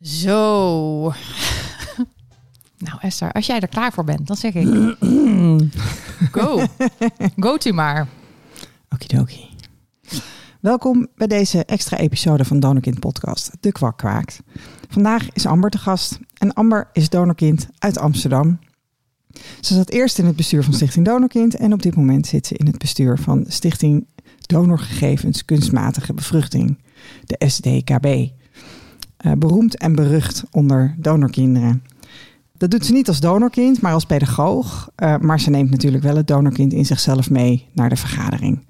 Zo. Nou Esther, als jij er klaar voor bent, dan zeg ik go. Go to maar. Okidoki. Welkom bij deze extra episode van Donorkind Podcast, De Kwak Kwaakt. Vandaag is Amber te gast en Amber is donorkind uit Amsterdam. Ze zat eerst in het bestuur van Stichting Donorkind en op dit moment zit ze in het bestuur van Stichting Donorgegevens Kunstmatige Bevruchting, de SDKB. Uh, beroemd en berucht onder donorkinderen. Dat doet ze niet als donorkind, maar als pedagoog. Uh, maar ze neemt natuurlijk wel het donorkind in zichzelf mee naar de vergadering.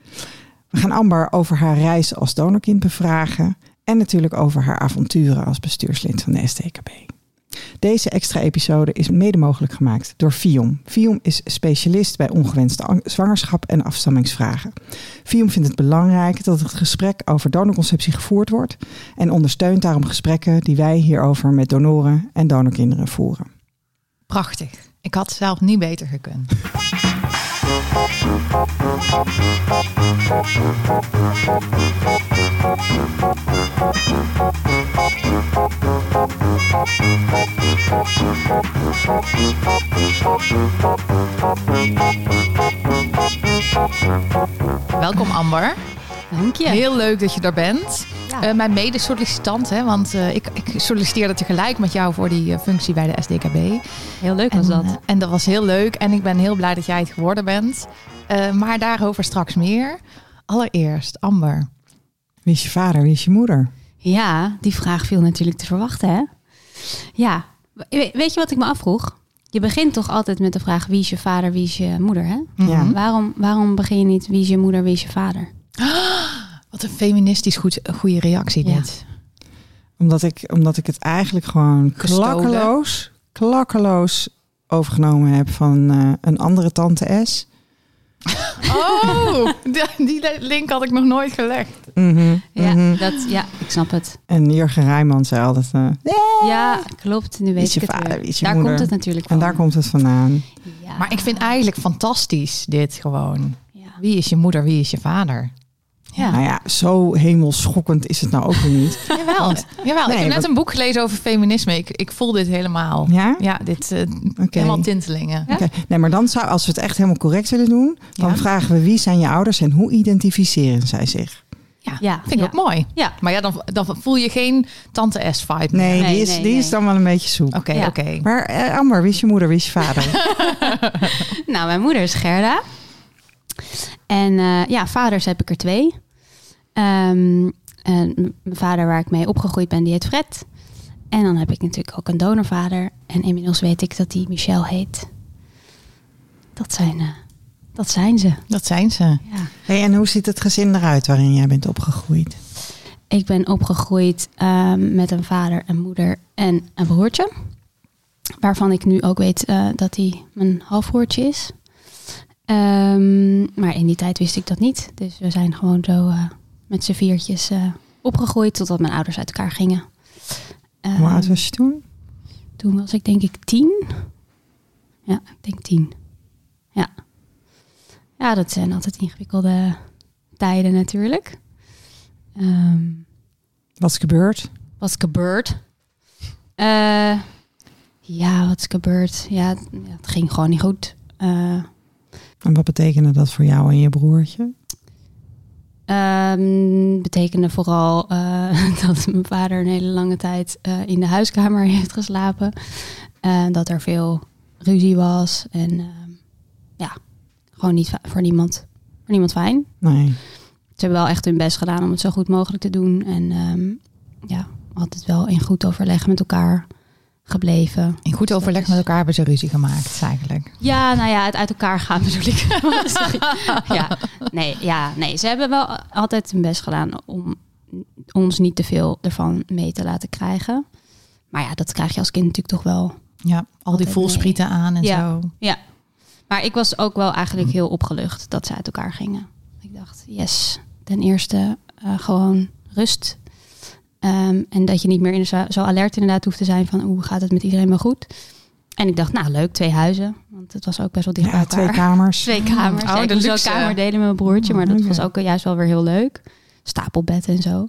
We gaan Amber over haar reis als donorkind bevragen. En natuurlijk over haar avonturen als bestuurslid van de STKB. Deze extra episode is mede mogelijk gemaakt door FIOM. FIOM is specialist bij ongewenste zwangerschap en afstammingsvragen. FIOM vindt het belangrijk dat het gesprek over donorconceptie gevoerd wordt en ondersteunt daarom gesprekken die wij hierover met donoren en donorkinderen voeren. Prachtig. Ik had zelf niet beter gekund. Welkom Amber. Dank je. Heel leuk dat je er bent. Ja. Uh, mijn mede-sollicitant, hè, want uh, ik, ik solliciteerde tegelijk met jou voor die uh, functie bij de SDKB. Heel leuk was en, dat. en dat was heel leuk en ik ben heel blij dat jij het geworden bent. maar daarover straks meer. Allereerst, Amber. Wie is je vader, wie is je moeder? Ja, die vraag viel natuurlijk te verwachten, hè? Ja, weet je wat ik me afvroeg? Je begint toch altijd met de vraag wie is je vader, wie is je moeder, hè? Ja. Waarom, waarom begin je niet wie is je moeder, wie is je vader? Wat een feministisch goed, goede reactie dit. Ja. Omdat, ik, omdat ik het eigenlijk gewoon klakkeloos, klakkeloos overgenomen heb van uh, een andere tante S. Oh, die link had ik nog nooit gelegd. Mm -hmm, ja, mm -hmm. dat, ja, ik snap het. En Jurgen Rijman zei altijd... Uh, ja, klopt. Nu weet je ik het vader, weer. Daar moeder. komt het natuurlijk En van. daar komt het vandaan. Ja. Maar ik vind eigenlijk fantastisch dit gewoon. Ja. Wie is je moeder, wie is je vader? Ja. Nou ja, zo hemelschokkend is het nou ook weer niet. Jawel, Want- jawel. Nee, ik heb net wat- een boek gelezen over feminisme. Ik, ik voel dit helemaal. Ja? Ja, dit eh, Oké. helemaal tintelingen. Ja. Oké. Nee, maar dan zou, als we het echt helemaal correct willen doen, dan Ja. vragen we wie zijn je ouders en hoe identificeren zij zich? Ja, Ja, vind ik ja. ook mooi. Ja. Maar ja, dan, dan voel je geen tante S-vibe. Nee, Nee, die, is, nee, die nee. is dan wel een beetje zoek. Oké, Ja. oké. Maar eh, Amber, wie is je moeder, wie is je vader? Nou, mijn moeder is Gerda. En eh, ja, vaders heb ik er twee. Ehm, en mijn vader waar ik mee opgegroeid ben, die heet Fred. En dan heb ik natuurlijk ook een donorvader. En inmiddels weet ik dat die Michel heet. Dat zijn, eh, dat zijn ze. Dat zijn ze. Ja. hey, en hoe ziet het gezin eruit waarin jij bent opgegroeid? Ik ben opgegroeid ehm, met een vader, een moeder en een broertje. Waarvan ik nu ook weet eh, dat hij mijn halfbroertje is. Ehm, maar in die tijd wist ik dat niet. Dus we zijn gewoon zo eh, met z'n viertjes eh, opgegroeid totdat mijn ouders uit elkaar gingen. Ehm, Hoe oud was je toen? Toen was ik denk ik tien. Ja, ik denk tien. Ja. Ja, dat zijn altijd ingewikkelde tijden natuurlijk. Ehm Wat is gebeurd? wat is gebeurd? Eh, ja, wat is gebeurd? Ja, het, ging gewoon niet goed. En wat betekende dat voor jou en je broertje? ehm, betekende vooral eh, dat mijn vader een hele lange tijd eh, in de huiskamer heeft geslapen. Eh, dat er veel ruzie was. En ehm, ja, gewoon niet voor niemand, voor niemand fijn. Nee. Ze hebben wel echt hun best gedaan om het zo goed mogelijk te doen. En ehm, ja, altijd wel in goed overleg met elkaar gebleven. In goed overleg met elkaar hebben ze ruzie gemaakt, eigenlijk. Ja, nou ja, het uit elkaar gaan bedoel ik. Ja, nee, ja, nee, ze hebben wel altijd hun best gedaan om ons niet te veel ervan mee te laten krijgen. Maar ja, dat krijg je als kind natuurlijk toch wel. Ja, al die Altijd voelsprieten aan en Ja. zo. Ja. Maar ik was ook wel eigenlijk heel opgelucht dat ze uit elkaar gingen. Ik dacht, yes, ten eerste eh, gewoon rust. Ehm, en dat je niet meer in zo, zo alert inderdaad hoeft te zijn van hoe gaat het met iedereen wel goed. En ik dacht, nou leuk, twee huizen. Want het was ook best wel dicht bij Ja, elkaar. twee kamers. Twee kamers. Oh, Ja, ik de moest wel luxe. kamer delen met mijn broertje, maar dat Oké. was ook juist wel weer heel leuk. Stapelbed en zo.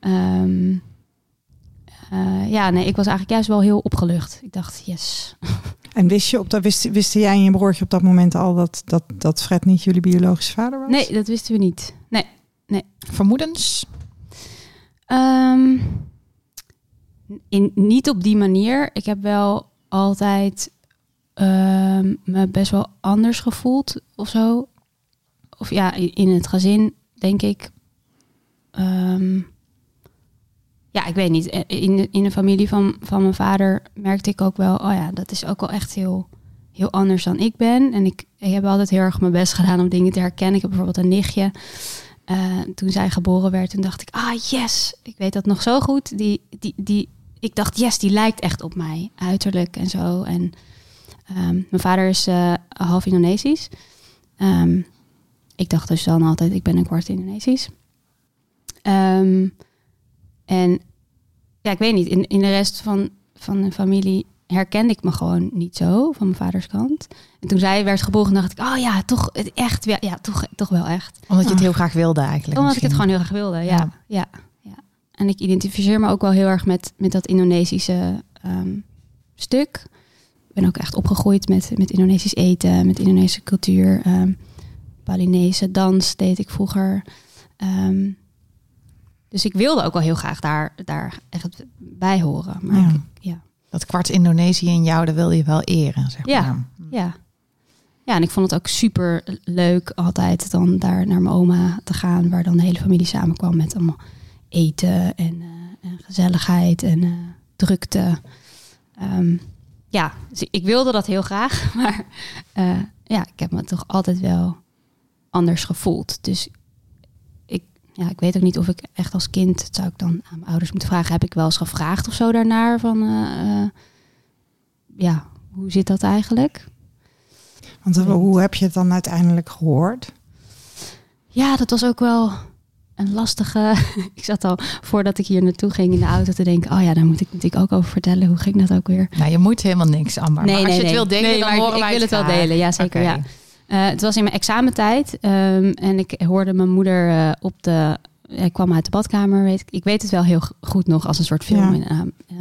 Ehm, eh, ja, nee, ik was eigenlijk juist wel heel opgelucht. Ik dacht, yes. En wist je op dat, wist, wisten jij en je broertje op dat moment al dat, dat, dat Fred niet jullie biologische vader was? Nee, dat wisten we niet. Nee. Vermoedens? Ehm, in, niet op die manier. Ik heb wel altijd ehm, me best wel anders gevoeld of zo. Of ja, in het gezin, denk ik. Ehm, ja, ik weet niet. Eh, In de, in de familie van, van mijn vader merkte ik ook wel... oh ja, dat is ook wel echt heel, heel anders dan ik ben. En ik, ik heb altijd heel erg mijn best gedaan om dingen te herkennen. Ik heb bijvoorbeeld een nichtje... Eh, toen zij geboren werd, toen dacht ik, ah yes, ik weet dat nog zo goed. Die, die, die, ik dacht, yes, die lijkt echt op mij, uiterlijk en zo. En ehm, mijn vader is eh, half Indonesisch. Ehm, ik dacht dus dan altijd, ik ben een kwart Indonesisch. Ehm, en ja, ik weet niet, in, in de rest van, van de familie herkende ik me gewoon niet zo, van mijn vaders kant. En toen zij werd geboren, dacht ik, oh ja, toch het echt, ja, ja toch, toch wel echt. Omdat je het Ah. heel graag wilde eigenlijk. Omdat ik het gewoon heel graag wilde, ja. Ja. ja. ja, En ik identificeer me ook wel heel erg met, met dat Indonesische ehm, stuk. Ik ben ook echt opgegroeid met, met Indonesisch eten, met Indonesische cultuur. ehm Balinese dans deed ik vroeger. Ehm, dus ik wilde ook wel heel graag daar, daar echt bij horen. Maar Ja. ik- ja. Dat kwart Indonesië in jou, dat wil je wel eren, zeg Ja. maar. Ja. ja, en ik vond het ook super leuk altijd dan daar naar mijn oma te gaan, waar dan de hele familie samenkwam met allemaal eten en, eh, en gezelligheid en eh, drukte. Ehm, ja, dus ik wilde dat heel graag, maar eh, ja, ik heb me toch altijd wel anders gevoeld. Dus ja, ik weet ook niet of ik echt als kind, dat zou ik dan aan mijn ouders moeten vragen, heb ik wel eens gevraagd of zo daarnaar van, eh, eh, ja, hoe zit dat eigenlijk? Want eh, hoe heb je het dan uiteindelijk gehoord? Ja, dat was ook wel een lastige. ik zat al voordat ik hier naartoe ging in de auto te denken: oh ja, daar moet ik natuurlijk ook over vertellen. Hoe ging dat ook weer? Nou, je moet helemaal niks, Amber. maar als je het wil delen, Nee, dan ik- horen ik, wij wil het wel delen. Ja, zeker. Ja. Eh, het was in mijn examentijd ehm, en ik hoorde mijn moeder eh, op de. Ik kwam uit de badkamer, weet ik. Ik weet het wel heel goed nog als een soort film, Ja. in, eh,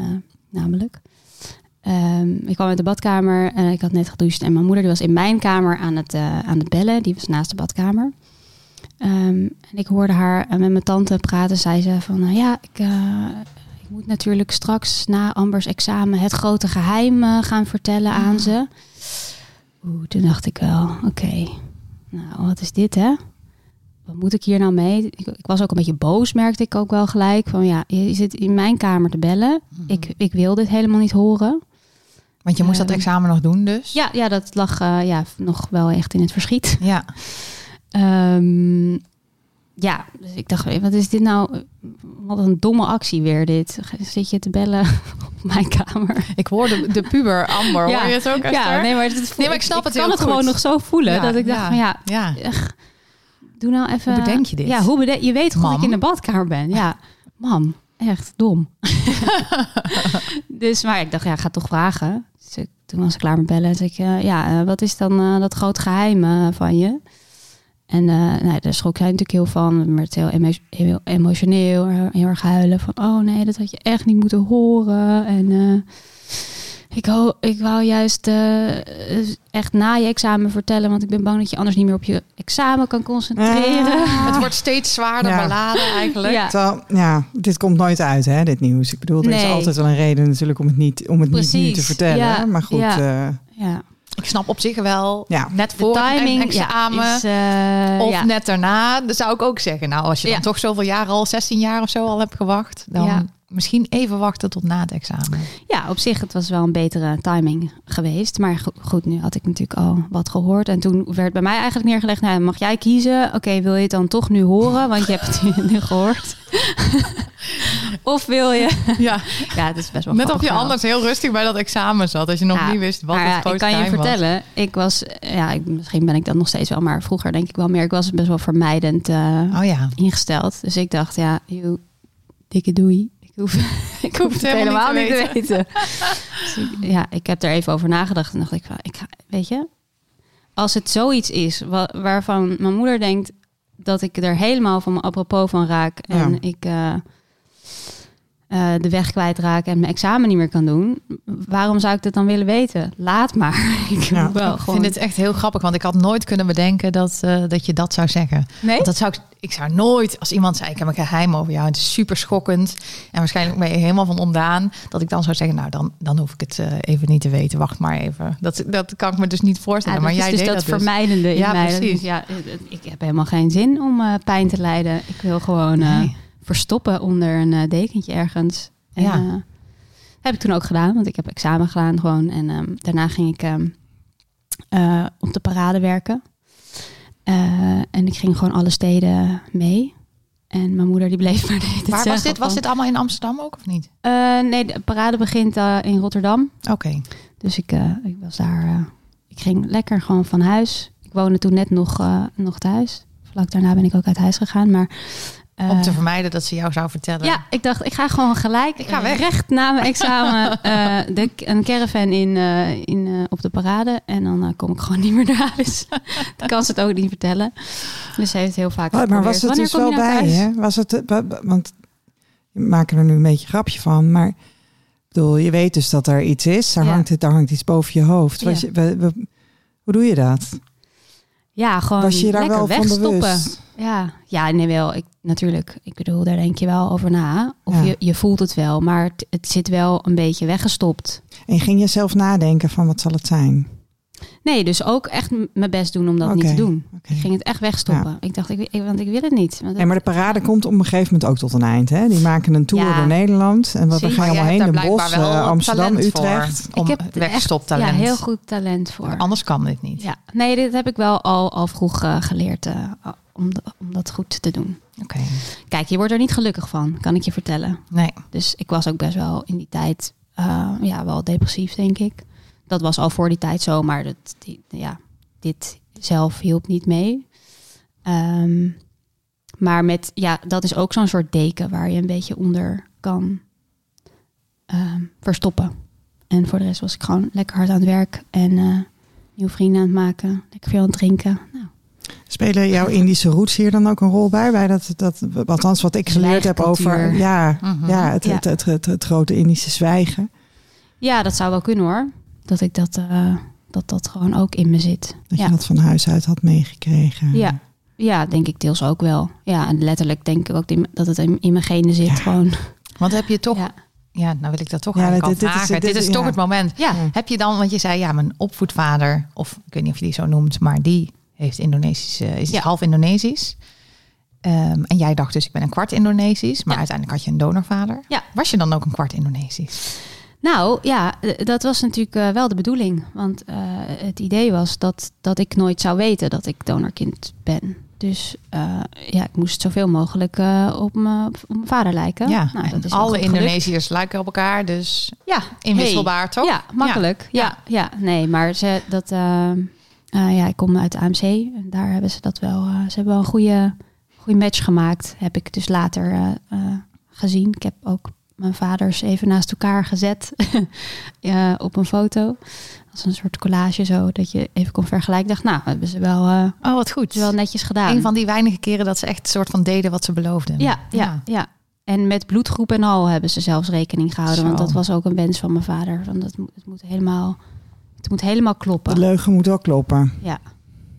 namelijk. Ehm, ik kwam uit de badkamer en ik had net gedoucht. En mijn moeder die was in mijn kamer aan het, aan het bellen. Die was naast de badkamer. Ehm, en ik hoorde haar met mijn tante praten. Zei ze van, nou ja, ik, ik moet natuurlijk straks na Ambers examen het grote geheim eh, gaan vertellen aan ze. Oeh, toen dacht ik wel, oké, nou wat is dit hè? Wat moet ik hier nou mee? Ik, ik was ook een beetje boos, merkte ik ook wel gelijk. Van ja, je zit in mijn kamer te bellen. Ik, ik wil dit helemaal niet horen. Want je moest dat Ehm, examen nog doen dus? Ja, ja dat lag eh, ja, nog wel echt in het verschiet. Ja. Ehm, ja, dus ik dacht, wat is dit nou? Wat een domme actie weer dit. Zit je te bellen op mijn kamer? Ik hoorde de puber Amber. Ja. Hoor je het ook, Ja, Esther? nee, maar, het Nee, maar ik snap het kan het goed. gewoon nog zo voelen. Ja, dat ik dacht ja. van ja, Ja. doe nou even... Hoe bedenk je dit? Ja, hoe bedenk je? weet toch dat ik in de badkamer ben? Ja, mam, echt dom. dus, maar ik dacht, ja, ga toch vragen. Dus ik- toen was ik klaar met bellen en zei ik, eh, ja, eh, wat is dan eh, dat groot geheim eh, van je? En eh nou, daar schrok hij natuurlijk heel van. werd heel, emo- heel emotioneel, heel, erg huilen. Van, oh nee, dat had je echt niet moeten horen. En eh, ik, ho ik wou juist eh, echt na je examen vertellen. Want ik ben bang dat je anders niet meer op je examen kan concentreren. Ah. Het wordt steeds zwaarder Ja. beladen eigenlijk. Ja. Terwijl, ja, dit komt nooit uit, hè, dit nieuws. Ik bedoel, er is altijd wel een reden natuurlijk om het niet, om het niet nu te vertellen. Ja, Maar goed, ja. Ik snap op zich wel, Ja. net De voor timing een examen ja, is, eh, of ja. net daarna, dan zou ik ook zeggen. Nou, als je dan toch zoveel jaar al, 16 jaar of zo al hebt gewacht, dan Ja. Misschien even wachten tot na het examen. Ja, op zich, het was wel een betere timing geweest. Maar go- goed, nu had ik natuurlijk al wat gehoord. En toen werd bij mij eigenlijk neergelegd, nou, mag jij kiezen? Oké, wil je het dan toch nu horen? Want je hebt het nu, gehoord. of wil je... Ja, Ja, het is best wel net of je anders heel rustig bij dat examen zat, als je nog Ja, niet wist wat maar het ja, grote ik kan je was. vertellen, ik was, ja, ik, misschien ben ik dat nog steeds wel, maar vroeger denk ik wel meer, ik was best wel vermijdend eh, Oh ja. ingesteld. Dus ik dacht, ja, joh, dikke doei. Ik hoef, ik hoef het helemaal niet te weten. Dus ik- ja, ik heb er even over nagedacht en dacht ik, van, ik ga, weet je, als het zoiets is wa- waarvan mijn moeder denkt dat ik er helemaal van mijn apropos van raak en Ja. ik, eh, eh, de weg kwijtraak en mijn examen niet meer kan doen, waarom zou ik dat dan willen weten? Laat maar. ik Ja. wil wel Ik gewoon. vind het echt heel grappig, want ik had nooit kunnen bedenken dat, eh, dat je dat zou zeggen. nee? Want dat zou ik, ik zou nooit, als iemand zei, ik heb een geheim over jou, het is super schokkend en waarschijnlijk ben je helemaal van ontdaan, dat ik dan zou zeggen, nou dan, dan hoef ik het eh, even niet te weten, wacht maar even. Dat, dat kan ik me dus niet Ja, voorstellen, dat maar is jij dus deed dat, dat dus. vermijdende in Ja, mij. precies. Dus ja, ik heb helemaal geen zin om eh, pijn te lijden. Ik wil gewoon eh, Nee. Verstoppen onder een eh, dekentje ergens. En, Ja. eh, heb ik toen ook gedaan, want ik heb examen gedaan gewoon. En ehm, daarna ging ik eh, op de parade werken. En ik ging gewoon alle steden mee. En mijn moeder die bleef maar de hele tijd Waar was dit? Was dit allemaal in Amsterdam ook of niet? Nee, de parade begint in Rotterdam. Oké. Dus ik, ik was daar. ik ging lekker gewoon van huis. Ik woonde toen net nog, nog thuis. Vlak daarna ben ik ook uit huis gegaan. Maar eh, Om te vermijden dat ze jou zou vertellen. ja, ik dacht, ik ga gewoon gelijk. Ik ga weg. Recht na mijn examen eh, de, een caravan in, eh, in, eh, op de parade. En dan eh, kom ik gewoon niet meer naar huis. Dan kan ze het ook niet vertellen. Dus ze heeft heel vaak Oh, maar was het "Wanneer dus wel je naar bij huis?" je? Was het, eh, wa- wa- want we maken er nu een beetje een grapje van, maar bedoel, je weet dus dat er iets is. Daar, Ja. hangt, het, daar hangt iets boven je hoofd. Was Ja. je, we- we- hoe doe je dat? Ja, gewoon Was je daar lekker wel van wegstoppen. bewust? Ja, ja, nee, wel. Ik, natuurlijk. Ik bedoel, daar denk je wel over na. Of Ja. je, je voelt het wel, maar het, het zit wel een beetje weggestopt. En ging je zelf nadenken van wat zal het zijn? Nee, dus ook echt mijn best doen om dat niet te doen. Ik ging het echt wegstoppen. Ik dacht, ik, ik- want ik wil het niet. Want Nee, maar de parade komt op een gegeven moment ook tot een eind. Hè? Die maken een tour Ja. door Nederland. En wat we gaan allemaal heen. wel eh, Amsterdam, Utrecht. Om ik heb echt wegstoptalent. ja, heel goed talent voor. Anders kan dit niet. Ja, nee, dit heb ik wel al, al vroeg eh, geleerd eh, om, de- om dat goed te doen. Oké. Kijk, je wordt er niet gelukkig van, kan ik je vertellen. Nee. Dus ik was ook best wel in die tijd eh, ja, wel depressief, denk ik. Dat was al voor die tijd zo, maar dat, die, ja, dit zelf hielp niet mee. Ehm, maar met, ja, dat is ook zo'n soort deken waar je een beetje onder kan ehm, verstoppen. En voor de rest was ik gewoon lekker hard aan het werk en eh, nieuwe vrienden aan het maken. Lekker veel aan het drinken. Nou, Spelen jouw Indische roots hier dan ook een rol bij? bij dat, dat, althans, wat ik geleerd heb over ja, Mhm. ja, het, Ja. Het, het, het, het grote Indische zwijgen. ja, dat zou wel kunnen hoor. Dat ik dat, eh, dat, dat gewoon ook in me zit. Dat ja. je dat van huis uit had meegekregen. Ja. Ja, denk ik deels ook wel. Ja, en letterlijk denk ik ook dat het in, in mijn genen zit. Ja. Gewoon. Want heb je toch... Ja, Ja. nou wil ik dat toch Ja, eigenlijk dit- al dit is- dit Dit is- toch ja. het moment. Ja. Ja. Heb je dan, want je zei ja, mijn opvoedvader, of ik weet niet of je die zo noemt, maar die heeft Indonesische, is Ja. half Indonesisch. Ehm, en jij dacht dus, ik ben een kwart Indonesisch, maar Ja. uiteindelijk had je een donorvader. Ja. Was je dan ook een kwart Indonesisch? Nou ja, eh, dat was natuurlijk eh, wel de bedoeling. Want eh, het idee was dat, dat ik nooit zou weten dat ik donorkind ben. Dus eh, ja, ik moest zoveel mogelijk eh, op, mijn, vader lijken. Ja, nou, dat is alle. Indonesiërs lijken op elkaar, dus Ja, inwisselbaar toch? Ja, makkelijk. Ja, ja. nee, maar ze, dat, eh, ja, ik kom uit de AMC en daar hebben ze dat wel. eh, ze hebben wel een goede, goede match gemaakt. Heb ik dus later eh, gezien. Ik heb ook mijn vaders even naast elkaar gezet op een foto. Als een soort collage zo, dat je even kon vergelijken. Ik dacht, nou, hebben ze wel, Oh, wat goed. wel netjes gedaan. Een van die weinige keren dat ze echt een soort van deden wat ze beloofden. Ja, ja, ja. En met bloedgroep en al hebben ze zelfs rekening gehouden. Want dat was ook een wens van mijn vader. Want dat, het, moet helemaal, het moet helemaal De kloppen. leugen moet wel kloppen. Ja,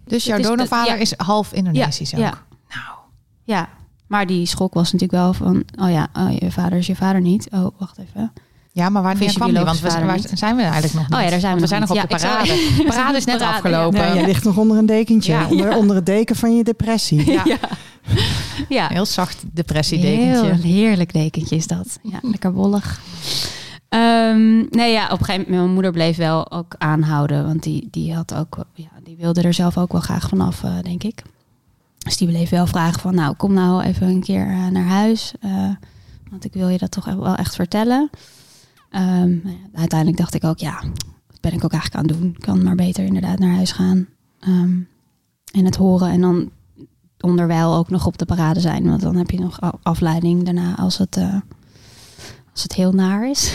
Dus jouw is- donorvader ja. is half Indonesisch ook. ja. Nou, ja. Maar die schok was natuurlijk wel van... Oh ja, oh, je vader is je vader niet. Oh, wacht even. ja, maar wanneer is je kwam die? Want we, waar zijn we eigenlijk nog niet? Oh ja, daar zijn we we zijn nog niet. op de parade. zou- De parade is net Parade, afgelopen. Nee, jij ligt nog onder een dekentje. Ja. Onder, onder het deken van je depressie. Ja. Ja, Heel zacht heel depressiedekentje. heerlijk dekentje is dat. Ja, lekker wollig. Ehm, nee, ja, op een gegeven moment, mijn moeder bleef wel ook aanhouden. Want die, die had ook, ja, die wilde er zelf ook wel graag vanaf, eh, denk ik. Dus die bleef wel vragen van, nou, kom nou even een keer eh, naar huis. eh, want ik wil je dat toch wel echt vertellen. Ehm, nou uiteindelijk dacht ik ook, ja, wat ben ik ook eigenlijk aan het doen? Ik kan maar beter inderdaad naar huis gaan. Ehm, en het horen en dan onderwijl ook nog op de parade zijn. Want dan heb je nog afleiding daarna als het, als het heel naar is.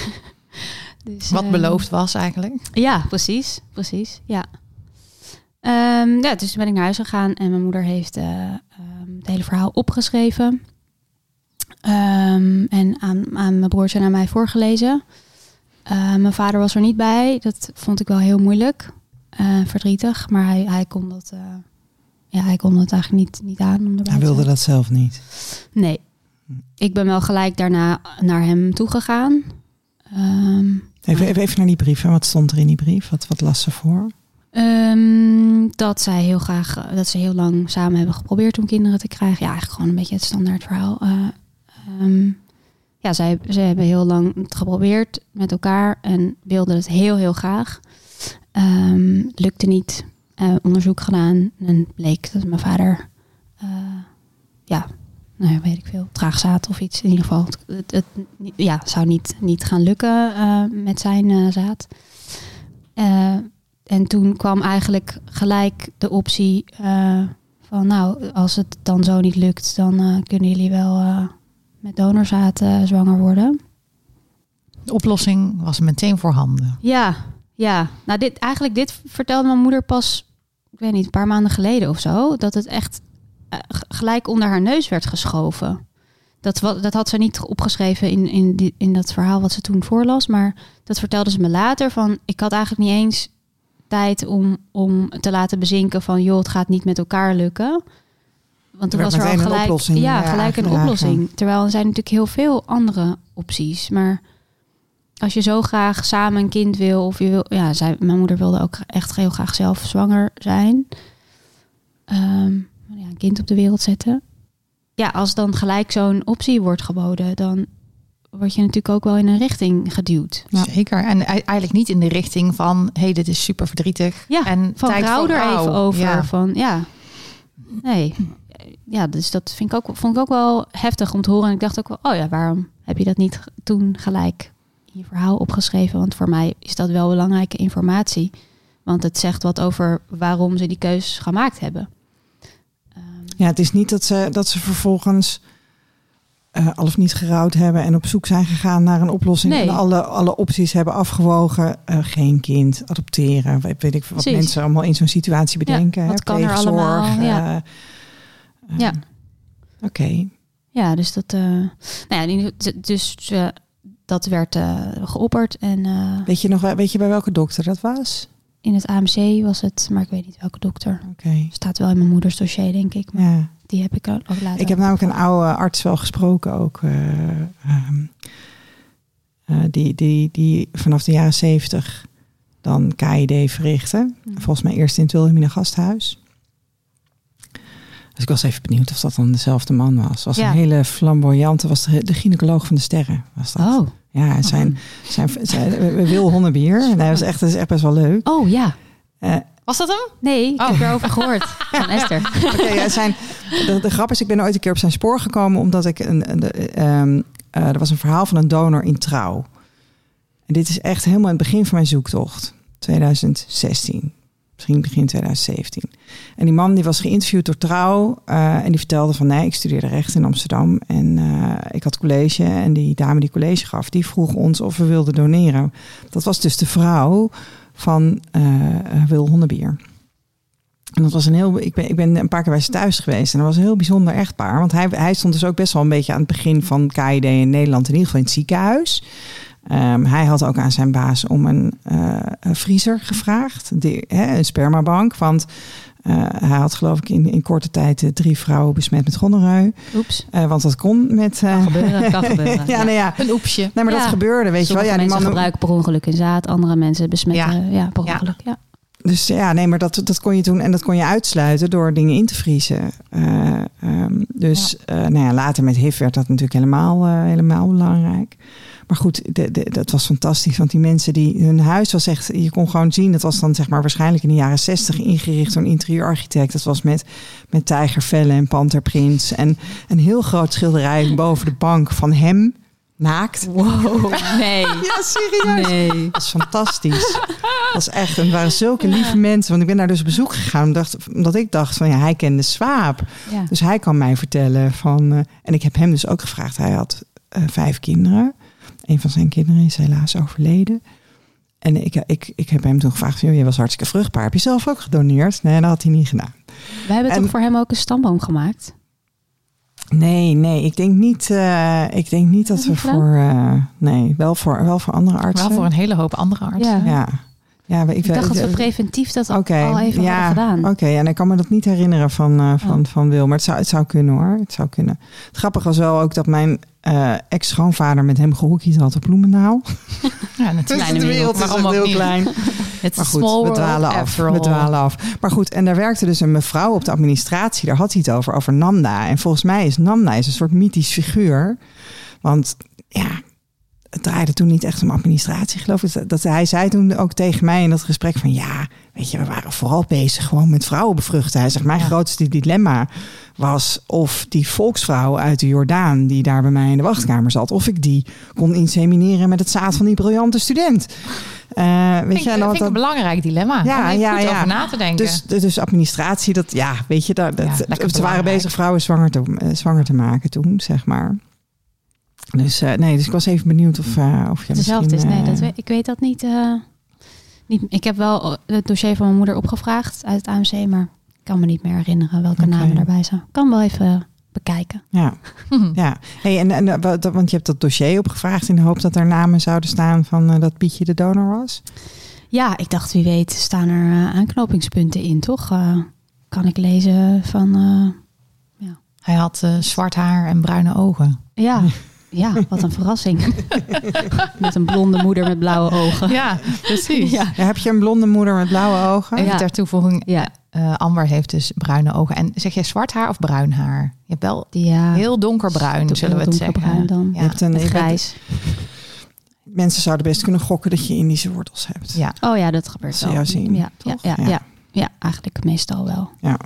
dus, Wat ehm, beloofd was eigenlijk. Ja, precies. Precies, ja. Ehm, ja, dus toen ben ik naar huis gegaan en mijn moeder heeft eh, ehm, het hele verhaal opgeschreven. Ehm, en aan, aan mijn broertje en aan mij voorgelezen. Eh, mijn vader was er niet bij. Dat vond ik wel heel moeilijk. eh, verdrietig. Maar hij, hij, kon dat, eh, ja, hij kon dat eigenlijk niet, niet aan. Hij wilde dat zelf niet. Nee. Ik ben wel gelijk daarna naar hem toegegaan. Ehm Even, even, even naar die brief. hè. Wat stond er in die brief? Wat, wat las ze voor? Ehm, dat zij heel graag, eh, dat ze heel lang samen hebben geprobeerd om kinderen te krijgen. Ja, eigenlijk gewoon een beetje het standaard verhaal. Eh, ehm, ja, zij, ze hebben heel lang het geprobeerd met elkaar en wilden het heel, heel graag. Ehm, lukte niet. Eh, onderzoek gedaan en bleek dat mijn vader, ja, nou weet ik veel, traagzaad of iets. In ieder geval, het, het, ja, zou niet, niet gaan lukken eh, met zijn eh, zaad. Eh, en toen kwam eigenlijk gelijk de optie van, nou, als het dan zo niet lukt, dan kunnen jullie wel met donorzaad zwanger worden. De oplossing was meteen voorhanden. Ja, ja. Nou, dit, eigenlijk dit vertelde mijn moeder pas, ik weet niet, een paar maanden geleden of zo, dat het echt gelijk onder haar neus werd geschoven. Dat, dat had ze niet opgeschreven in, in, die, in dat verhaal wat ze toen voorlas, maar dat vertelde ze me later. Van, ik had eigenlijk niet eens tijd om, om te laten bezinken van, joh, het gaat niet met elkaar lukken. Want toen Er was er al een gelijk, oplossing, ja, eh, gelijk een oplossing. Terwijl er zijn natuurlijk heel veel andere opties. Maar als je zo graag samen een kind wil, of je wil, ja, zij, mijn moeder wilde ook echt heel graag zelf zwanger zijn. Ehm, ja, een kind op de wereld zetten. Ja, als dan gelijk zo'n optie wordt geboden, dan word je natuurlijk ook wel in een richting geduwd. Ja. Zeker. En eigenlijk niet in de richting van, hé, hey, dit is super verdrietig. Ja, en Van rouw er even over. Ja. Van ja, nee. Ja, dus dat vind ik ook, vond ik ook wel heftig om te horen. En ik dacht ook wel, oh ja, waarom heb je dat niet toen gelijk in je verhaal opgeschreven? Want voor mij is dat wel belangrijke informatie. Want het zegt wat over waarom ze die keus gemaakt hebben. Ja, het is niet dat ze, dat ze vervolgens eh, al of niet gerouwd hebben en op zoek zijn gegaan naar een oplossing. Nee. En alle, alle opties hebben afgewogen. Eh, geen kind, adopteren. Weet, weet ik wat mensen allemaal in zo'n situatie Ja, bedenken. wat hè, kan er allemaal, ja. eh, eh, Ja. Oké. ja, dus dat, nou ja, dus dat werd geopperd. En Weet je nog weet je bij welke dokter dat was? In het AMC was het, maar ik weet niet welke dokter. Oké. Staat wel in mijn moeders dossier, denk ik. Maar Ja. die heb ik ook later. Ik heb namelijk een oude arts wel gesproken ook. eh, ehm, eh, die, die, die vanaf de jaren zeventig dan KID verrichtte. Mhm. Volgens mij eerst in het Wilhelmina gasthuis. Dus ik was even benieuwd of dat dan dezelfde man was. Was Ja. een hele flamboyante, was de, de gynaecoloog van de sterren. Was dat. Oh. Ja, zijn, zijn, zijn, Wil Honnebier. En hij was echt, dat is echt best wel leuk. Oh ja. Eh, Was dat hem? Nee, ik Oh. heb erover gehoord. Van Esther. Oké, ja, zijn, de, de grap is, ik ben ooit een keer op zijn spoor gekomen omdat ik een, een- de, ehm, eh, er was een verhaal van een donor in trouw. En dit is echt helemaal in het begin van mijn zoektocht, 2016, misschien begin 2017. En die man die was geïnterviewd door Trouw eh, en die vertelde van nee, ik studeerde recht in Amsterdam en eh, ik had college en die dame die college gaf, die vroeg ons of we wilden doneren. Dat was dus de vrouw van eh, Wil Honnebier. En dat was een heel. Ik ben, ik ben een paar keer bij ze thuis geweest. En dat was een heel bijzonder echtpaar. Want hij, hij stond dus ook best wel een beetje aan het begin van KID in Nederland, in ieder geval in het ziekenhuis. Ehm, hij had ook aan zijn baas om een, eh, vriezer gevraagd, die, hè, een spermabank. Want eh, hij had geloof ik in, in korte tijd eh, drie vrouwen besmet met gonoreu. Oeps. Want dat kon met... Kan gebeuren, kan gebeuren. ja, Ja. nee, ja. Een oepsje. Nee, maar dat gebeurde, weet je wel. Ja, die mensen man, gebruiken per ongeluk een zaad, andere mensen besmetten. Ja, per ongeluk. Ja. Dus ja, nee, maar dat, dat kon je doen en dat kon je uitsluiten door dingen in te vriezen. Eh, ehm, dus nou ja, later met HIV werd dat natuurlijk helemaal, helemaal belangrijk. Maar goed, de, de, dat was fantastisch. Want die mensen die hun huis was echt, je kon gewoon zien, dat was dan zeg maar waarschijnlijk in de jaren zestig ingericht door een interieurarchitect. Dat was met, met tijgervellen en panterprints. En een heel groot schilderij boven de bank van hem, naakt. Wow. Nee. Ja, serieus. Nee. Dat is fantastisch. Dat was echt, en het waren zulke lieve mensen. Want ik ben daar dus op bezoek gegaan. Omdat, omdat ik dacht van ja, hij kende Swaap. Ja. Dus hij kan mij vertellen van. eh, en ik heb hem dus ook gevraagd. Hij had eh, vijf kinderen. Een van zijn kinderen is helaas overleden. En ik, ik, ik heb hem toen gevraagd: joh, je was hartstikke vruchtbaar. Heb je zelf ook gedoneerd? Nee, dat had hij niet gedaan. We hebben En- toch voor hem ook een stamboom gemaakt? Nee, nee, ik denk niet, eh, ik denk niet dat Dat we niet voor. eh, nee, wel voor, wel voor andere artsen. Wel voor een hele hoop andere artsen. Ja. Ja. Ja, ik, Ik dacht dat we preventief dat al- even ja, hadden gedaan. Oké, en ik kan me dat niet herinneren van, eh, van, Oh. van Wil, maar het zou, het zou kunnen hoor. Het zou kunnen. Het grappige was wel ook dat mijn eh, ex-schoonvader met hem gehockeyd had op Bloemendaal. Ja, natuurlijk. Kleine de wereld is ook heel niet? klein. Het Maar is goed, we dwalen af. We dwalen af. Maar goed, en daar werkte dus een mevrouw op de administratie. Daar had hij het over, over Nanda. En volgens mij is Nanda is een soort mythisch figuur. Want ja, het draaide toen niet echt om administratie, geloof ik. Dat, dat hij zei toen ook tegen mij in dat gesprek van... ja, weet je, we waren vooral bezig gewoon met vrouwen bevruchten. Hij zegt, mijn Ja. grootste dilemma was of die volksvrouw uit de Jordaan... die daar bij mij in de wachtkamer zat... of ik die kon insemineren met het zaad van die briljante student. Eh, weet Vind, je, en dan vind ik een belangrijk dilemma. Ja, Om ja, goed ja. over na te denken. dus, dus administratie, dat ja, weet je, dat, dat, Ja, ze waren bezig vrouwen zwanger te, eh, zwanger te maken toen, zeg maar. Dus eh, nee, dus ik was even benieuwd of, eh of je Hetzelfde is. misschien, Nee, eh, dat weet, ik weet dat niet, eh, niet. Ik heb wel het dossier van mijn moeder opgevraagd uit het AMC, maar ik kan me niet meer herinneren welke Oké. namen daarbij zijn. Kan wel even bekijken. Ja, ja. Hey, en, en, wat- want je hebt dat dossier opgevraagd in de hoop dat er namen zouden staan van eh, dat Pietje de donor was. Ja, ik dacht wie weet staan er eh, aanknopingspunten in, toch? Eh, kan ik lezen van... eh, Hij had zwart haar en bruine ogen. ja, ja, wat een verrassing. met een blonde moeder met blauwe ogen. Ja, precies. Ja. Ja, heb je een blonde moeder met blauwe ogen? Even Ja. ter toevoeging, Ja, eh, Amber heeft dus bruine ogen. En zeg jij zwart haar of bruin haar? Je hebt wel heel donkerbruin, zullen we het zeggen. dan. Je hebt een, je grijs. mensen zouden best kunnen gokken dat je Indische wortels hebt. ja. Oh ja, dat gebeurt ze wel. jou zien, ja, ja, toch? ja, Ja. ja. ja, eigenlijk meestal wel. Ja.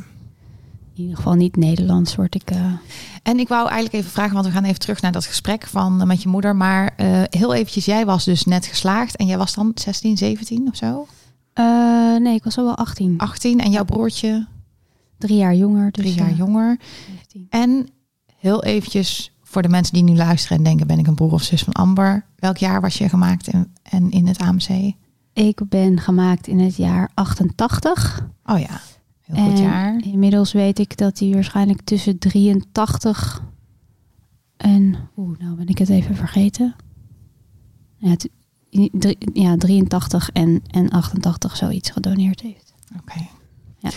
In ieder geval niet Nederlands word ik. eh, En ik wou eigenlijk even vragen, want we gaan even terug naar dat gesprek van eh, met je moeder. Maar eh, heel eventjes, jij was dus net geslaagd en jij was dan 16, 17 of zo? nee, ik was al wel 18. 18 en jouw broertje Drie jaar jonger. Dus, drie jaar jonger. 17. En heel eventjes voor de mensen die nu luisteren en denken, ben ik een broer of zus van Amber? Welk jaar was je gemaakt in, en in het AMC? Ik ben gemaakt in het jaar 88. Oh ja, heel goed en jaar. Inmiddels weet ik dat hij waarschijnlijk tussen 83 en. Oeh, nou ben ik het even vergeten. Ja, het- drie- ja 83 en, en 88 zoiets gedoneerd heeft. Oké. Ja.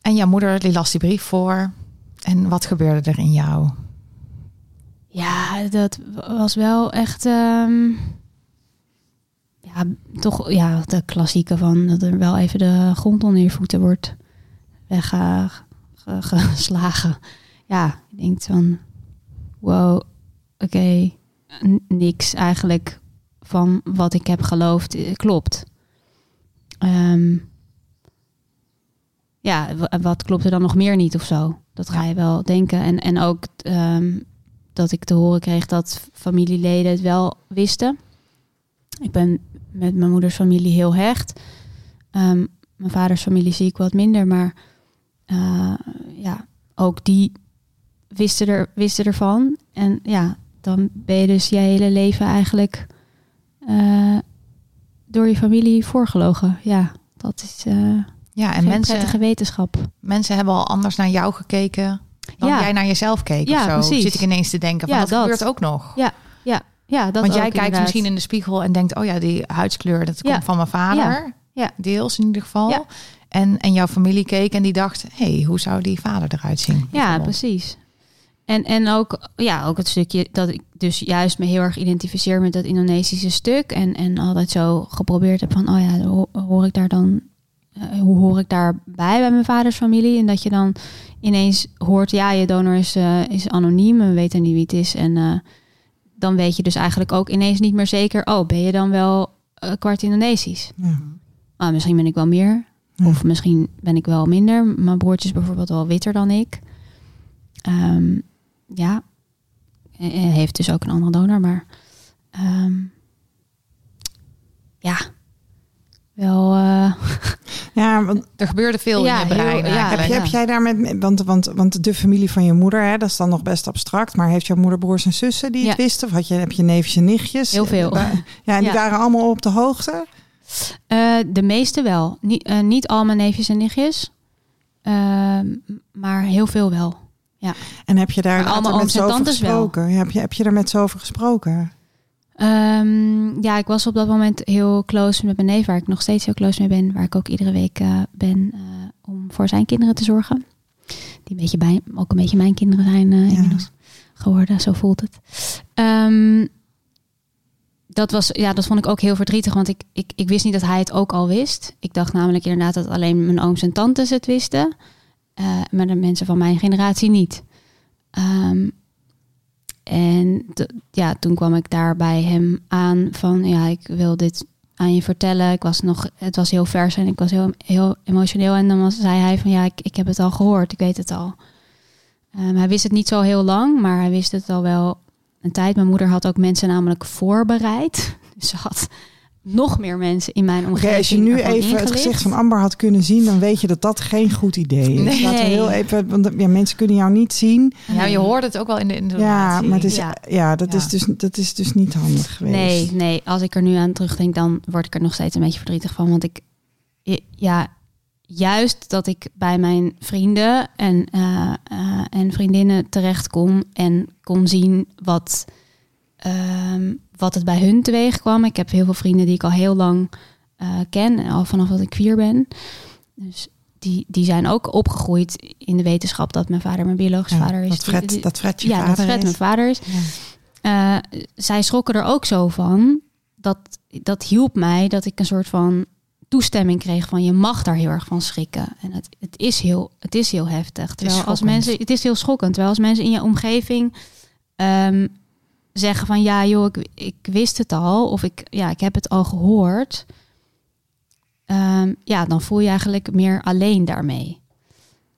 En jouw moeder die las die brief voor. En wat gebeurde er in jou? Ja, dat was wel echt. ehm, ja, toch ja, de klassieke van dat er wel even de grond onder je voeten wordt weggeslagen. Ja, je denkt van, wow, oké, niks eigenlijk van wat ik heb geloofd eh, klopt. Ehm, ja, wat klopt er dan nog meer niet of zo? Dat ga je wel denken. En, en ook ehm, dat ik te horen kreeg dat familieleden het wel wisten. Ik ben met mijn moeders familie heel hecht. Ehm, mijn vaders familie zie ik wat minder, maar eh, ja, ook die wisten, er, wisten ervan. En ja, dan ben je dus je hele leven eigenlijk eh, door je familie voorgelogen. Ja, dat is eh Ja, en mensen, prettige wetenschap. mensen hebben al anders naar jou gekeken dan Ja. jij naar jezelf keek Ja, of zo. precies. Zit ik ineens te denken van Ja, dat, dat. gebeurt ook nog. Ja, ja dat Want jij kijkt inderdaad. misschien in de spiegel en denkt, oh ja, die huidskleur, dat Ja. komt van mijn vader. Ja. Deels in ieder geval. En, en jouw familie keek en die dacht, hé, hey, hoe zou die vader eruit zien? Ja, precies. En, en ook, ja, ook het stukje dat ik dus juist me heel erg identificeer met dat Indonesische stuk. En, en altijd zo geprobeerd heb van, oh ja, ho- hoor ik daar dan, eh, hoe hoor ik daarbij bij mijn vaders familie? En dat je dan ineens hoort, ja, je donor is, eh, is anoniem, we weten niet wie het is. En eh, dan weet je dus eigenlijk ook ineens niet meer zeker, oh, ben je dan wel kwart Indonesisch? Ja. Ah, misschien ben ik wel meer. Ja. Of misschien ben ik wel minder. Mijn broertje is bijvoorbeeld wel witter dan ik. Ehm, ja. En en heeft dus ook een andere donor. Maar ehm, ja. Wel... eh, Ja, want Er gebeurde veel Ja, in je brein heel- ja, heb, heb jij daar met, want, want, want de familie van je moeder, hè, dat is dan nog best abstract, maar heeft jouw moeder broers en zussen die het wisten? Of had je, heb je neefjes en nichtjes? Heel veel. Ja, en die Ja. waren allemaal op de hoogte? Eh, de meeste wel. Niet, eh, niet al mijn neefjes en nichtjes. Ehm, maar heel veel wel. Ja. En heb je daar allemaal met en over tantes wel. gesproken? Heb je, heb je daar met ze over gesproken? Ehm, ja, ik was op dat moment heel close met mijn neef, waar ik nog steeds heel close mee ben. Waar ik ook iedere week eh, ben om voor zijn kinderen te zorgen. Die een beetje bij, ook een beetje mijn kinderen zijn Ja. inmiddels geworden, zo voelt het. Ehm, dat, was, ja, dat vond ik ook heel verdrietig, want ik, ik, ik wist niet dat hij het ook al wist. Ik dacht namelijk inderdaad dat alleen mijn ooms en tantes het wisten. eh, maar de mensen van mijn generatie niet. Ehm, en ja, toen kwam ik daar bij hem aan van ja, ik wil dit aan je vertellen. Ik was nog, het was heel vers en ik was heel, heel emotioneel. En dan was, zei hij van ja, ik, ik heb het al gehoord, ik weet het al. Ehm, hij wist het niet zo heel lang, maar hij wist het al wel een tijd. Mijn moeder had ook mensen namelijk voorbereid. Dus ze had nog meer mensen in mijn omgeving. als je nu even het gezicht van Amber had kunnen zien, dan weet je dat dat geen goed idee is. Nee. Laten we heel even, want ja, mensen kunnen jou niet zien. Ja, je hoort het ook wel in de Ja, intonatie. maar het is, ja. Ja. dat, Ja. Is dus, dat is dus niet handig geweest. Nee, nee, als ik er nu aan terugdenk, dan word ik er nog steeds een beetje verdrietig van. Want ik, ja, juist dat ik bij mijn vrienden en, eh, eh, en vriendinnen terecht kon en kon zien wat, ehm, wat het bij hun teweeg kwam. Ik heb heel veel vrienden die ik al heel lang eh, ken, al vanaf dat ik vier ben. Dus die, die zijn ook opgegroeid in de wetenschap dat mijn vader mijn biologische Ja, vader is. Dat Fred, dat Fred je ja, dat vader Fred is. mijn vader is. Ja. Zij schrokken er ook zo van. Dat, dat hielp mij dat ik een soort van toestemming kreeg van je mag daar heel erg van schrikken. En het, het, is, heel, het is heel heftig. Terwijl als mensen, het is heel schokkend. Terwijl als mensen in je omgeving ehm, zeggen van ja joh, ik, ik wist het al. Of ik, ja, ik heb het al gehoord. Ehm, ja, dan voel je eigenlijk meer alleen daarmee.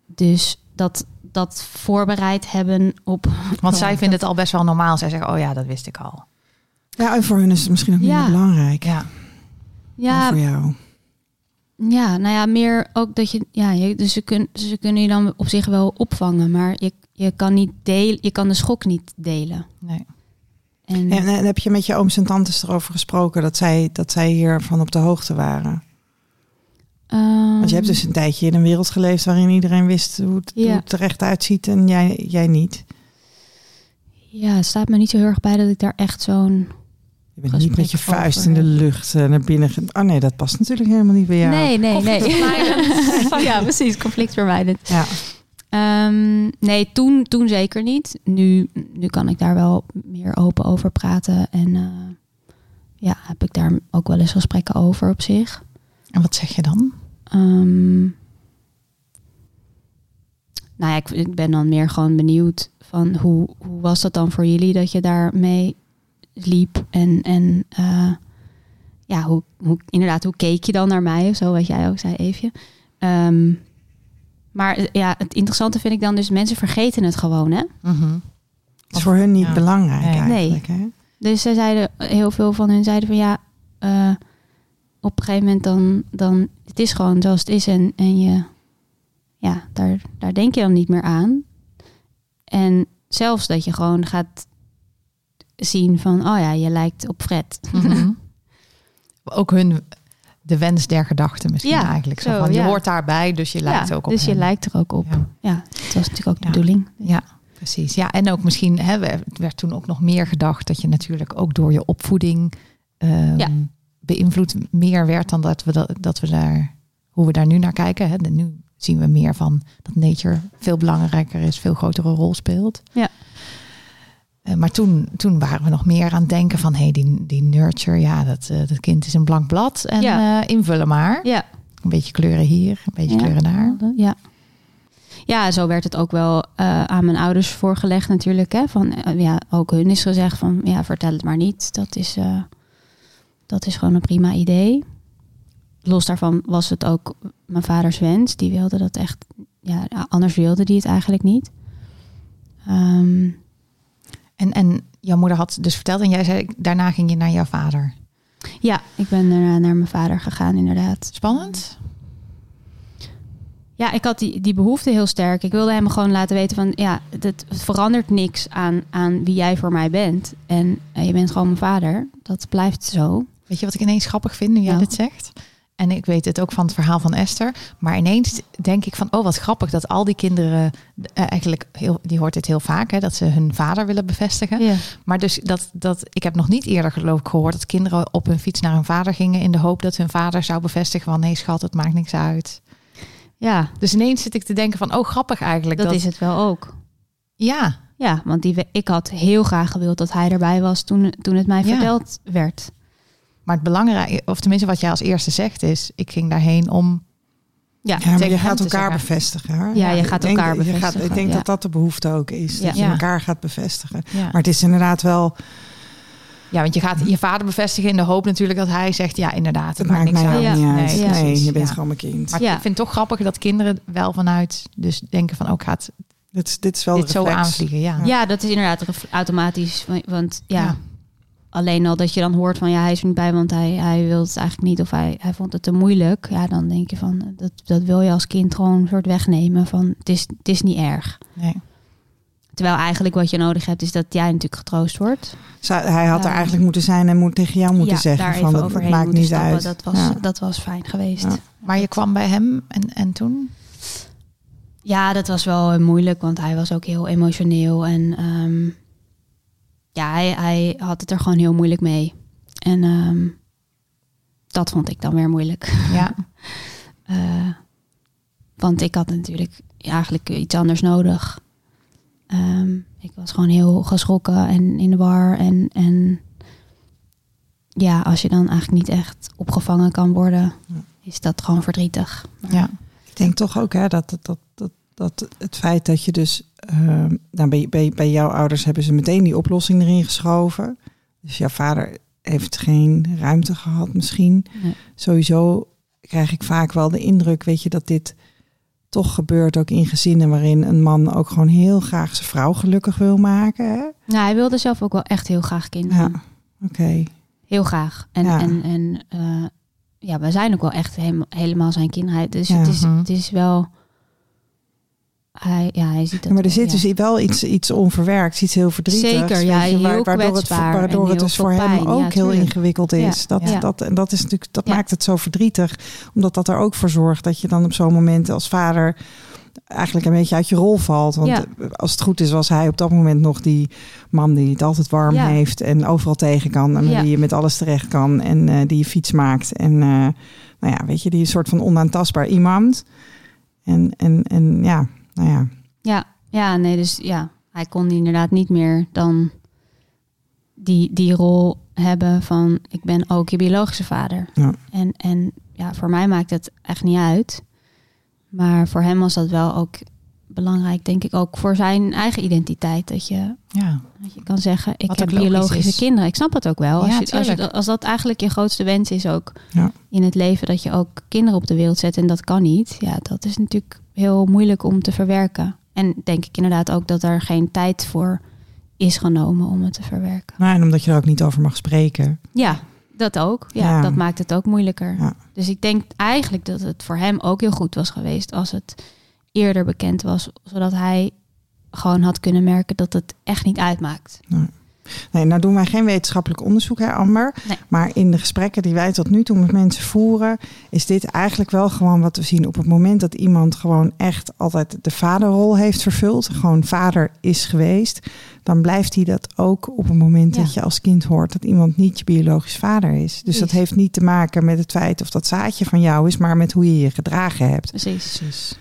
Dus dat, dat voorbereid hebben op Want zij vinden het al best wel normaal. Zij zeggen, oh ja, dat wist ik al. Ja, en voor hun is het misschien ook niet Ja. meer belangrijk. Ja, ja, voor jou. Ja, nou ja, meer ook dat je, ja, je, dus ze, kun, ze kunnen je dan op zich wel opvangen, maar je, je kan niet delen, je kan de schok niet delen. nee. En, En, en heb je met je ooms en tantes erover gesproken dat zij, dat zij hiervan op de hoogte waren? ehm, Want je hebt dus een tijdje in een wereld geleefd waarin iedereen wist hoe het, Ja. hoe het er echt uitziet en jij, jij niet. ja, het staat me niet zo heel erg bij dat ik daar echt zo'n. Je bent niet met je vuist over in de lucht eh, naar binnen. Oh nee, dat past natuurlijk helemaal niet bij jou. Nee, nee, nee. Ja, precies, conflictvermijdend. Ja. Ehm, nee, toen, toen zeker niet. Nu, nu kan ik daar wel meer open over praten en eh, ja, heb ik daar ook wel eens gesprekken over op zich. En wat zeg je dan? Ehm, nou ja, ik, ik ben dan meer gewoon benieuwd van hoe, hoe was dat dan voor jullie dat je daarmee liep en, en eh, ja, hoe, hoe, inderdaad, hoe keek je dan naar mij of zo, wat jij ook zei, Eefje. Ehm, maar eh, ja, het interessante vind ik dan dus, mensen vergeten het gewoon, hè? Mhm. Het is voor hun niet Ja. belangrijk Nee. eigenlijk. Hè? Dus ze zeiden, heel veel van hun zeiden van ja, eh, op een gegeven moment dan, dan, het is gewoon zoals het is en, en je, ja, daar, daar denk je dan niet meer aan. En zelfs dat je gewoon gaat zien van, oh ja, je lijkt op Fred. Mhm. Ook hun, de wens der gedachten misschien Ja, eigenlijk. Zo zo, van, je ja. hoort daarbij, dus je lijkt ook op Dus je hem. lijkt er ook op. Ja. Het was natuurlijk ook de bedoeling. Ja, precies. Ja, en ook misschien, hè, werd toen ook nog meer gedacht dat je natuurlijk ook door je opvoeding ehm, beïnvloed meer werd dan dat we, dat, dat we daar, hoe we daar nu naar kijken. Hè. Nu zien we meer van dat nature veel belangrijker is, veel grotere rol speelt. Ja. Eh, maar toen, toen waren we nog meer aan het denken van, hé, hey, die, die nurture, ja, dat, eh, dat kind is een blank blad en Ja. eh, invullen maar. Ja, Een beetje kleuren hier, een beetje Ja. kleuren daar. Ja. Ja, zo werd het ook wel eh, aan mijn ouders voorgelegd natuurlijk. Hè? Van, ja, ook hun is gezegd van, ja, vertel het maar niet. Dat is, eh, dat is gewoon een prima idee. Los daarvan was het ook mijn vaders wens. Die wilde dat echt, ja, anders wilde die het eigenlijk niet. Ehm, En, en jouw moeder had dus verteld en jij zei, daarna ging je naar jouw vader. ja, ik ben daarna naar mijn vader gegaan inderdaad. Spannend? Ja, ik had die, die behoefte heel sterk. Ik wilde hem gewoon laten weten van... ja, het, verandert niks aan, aan wie jij voor mij bent. En eh, je bent gewoon mijn vader. Dat blijft zo. Weet je wat ik ineens grappig vind nu jij Nou. dit zegt? En ik weet het ook van het verhaal van Esther. Maar ineens denk ik van, oh wat grappig dat al die kinderen eh, eigenlijk, heel, die hoort het heel vaak, hè, dat ze hun vader willen bevestigen. Ja. Maar dus dat, dat, ik heb nog niet eerder geloof ik gehoord dat kinderen op hun fiets naar hun vader gingen in de hoop dat hun vader zou bevestigen van, nee schat, het maakt niks uit. ja, Dus ineens zit ik te denken van, oh grappig eigenlijk. dat, is het wel ook. Ja, Ja, want die, we- ik had heel graag gewild dat hij erbij was toen, toen het mij Ja. verteld werd. Maar het belangrijke, of tenminste wat jij als eerste zegt is, ik ging daarheen om, Ja, Ja, maar je gaat te elkaar zeggen. bevestigen. Hè? Ja, je Ik gaat denk- elkaar je gaat- bevestigen, ik denk ja. dat dat de behoefte ook is. Ja. Dat je Ja. elkaar gaat bevestigen. ja. Maar het is inderdaad wel, ja, want je gaat je vader bevestigen in de hoop natuurlijk dat hij zegt, ja inderdaad, het het maakt maakt niks mij uit. ook Ja. niet uit. Nee, Nee, precies. je bent Ja. gewoon mijn kind. Maar Ja. ik vind het toch grappig dat kinderen wel vanuit dus denken van, ook gaat dit, dit is wel dit de zo aanvliegen. Ja. Ja, dat is inderdaad automatisch. wa- Want ja, Ja. Alleen al dat je dan hoort van ja, hij is er niet bij, want hij, hij wil het eigenlijk niet of hij, hij vond het te moeilijk. Ja, dan denk je van dat, dat wil je als kind gewoon een soort wegnemen van het is, het is niet erg. Nee. Terwijl eigenlijk wat je nodig hebt is dat jij natuurlijk getroost wordt. Zou- hij had er eigenlijk moeten zijn en moet tegen jou moeten ja, zeggen daar van overheen maakt niet stappen. uit. Dat was, Ja. dat was fijn geweest. Ja. Maar je kwam bij hem en, en toen? Ja, dat was wel moeilijk, want hij was ook heel emotioneel. En ehm, ja, hij, hij had het er gewoon heel moeilijk mee. En ehm, dat vond ik dan weer moeilijk. Ja. Eh, want ik had natuurlijk eigenlijk iets anders nodig. Ehm, ik was gewoon heel geschrokken en in de war. En, en ja, als je dan eigenlijk niet echt opgevangen kan worden, is dat gewoon verdrietig. Maar- ja. Ik denk toch ook hè, dat, dat, dat, dat, dat het feit dat je dus... ehm, nou, bij, bij, bij jouw ouders hebben ze meteen die oplossing erin geschoven. Dus jouw vader heeft geen ruimte gehad misschien. Nee. Sowieso krijg ik vaak wel de indruk, weet je, dat dit toch gebeurt ook in gezinnen waarin een man ook gewoon heel graag zijn vrouw gelukkig wil maken. Hè? Nou, hij wilde zelf ook wel echt heel graag kinderen. Ja, oké. Heel graag. En, Ja. en, en eh, ja, we zijn ook wel echt helemaal zijn kinderen. Dus Ja. het, is, Mhm. het is wel... Hij, ja, hij ziet dat maar er wel, zit ja. dus wel iets, iets onverwerkt, iets heel verdrietigs. Zeker, ja, waardoor het, waardoor het dus voor hem ook Ja, heel ingewikkeld is. Dat, dat, en dat, is natuurlijk, dat maakt het zo verdrietig, omdat dat er ook voor zorgt dat je dan op zo'n moment als vader eigenlijk een beetje uit je rol valt. Want Ja. als het goed is, was hij op dat moment nog die man die het altijd warm Ja. heeft en overal tegen kan en Ja. wie je met alles terecht kan en eh, die je fiets maakt. En eh, nou ja, weet je, die soort van onaantastbaar iemand. En, en, en ja, nou ja. Ja, ja, nee, dus ja, hij kon inderdaad niet meer dan die, die rol hebben van ik ben ook je biologische vader. Ja. En, en ja, voor mij maakt het echt niet uit. Maar voor hem was dat wel ook belangrijk, denk ik, ook voor zijn eigen identiteit. Dat je, Ja. dat je kan zeggen, ik Wat heb biologische is. kinderen. Ik snap het ook wel. Als, je, als, je, als dat eigenlijk je grootste wens is ook Ja. in het leven, dat je ook kinderen op de wereld zet en dat kan niet. Ja, dat is natuurlijk heel moeilijk om te verwerken. En denk ik inderdaad ook dat er geen tijd voor is genomen om het te verwerken. Nou, en omdat je er ook niet over mag spreken. Ja, dat ook. Ja, Ja. dat maakt het ook moeilijker. Ja. Dus ik denk eigenlijk dat het voor hem ook heel goed was geweest als het eerder bekend was, zodat hij gewoon had kunnen merken dat het echt niet uitmaakt. Nee, nou doen wij geen wetenschappelijk onderzoek, hè, Amber. Nee. Maar in de gesprekken die wij tot nu toe met mensen voeren, is dit eigenlijk wel gewoon wat we zien. Op het moment dat iemand gewoon echt altijd de vaderrol heeft vervuld, gewoon vader is geweest, dan blijft hij dat ook op het moment Ja. dat je als kind hoort dat iemand niet je biologisch vader is. Dus dat heeft niet te maken met het feit of dat zaadje van jou is, maar met hoe je je gedragen hebt. Precies. Precies.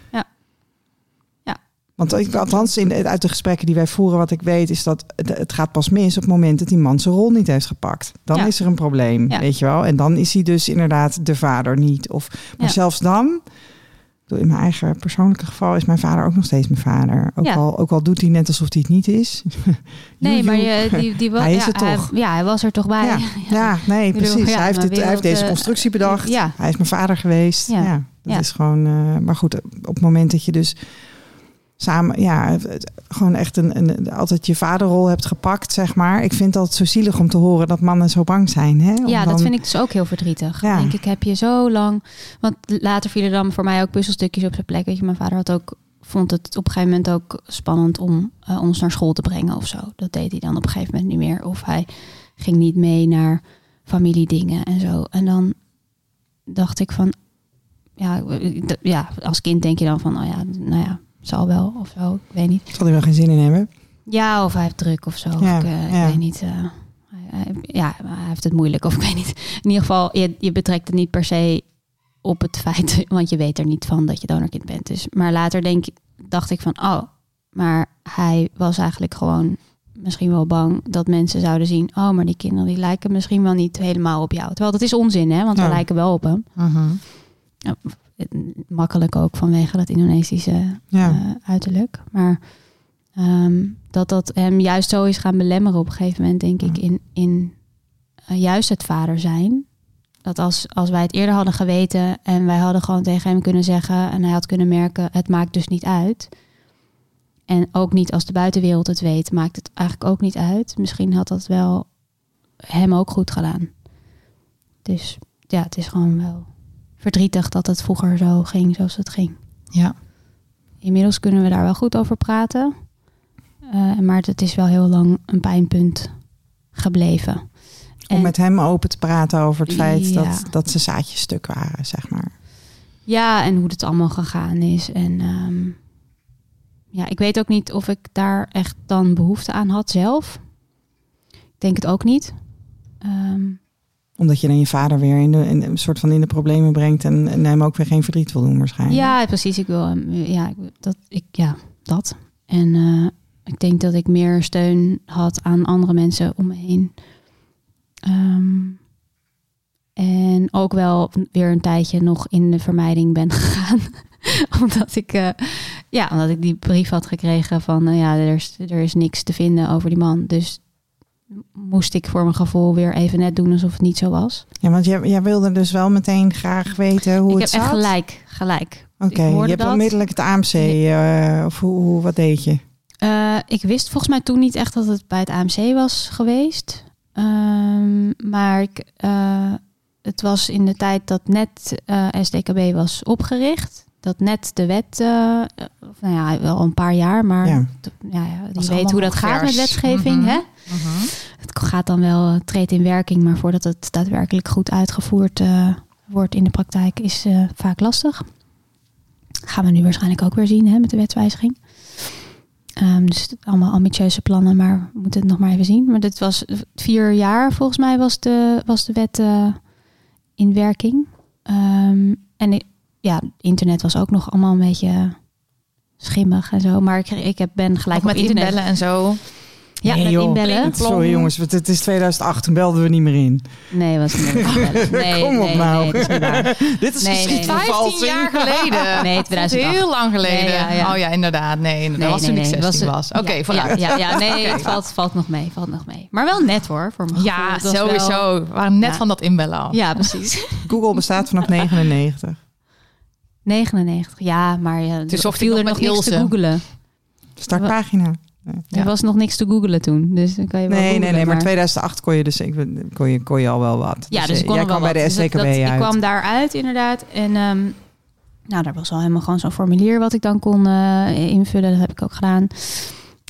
Want ik, althans, in uit de gesprekken die wij voeren, wat ik weet, is dat het, gaat pas mis op het moment dat die man zijn rol niet heeft gepakt. Dan Ja. is er een probleem, Ja. weet je wel. En dan is hij dus inderdaad de vader niet. Of, maar Ja. zelfs dan, in mijn eigen persoonlijke geval, is mijn vader ook nog steeds mijn vader. Ook, al, ook al doet hij net alsof hij het niet is. Nee, maar je, die, die was, Hij is er toch. ja, hij was er toch bij. Ja, ja, nee, bedoel, precies. hij, heeft maar dit, hij heeft deze eh, constructie bedacht. ja. Hij is mijn vader geweest. Ja, Ja. dat is gewoon. eh, maar goed, op het moment dat je dus samen, ja, gewoon echt een, een, altijd je vaderrol hebt gepakt, zeg maar. Ik vind altijd zo zielig om te horen dat mannen zo bang zijn. Hè? Om Ja, dat dan- vind ik dus ook heel verdrietig. Ja. Denk ik, heb je zo lang... Want later vielen dan voor mij ook puzzelstukjes op zijn plek. Weet je, mijn vader had ook, vond het op een gegeven moment ook spannend om eh, ons naar school te brengen of zo. Dat deed hij dan op een gegeven moment niet meer. Of hij ging niet mee naar familiedingen en zo. En dan dacht ik van, ja, d- ja, als kind denk je dan van, oh ja, nou ja, zal wel of zo, ik weet niet. Zal hij wel geen zin in hebben? Ja, of hij heeft druk of zo. Of Ja, ik, eh, ja. ik weet niet. eh, hij- hij- ja, hij heeft het moeilijk of ik weet niet. In ieder geval, je, je betrekt het niet per se op het feit, want je weet er niet van dat je donorkind bent. Dus, maar later denk, dacht ik van, oh, maar hij was eigenlijk gewoon misschien wel bang dat mensen zouden zien, oh, maar die kinderen die lijken misschien wel niet helemaal op jou. Terwijl dat is onzin, hè, want Ja. we lijken wel op hem. Mhm. Makkelijk ook vanwege dat Indonesische Ja. eh, uiterlijk. Maar ehm, dat dat hem juist zo is gaan belemmeren op een gegeven moment, denk ik, in, in eh, juist het vader zijn. Dat als, als wij het eerder hadden geweten en wij hadden gewoon tegen hem kunnen zeggen en hij had kunnen merken, het maakt dus niet uit. En ook niet als de buitenwereld het weet, maakt het eigenlijk ook niet uit. Misschien had dat wel hem ook goed gedaan. Dus ja, het is gewoon wel verdrietig dat het vroeger zo ging zoals het ging. Ja. Inmiddels kunnen we daar wel goed over praten. Eh, maar het is wel heel lang een pijnpunt gebleven. Om En- met hem open te praten over het feit Ja. dat, dat ze zaadjes stuk waren, zeg maar. Ja, en hoe het allemaal gegaan is. En ehm, ja, ik weet ook niet of ik daar echt dan behoefte aan had zelf. Ik denk het ook niet. Ehm, Omdat je dan je vader weer in de, in een soort van in de problemen brengt en, en hem ook weer geen verdriet wil doen waarschijnlijk. ja, precies. Ik wil. Ja, dat, ik, ja, dat. En eh, ik denk dat ik meer steun had aan andere mensen om me heen. Ehm, en ook wel weer een tijdje nog in de vermijding ben gegaan. omdat ik, eh, ja, omdat ik die brief had gekregen van, nou ja, er is, er is niks te vinden over die man. Dus moest ik voor mijn gevoel weer even net doen alsof het niet zo was. Ja, want jij, jij wilde dus wel meteen graag weten hoe ik het heb echt zat. gelijk, gelijk. Oké, Ik je hebt dat. onmiddellijk het AMC, eh, of hoe, hoe, wat deed je? Eh, ik wist volgens mij toen niet echt dat het bij het AMC was geweest. Ehm, maar ik, eh, het was in de tijd dat net SDKB was opgericht. Dat net de wet, of nou ja, wel een paar jaar, maar Ja. ja, ja, die weet hoe dat gaat met wetgeving. Mhm. hè? Het gaat dan wel, eh, treedt in werking, maar voordat het daadwerkelijk goed uitgevoerd eh, wordt in de praktijk, is eh, vaak lastig. Gaan we nu waarschijnlijk ook weer zien hè, met de wetswijziging. Ehm, dus allemaal ambitieuze plannen, maar we moeten het nog maar even zien. Maar dit was vier jaar volgens mij was de, was de wet eh, in werking. Ehm, en i- ja, internet was ook nog allemaal een beetje schimmig en zo. Maar ik, ik heb, ben gelijk Ook op met internet. inbellen en zo. Ja, Nee, met joh. inbellen. Sorry jongens, want het is 2008, toen belden we niet meer in. Nee, was niet met inbellen. Nee, Kom op nee, nou. nee, is niet. Dit is Nee, nee, nee. 15 jaar geleden. Nee, 2008. Heel lang geleden. Nee, ja, ja. Oh ja, inderdaad. Nee, inderdaad. Nee, was nee, toen ik nee, 16 was- was. Oké, ja, vooruit. Ja, ja, ja, nee, het valt, valt nog mee, valt nog mee. Maar wel net hoor, voor mijn Ja, wel- sowieso. We waren net Ja. van dat inbellen af. Ja, precies. Google bestaat vanaf 99. 99, ja, maar ja, Toen er viel nog er nog niks te googelen. Startpagina. Ja. Er was nog niks te googelen toen, dus dan kan je wel Nee, nee, googlen, nee, maar 2008 kon je dus ik, kon je, kon je al wel wat. Ja, dus ik kon jij wel kwam bij de. Dus SCKB dat- uit. Ik kwam daaruit inderdaad. En ehm, nou, daar was al helemaal gewoon zo'n formulier wat ik dan kon eh, invullen. Dat heb ik ook gedaan.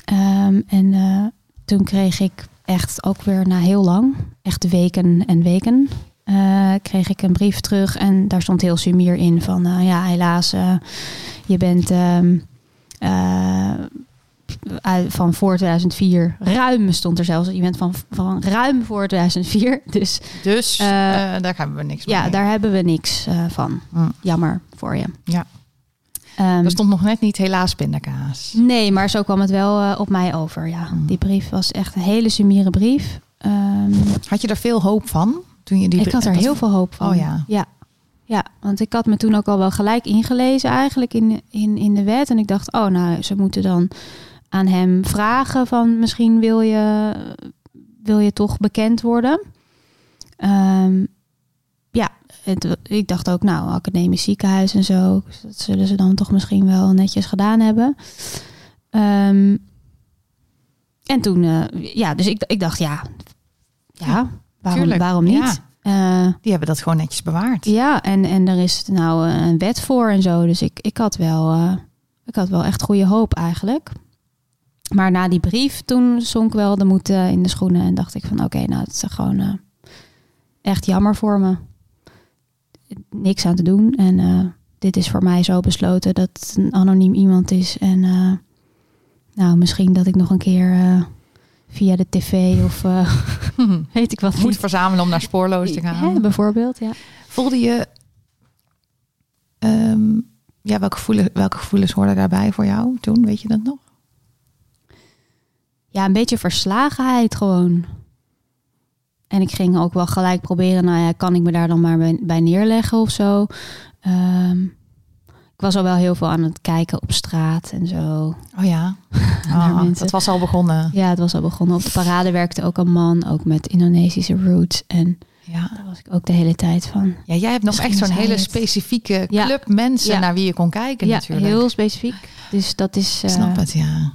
Ehm, en eh, toen kreeg ik echt ook weer na heel lang, echt weken en weken, eh, kreeg ik een brief terug. En daar stond heel sumier in van, eh, ja, helaas, eh, je bent... ehm, eh, van voor 2004. Ruim stond er zelfs. Je bent van, van ruim voor 2004. Dus Dus daar hebben we niks ja, mee. daar hebben we niks van. Jammer voor je. Ja. Ehm, Er stond nog net niet helaas pindakaas. nee, maar zo kwam het wel op mij over. Ja, Hm. die brief was echt een hele sumiere brief. Ehm, Had je er veel hoop van? Toen je die ik had er heel veel hoop van. Oh ja. ja. Ja, want ik had me toen ook al wel gelijk ingelezen eigenlijk in, in, in de wet. En ik dacht, oh nou, ze moeten dan aan hem vragen van misschien wil je, wil je toch bekend worden. Ehm, ja, het, ik dacht ook, nou, academisch ziekenhuis en zo, dat zullen ze dan toch misschien wel netjes gedaan hebben. Ehm, en toen, eh, ja, dus ik, ik dacht, ja, ja, waarom, tuurlijk, waarom niet? Eh, Die hebben dat gewoon netjes bewaard. ja, en, en er is nou eh, een wet voor en zo. Dus ik, ik, had wel, eh, ik had wel echt goede hoop eigenlijk. Maar na die brief, toen zonk wel de moed in de schoenen. En dacht ik van, oké, nou, het is gewoon echt jammer voor me. niks aan te doen. En dit is voor mij zo besloten dat het een anoniem iemand is. En nou, misschien dat ik nog een keer via de tv of weet ik wat Moet niet. verzamelen om naar spoorloos te gaan. Hè, bijvoorbeeld, ja. Voelde je... ehm, ja, welke gevoelens, welke gevoelens hoorden daarbij voor jou toen? Weet je dat nog? ja, een beetje verslagenheid gewoon. En ik ging ook wel gelijk proberen, nou ja, kan ik me daar dan maar bij, bij neerleggen of zo. Ehm, ik was al wel heel veel aan het kijken op straat en zo. Oh ja. Oh, mensen. dat was al begonnen. Ja, het was al begonnen. Op de parade werkte ook een man, ook met Indonesische roots. En Ja. daar was ik ook de hele tijd van. ja, jij hebt nog Misschien echt zo'n hele het. specifieke Ja. club mensen Ja. naar wie je kon kijken ja, natuurlijk. heel specifiek. Dus dat is. Ik eh, snap het, ja.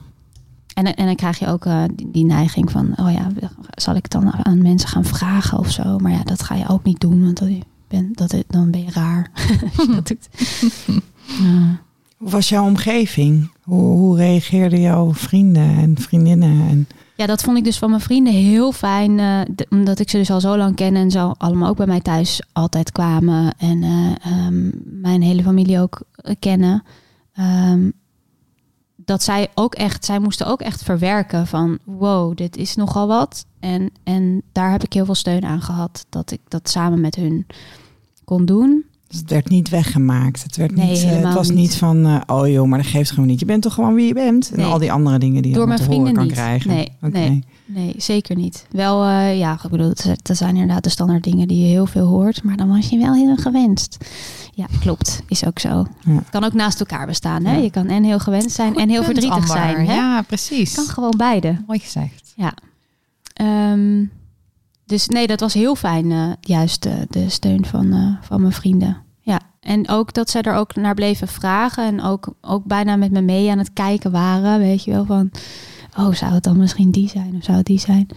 En, en dan krijg je ook eh, die, die neiging van, oh ja, zal ik dan aan mensen gaan vragen of zo? Maar ja, dat ga je ook niet doen, want dat, je bent, dat, dan ben je raar. Dat doet. Hoe was jouw omgeving? Hoe, reageerden jouw vrienden en vriendinnen? En, Ja, dat vond ik dus van mijn vrienden heel fijn. eh, omdat ik ze dus al zo lang ken en zo allemaal ook bij mij thuis altijd kwamen. En eh, ehm, mijn hele familie ook eh, kennen. Ehm, dat zij ook echt, zij moesten ook echt verwerken van wow, dit is nogal wat. En, en daar heb ik heel veel steun aan gehad. Dat ik dat samen met hun kon doen. Dus het werd niet weggemaakt. Het, werd Nee, niet, eh, het was niet. niet van, eh, oh joh, maar dat geeft gewoon niet. Je bent toch gewoon wie je bent? En al die andere dingen die je Door allemaal mijn te horen vrienden kan niet. krijgen. Nee, Oké. nee. Nee, zeker niet. Wel, eh, ja, ik bedoel, dat zijn inderdaad de standaard dingen die je heel veel hoort. Maar dan was je wel heel gewenst. Ja, klopt. Is ook zo. Ja. Het kan ook naast elkaar bestaan. Hè? Ja. Je kan en heel gewenst zijn en heel Punt, verdrietig Amber. zijn. Hè? Ja, precies. kan gewoon beide. Mooi gezegd. Ja. Ehm, dus nee, dat was heel fijn. eh, juist de, de steun van, eh, van mijn vrienden. Ja, en ook dat zij er ook naar bleven vragen. En ook, ook bijna met me mee aan het kijken waren. Weet je wel, van... Oh, zou het dan misschien die zijn? Of zou het die zijn?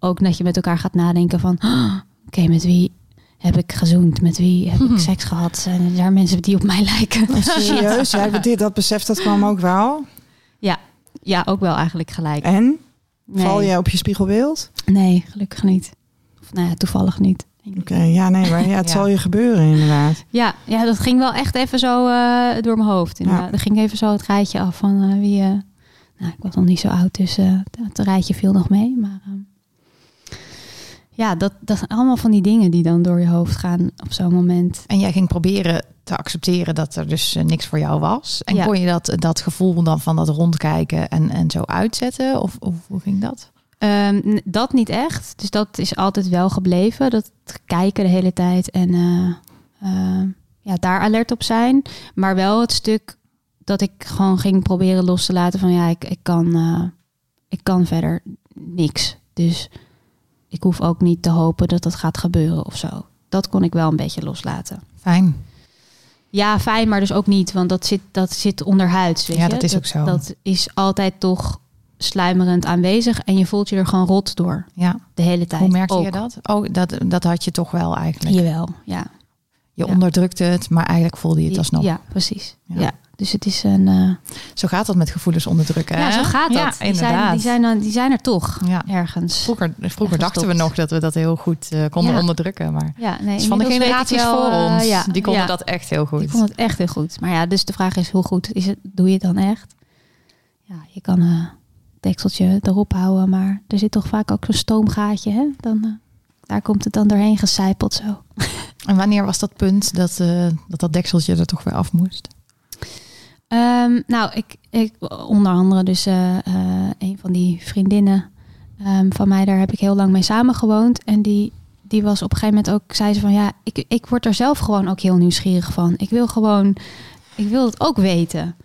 Ook dat je met elkaar gaat nadenken van... "Ah, Oké, met wie heb ik gezoend? Met wie heb ik seks gehad? Zijn er daar mensen die op mij lijken? Oh, serieus? Ja, dit, dat besef dat kwam ook wel. Ja, ook wel eigenlijk gelijk. En? Nee, Val je op je spiegelbeeld? nee gelukkig niet. Of, nou ja, toevallig niet. Oké, ja, nee, maar ja, het Ja. zal je gebeuren inderdaad. Ja, ja, dat ging wel echt even zo eh, door mijn hoofd. Inderdaad. Ja. Er ging even zo het rijtje af van eh, wie... eh, nou, ik was nog niet zo oud, dus eh, het rijtje viel nog mee. Maar ehm, ja, dat, dat zijn allemaal van die dingen die dan door je hoofd gaan op zo'n moment. En jij ging proberen te accepteren dat er dus eh, niks voor jou was. En Ja. kon je dat, dat gevoel dan van dat rondkijken en, en zo uitzetten? Of, of hoe ging dat? Ehm, dat niet echt. Dus dat is altijd wel gebleven. Dat kijken de hele tijd en eh, eh, ja, daar alert op zijn. Maar wel het stuk dat ik gewoon ging proberen los te laten van ja, ik, ik, kan, ik kan verder niks. Dus ik hoef ook niet te hopen dat dat gaat gebeuren of zo. Dat kon ik wel een beetje loslaten. Fijn. Ja, fijn, maar dus ook niet, want dat zit, dat zit onderhuids. Weet Ja, je? dat is ook zo. Dat is altijd toch sluimerend aanwezig en je voelt je er gewoon rot door Ja. de hele tijd. Hoe merkte ook. je dat? Oh, dat, dat had je toch wel eigenlijk. Jawel, ja. Je Ja. onderdrukte het, maar eigenlijk voelde je het alsnog. Ja, precies. Ja. Ja. Dus het is een... eh, Zo gaat dat met gevoelens onderdrukken. ja, hè? zo gaat dat. Ja, die, zijn, inderdaad. die, zijn, dan- die zijn er toch Ja. ergens. Vroeger, vroeger Ergens dachten we nog dat we dat heel goed eh, konden onderdrukken. Maar Ja, nee, van de generaties wel, voor eh, ons. ja, die konden dat echt heel goed. Die konden het echt heel goed. Maar ja, dus de vraag is hoe goed is het, doe je het dan echt? Ja, je kan een dekseltje erop houden, maar er zit toch vaak ook zo'n stoomgaatje. Hè? Dan, daar komt het dan doorheen gecijpeld zo. En wanneer was dat punt dat, eh, dat dat dekseltje er toch weer af moest? Ehm, nou, ik, ik onder andere dus eh, eh, een van die vriendinnen ehm, van mij, daar heb ik heel lang mee samengewoond. En die, die was op een gegeven moment ook, zei ze van ja, ik, ik word er zelf gewoon ook heel nieuwsgierig van. Ik wil gewoon, ik wil het ook weten.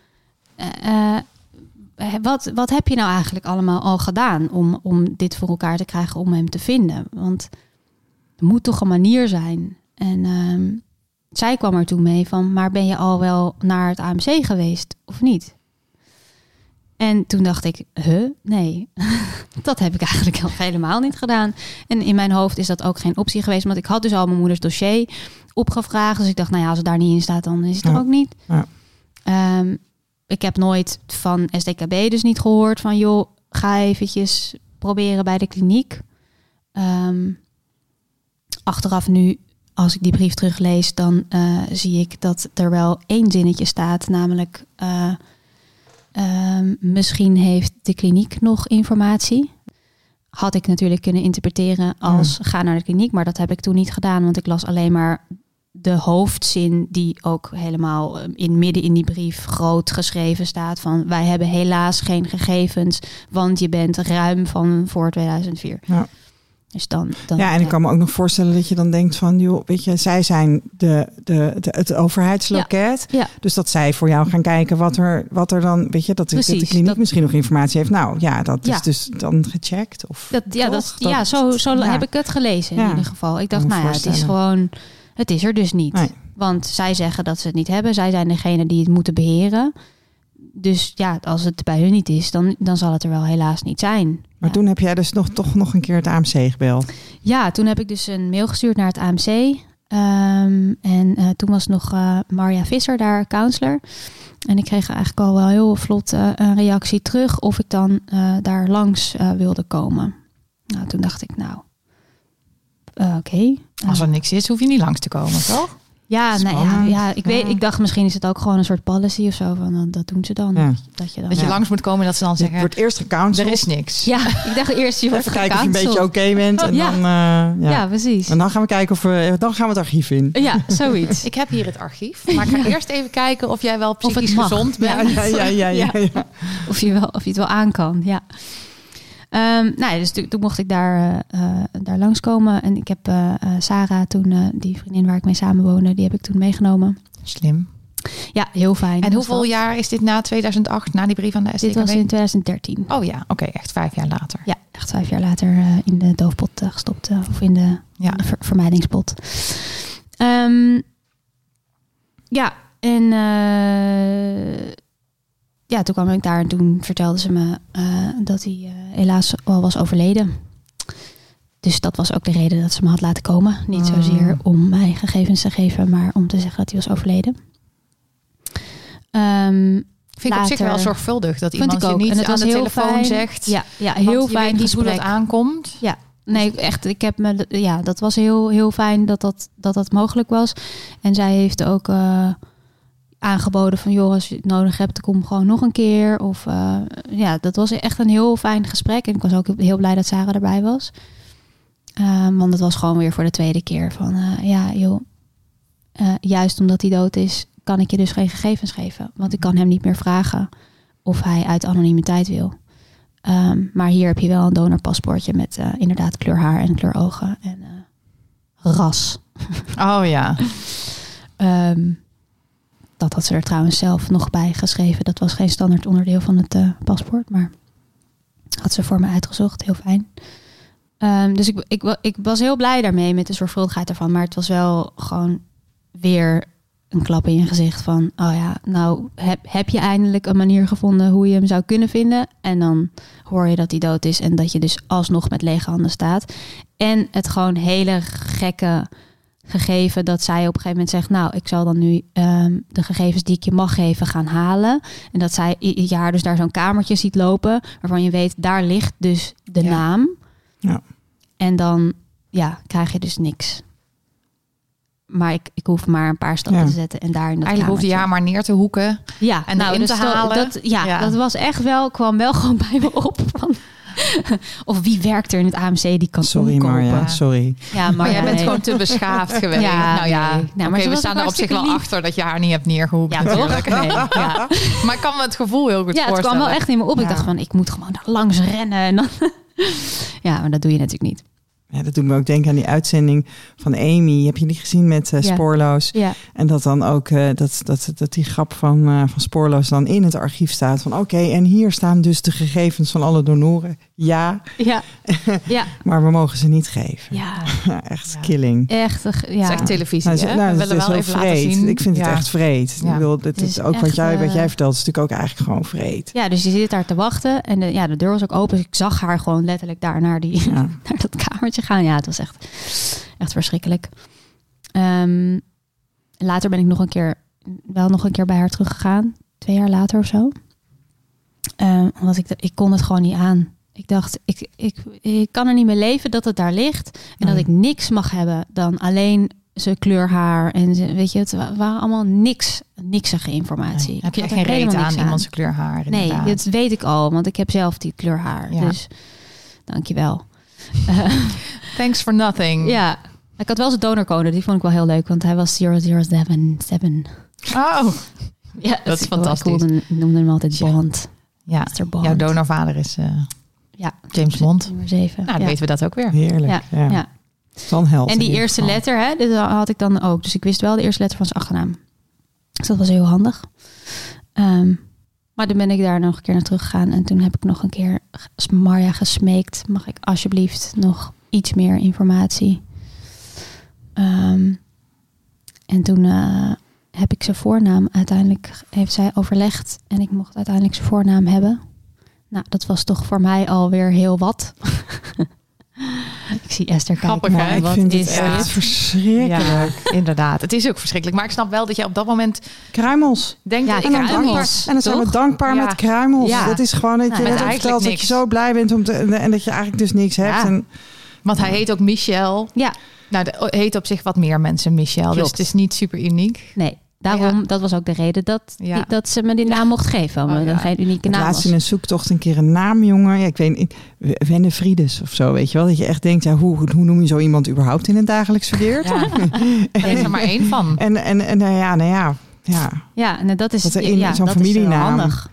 Wat, wat heb je nou eigenlijk allemaal al gedaan om, om dit voor elkaar te krijgen, om hem te vinden? Want er moet toch een manier zijn. En ehm, zij kwam er toen mee van, maar ben je al wel naar het AMC geweest of niet? En toen dacht ik, huh? Nee, dat heb ik eigenlijk nog helemaal niet gedaan. En in mijn hoofd is dat ook geen optie geweest, want ik had dus al mijn moeders dossier opgevraagd. Dus ik dacht, nou ja, als het daar niet in staat, dan is het er ook niet. Ja. Ehm, ik heb nooit van SDKB dus niet gehoord van, joh, ga eventjes proberen bij de kliniek. Ehm, achteraf nu als ik die brief teruglees, dan eh, zie ik dat er wel één zinnetje staat, namelijk eh, ehm, misschien heeft de kliniek nog informatie. Had ik natuurlijk kunnen interpreteren als ga naar de kliniek, maar dat heb ik toen niet gedaan, want ik las alleen maar de hoofdzin die ook helemaal eh, in midden in die brief groot geschreven staat van wij hebben helaas geen gegevens, want je bent ruim van voor 2004. Ja. Dus dan, dan Ja, en ik kan me ook nog voorstellen dat je dan denkt van, joh, weet je, zij zijn de, de, de, het overheidsloket. Ja. Dus dat zij voor jou gaan kijken wat er, wat er dan, weet je, dat de, dat de Precies, kliniek dat- misschien nog informatie heeft. Nou ja, dat is dus dan gecheckt. Of Dat, ja, toch? dat, ja, zo, zo heb ik het gelezen in ieder geval. Ik dacht, nou ja, het is gewoon, het is er dus niet. Nee. Want zij zeggen dat ze het niet hebben. Zij zijn degene die het moeten beheren. Dus ja, als het bij hun niet is, dan, dan zal het er wel helaas niet zijn. Maar ja. toen heb jij dus nog, toch nog een keer het AMC gebeld. Ja, toen heb ik dus een mail gestuurd naar het AMC. Ehm, en eh, toen was nog eh Marja Visser daar, counselor. En ik kreeg eigenlijk al wel heel vlot eh, een reactie terug of ik dan eh, daar langs eh, wilde komen. Nou, toen dacht ik, nou, oké. Als er niks is, hoef je niet langs te komen, toch? Ja, nou ja, ja, ik, weet, Ja. ik dacht misschien is het ook gewoon een soort policy of zo. Van, dat doen ze dan. Ja. Dat je dan Dat je Ja. langs moet komen en dat ze dan Je zeggen, wordt eerst gecounseld. er is niks. Ja, ik dacht eerst je wordt Even kijken of je een beetje gecanceld. oké bent. En Ja. dan, eh, ja. Ja, precies. En dan gaan we kijken of we, dan gaan we het archief in. Ja, zoiets. Ik heb hier het archief, maar ik ga eerst even kijken of jij wel het psychisch mag. gezond Ja, bent. ja, ja, ja, ja, ja. Of je, wel, of je het wel aan kan, ja. Ehm, nou ja, dus toen, toen mocht ik daar, eh, daar langskomen. En ik heb eh, Sarah toen, die vriendin waar ik mee samenwoonde, die heb ik toen meegenomen. Slim. Ja, heel fijn. En hoeveel dat. jaar is dit na 2008, na die brief aan de SDKB? Dit was in 2013. Oh ja, oké, echt vijf jaar later. Ja, echt vijf jaar later in de doofpot gestopt. of in de Ja. ver- vermijdingspot. Ehm, ja, en ja, toen kwam ik daar en toen vertelde ze me eh, dat hij eh, helaas al was overleden. Dus dat was ook de reden dat ze me had laten komen. Niet Mm. zozeer om mij gegevens te geven, maar om te zeggen dat hij was overleden. Ehm, Vind ik op zich wel zorgvuldig dat iemand je niet En het aan de telefoon fijn. zegt. ja, ja, heel fijn niet hoe dat aankomt. Ja, nee, echt. Ik heb me, ja, dat was heel, heel fijn dat dat, dat dat mogelijk was. En zij heeft ook eh, aangeboden van, joh, als je het nodig hebt, dan kom gewoon nog een keer. Of eh, ja, dat was echt een heel fijn gesprek. En ik was ook heel blij dat Sarah erbij was. Ehm, want het was gewoon weer voor de tweede keer van, eh, ja, joh, eh, juist omdat hij dood is, kan ik je dus geen gegevens geven. Want ik kan hem niet meer vragen of hij uit anonimiteit wil. Ehm, maar hier heb je wel een donorpaspoortje met inderdaad kleur haar en kleur ogen en ras. Oh ja. Ehm, dat had ze er trouwens zelf nog bij geschreven. Dat was geen standaard onderdeel van het eh, paspoort, maar had ze voor me uitgezocht. Heel fijn. Ehm, dus ik, ik, ik was heel blij daarmee met de zorgvuldigheid ervan. Maar het was wel gewoon weer een klap in je gezicht van... oh ja, nou heb, heb je eindelijk een manier gevonden hoe je hem zou kunnen vinden. En dan hoor je dat hij dood is en dat je dus alsnog met lege handen staat. En het gewoon hele gekke gegeven dat zij op een gegeven moment zegt... nou, ik zal dan nu ehm, de gegevens die ik je mag geven gaan halen. En dat zij jaar dus daar zo'n kamertje ziet lopen... waarvan je weet, daar ligt dus de Ja. naam. Ja. En dan ja, krijg je dus niks. Maar ik, ik hoef maar een paar stappen Ja. te zetten en daar in dat Eigenlijk hoefde je haar maar neer te hoeken. ja, en nou, dus te dat- halen. Dat, ja, Ja. dat was echt wel, kwam wel gewoon bij me op. Van, of wie werkt er in het AMC die kan Sorry omkopen? Marja, sorry. Ja, maar, Maar jij bent nee. gewoon te beschaafd geweest. Ja, nou ja, nee. Nou, we staan er op zich wel lief. achter dat je haar niet hebt neergehoekt. Ja, toch? Nee, ja. Maar ik kan me het gevoel heel goed ja, het voorstellen. kwam wel echt in me op. Ik Ja. dacht van, ik moet gewoon daar langs rennen. En dan... ja, maar dat doe je natuurlijk niet. Ja, dat doet me ook denken aan die uitzending van Amy. Heb je die gezien met eh, Ja. Spoorloos? Ja, En dat dan ook eh, dat, dat, dat die grap van, eh, van Spoorloos dan in het archief staat. Van oké, en hier staan dus de gegevens van alle donoren. Ja, ja, ja, maar we mogen ze niet geven. ja. echt Ja. killing. Echt, Het ja. is echt televisie, Nou, hè? het is- nou, we het willen wel even laten vreed. zien. Ik vind Ja. het echt vreed. Ja. Ik bedoel, Het is is ook wat jij, wat eh, jij vertelt, is natuurlijk ook eigenlijk gewoon vreed. Ja, dus je zit daar te wachten en de, ja, de deur was ook open. Dus ik zag haar gewoon letterlijk daar naar, die, Ja. naar dat kamertje gaan. Ja, het was echt, echt verschrikkelijk. Ehm, later ben ik nog een keer, wel nog een keer bij haar teruggegaan. Twee jaar later of zo. Ehm, omdat ik, ik kon het gewoon niet aan. Ik dacht, ik, ik, ik kan er niet meer leven dat het daar ligt. En dat ik niks mag hebben dan alleen zijn kleur haar en ze- weet je, het wa- waren allemaal niks, niksige informatie. Heb je echt geen reet helemaal aan niks iemands kleur haar? Nee, dat weet ik al, want ik heb zelf die kleur haar. Ja. Dus dankjewel. Thanks for nothing. ja, ik had wel zijn donorcode, die vond ik wel heel leuk, want hij was 0077. Oh, Ja, Dat is ik- Ik fantastisch. noemde, hem altijd Bond. ja. Bond. Jouw donorvader is eh, Ja, James Bond. nummer 7. Nou, dan ja. weten we dat ook weer. Heerlijk. Ja. Ja, ja. Van held. En die eerste letter, hè, dit had ik dan ook. Dus ik wist wel de eerste letter van zijn achternaam. Dus dat was heel handig. Ehm, maar toen ben ik daar nog een keer naar teruggegaan. En toen heb ik nog een keer Marja gesmeekt. Mag ik alsjeblieft nog iets meer informatie? Ehm, en toen eh, heb ik zijn voornaam uiteindelijk... Heeft zij overlegd. En ik mocht uiteindelijk zijn voornaam hebben. Nou, dat was toch voor mij alweer heel wat. ik zie Esther kijken. Grappig? Maar ik wat vind is het echt verschrikkelijk. Ja, inderdaad. Het is ook verschrikkelijk. Maar ik snap wel dat je op dat moment Kruimels. denkt... Ja, En dan, dankbaar, en dan zijn we dankbaar Ja. met kruimels. Ja. Dat is gewoon dat je Nou, net vertelt dat je zo blij bent om te, en dat je eigenlijk dus niks hebt. Ja. En, Want hij heet ook Michel. Ja, Nou, er heet op zich wat meer mensen Michel. Dus het is niet super uniek. nee. Daarom, dat was ook de reden dat, Ja. die- dat ze me die naam mocht geven. Oh, ja. het geen unieke naam laatst in een zoektocht een keer een naam, jongen. Ja, ik weet niet, Wennefriedes of zo, weet je wel. Dat je echt denkt, ja, hoe, hoe noem je zo iemand überhaupt in het dagelijks verkeer? Ja. Er is er maar één van. En, en, en nou ja, nou ja, ja, Ja, en dat is, Dat er in ja, zo'n dat is familienaam- wel handig.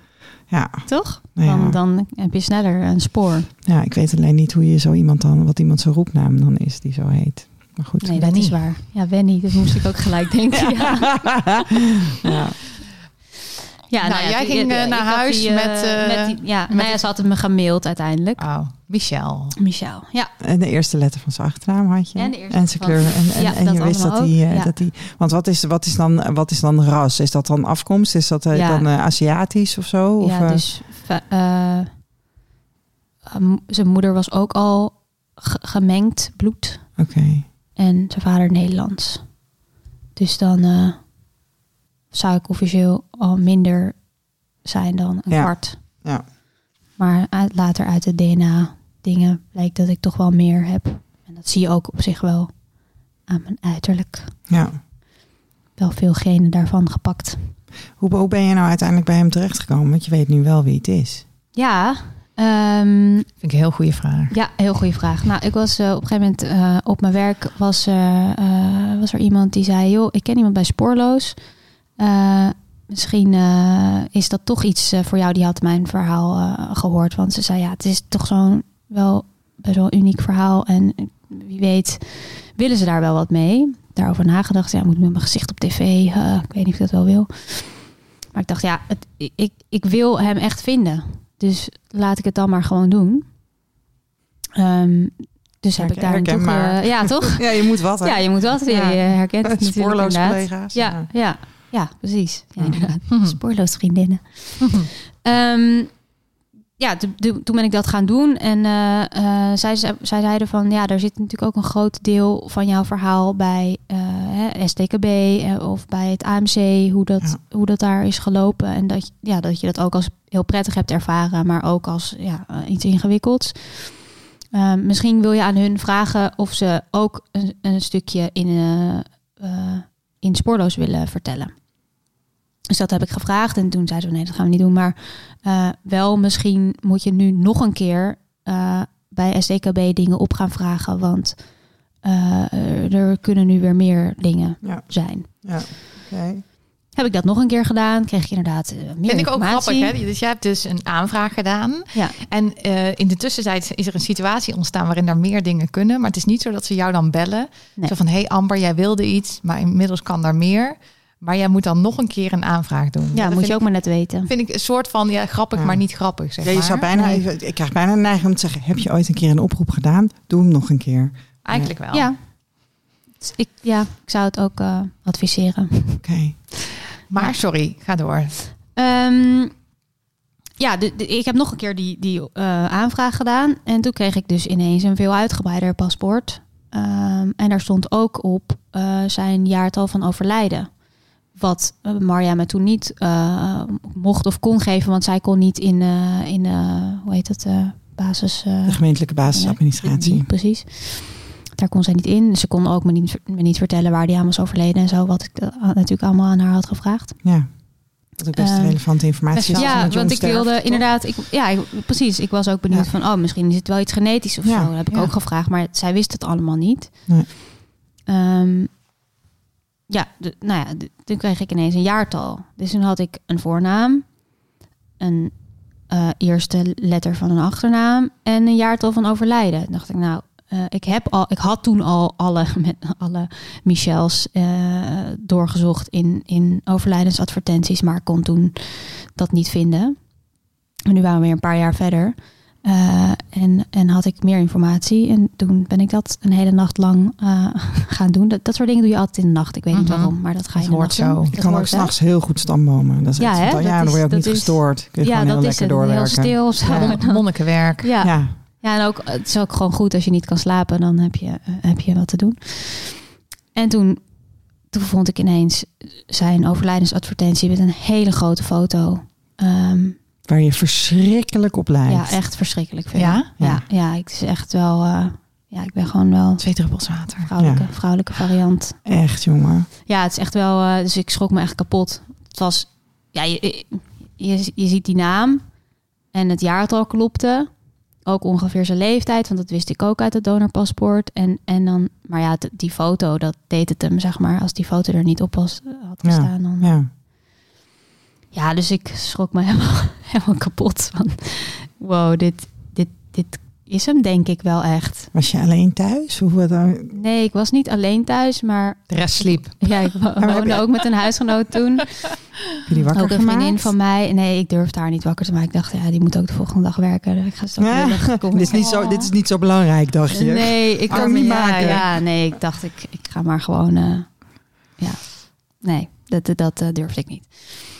ja, Toch? nou ja. Dan, dan heb je sneller een spoor. ja. Ik weet alleen niet hoe je zo iemand dan, wat iemand zijn roepnaam dan is die zo heet. Maar goed. Nee, dat Wenny. is waar. Ja, Wenny, dat moest ik ook gelijk denken. Ja, ja. ja, Nou, jij toen- ging, eh, ik naar huis die, eh, met, eh, die- ja, met nou ja, die- ze had het me gemaild uiteindelijk. Oh, Michel. Michel, ja. En de eerste letter van zijn achternaam had je. En de eerste zijn van- kleur. En, en, Ja, en dat je wist dat ja. dat hij. Want wat is, wat, is dan, wat is dan ras? Is dat dan afkomst? Is dat Ja. dan eh, Aziatisch of zo? Of, ja, dus zijn moeder was ook al ge- gemengd bloed. Oké. En zijn vader Nederlands. Dus dan eh, zou ik officieel al minder zijn dan een Ja. kwart. Ja. Maar uit- later uit de DNA dingen blijkt dat ik toch wel meer heb. En dat zie je ook op zich wel aan mijn uiterlijk. ja. Wel veel genen daarvan gepakt. Hoe, hoe ben je nou uiteindelijk bij hem terechtgekomen? Want je weet nu wel wie het is. Ja, ehm, Vind ik een heel goede vraag. Ja, heel goede vraag. Nou, ik was eh, op een gegeven moment eh, op mijn werk was, eh, was er iemand die zei: joh, ik ken iemand bij Spoorloos. Misschien is dat toch iets voor jou. Die had mijn verhaal eh, gehoord, want ze zei: ja, het is toch zo'n wel best wel uniek verhaal en wie weet willen ze daar wel wat mee. Daarover nagedacht. Ja, moet met mijn gezicht op tv. ik weet niet of ik dat wel wil. Maar ik dacht, ja, het, ik, ik wil hem echt vinden. Dus laat ik het dan maar gewoon doen. Ehm, dus heb ik daar toch... eh, ja, toch? Ja, je moet wat. hè? ja, je moet wat. Je, Ja. je herkent het natuurlijk Spoorloos inderdaad. collega's. Ja, ja, ja, precies. Ja, inderdaad. Spoorloos vriendinnen. Ehm, ja, to- to- toen ben ik dat gaan doen. En eh, eh, zij, zij zeiden van... Ja, er zit natuurlijk ook een groot deel van jouw verhaal bij eh, hè, STKB... of bij het AMC, hoe dat, Ja. hoe dat daar is gelopen. En dat, je- ja, dat je dat ook als heel prettig hebt ervaren... maar ook als ja, iets ingewikkelds. Misschien wil je aan hun vragen of ze ook een, een stukje in, in spoorloos willen vertellen. Dus dat heb ik gevraagd en toen zeiden ze nee, dat gaan we niet doen. Maar eh, wel misschien moet je nu nog een keer eh, bij SDKB dingen op gaan vragen. Want eh, er kunnen nu weer meer dingen Ja. zijn. Ja. Oké. Heb ik dat nog een keer gedaan, kreeg ik inderdaad meer Vind ik ook informatie. grappig. Hè? Dus jij hebt dus een aanvraag gedaan. Ja. En eh, in de tussentijd is er een situatie ontstaan waarin er meer dingen kunnen. Maar het is niet zo dat ze jou dan bellen. Nee. Zo van, hé hey Amber, jij wilde iets, maar inmiddels kan daar meer. Maar jij moet dan nog een keer een aanvraag doen. Ja, Dat moet je ook ik, maar net weten. Vind ik een soort van, ja, grappig, Ja. maar niet grappig, zeg Ja, je maar. zou bijna even, ik krijg bijna een neiging om te zeggen: heb je ooit een keer een oproep gedaan? Doe hem nog een keer. Eigenlijk wel. Ja. Dus Ik, ja, ik zou het ook eh, adviseren. Oké. Maar sorry, ga door. Ehm, ja, de, de- ik heb nog een keer die, die eh, aanvraag gedaan. En toen kreeg ik dus ineens een veel uitgebreider paspoort. Ehm, en daar stond ook op eh, zijn jaartal van overlijden. Wat eh, Marja me toen niet eh, mocht of kon geven. Want zij kon niet in, eh, in hoe heet het, basis... De gemeentelijke basisadministratie. precies. daar kon zij niet in. Ze kon ook me niet, me niet vertellen waar die aan was overleden en zo. Wat ik natuurlijk allemaal aan haar had gevraagd. Ja. Dat ook best relevante informatie best ja, want ik wilde toch? inderdaad, ik, ja, ik, precies. Ik was ook benieuwd Ja. van, oh, misschien is het wel iets genetisch of Ja, zo. Dat heb ik ja. ook gevraagd, maar zij wist het allemaal niet. Nee. Ehm, ja, nou ja, toen kreeg ik ineens een jaartal. Dus toen had ik een voornaam, een eh, eerste letter van een achternaam en een jaartal van overlijden. Toen dacht ik, nou, eh, ik, heb al, ik had toen al alle, met alle Michels eh, doorgezocht in, in overlijdensadvertenties, maar kon toen dat niet vinden. En nu waren we weer een paar jaar verder. Eh, en, en had ik meer informatie. En toen ben ik dat een hele nacht lang eh, gaan doen. Dat, dat soort dingen doe je altijd in de nacht. Ik weet niet Mhm. waarom, maar dat ga je Dat hoort doen. zo. Ik Dat kan ook hoort, s'nachts heel goed stambomen. Dat is Ja, echt. Dat ja, dan word je is- ook niet is- gestoord. Kun je Ja, gewoon dat heel is lekker het. Heel doorwerken. stil. Zo. Ja. Mon- Monnikenwerk. Ja. Ja. Ja, en ook, het is ook gewoon goed als je niet kan slapen, dan heb je, eh, heb je wat te doen. En toen, toen vond ik ineens zijn overlijdensadvertentie met een hele grote foto. Ehm, Waar je verschrikkelijk op lijkt. ja, echt verschrikkelijk veel. Ja? Ja, ja, ik is echt wel, eh, ja, ik ben gewoon wel Twee druppels water. vrouwelijke, Ja. vrouwelijke variant. Echt, jongen. Ja, het is echt wel, eh, dus ik schrok me echt kapot. Het was, ja, je, je, je ziet die naam en het jaartal klopte. Ook ongeveer zijn leeftijd, want dat wist ik ook uit het donorpaspoort. En, en dan, maar ja, die foto, dat deed het hem, zeg maar. Als die foto er niet op was, eh, had Ja. gestaan, dan... Ja. Ja. dus ik schrok me helemaal, helemaal kapot van... Wow, dit, dit, dit is hem denk ik wel echt. Was je alleen thuis? Hoe dan? Nee, ik was niet alleen thuis, maar De rest sliep. ja, ik woonde ook met een huisgenoot toen. Heb je die wakker ook een gemaakt? vriendin van mij. Nee, ik durfde haar niet wakker te maken. Ik dacht, ja, die moet ook de volgende dag werken. Dus Ik ga zo Ja, dit, is niet zo, dit is niet zo belangrijk, dacht je? Nee, ik Kan niet ja, maken. Ja, nee, ik dacht, ik, ik ga maar gewoon... eh, ja, nee, dat, dat, dat eh, durfde ik niet.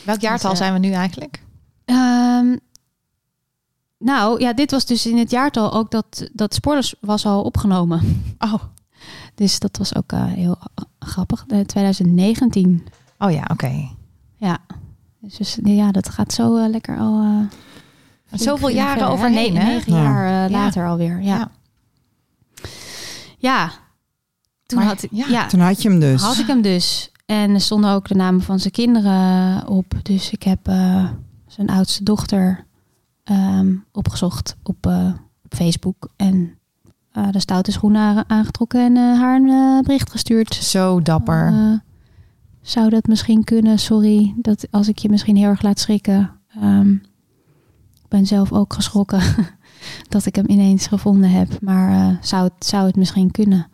Welk jaartal Dus, eh, zijn we nu eigenlijk? Ehm, nou, ja, dit was dus in het jaartal ook dat, dat Spoilers was al opgenomen. Oh, Dus dat was ook eh, heel grappig. Eh, 2019. oh ja, oké. Ja. Dus, dus, ja, dat gaat zo lekker al... eh, Met zoveel jaren hè? Negen Ja. jaar Ja. later alweer, ja. Ja. Ja. Toen Maar- had, ja. ja, Toen had je hem dus. had ik hem dus. En er stonden ook de namen van zijn kinderen op. Dus ik heb eh, zijn oudste dochter ehm, opgezocht op, eh, op Facebook. En eh, de stoute schoenen aan- aangetrokken en haar een bericht gestuurd. Zo dapper. Zou dat misschien kunnen? Sorry, dat als ik je misschien heel erg laat schrikken. Ehm, ik ben zelf ook geschrokken dat ik hem ineens gevonden heb. Maar zou, het, zou het misschien kunnen?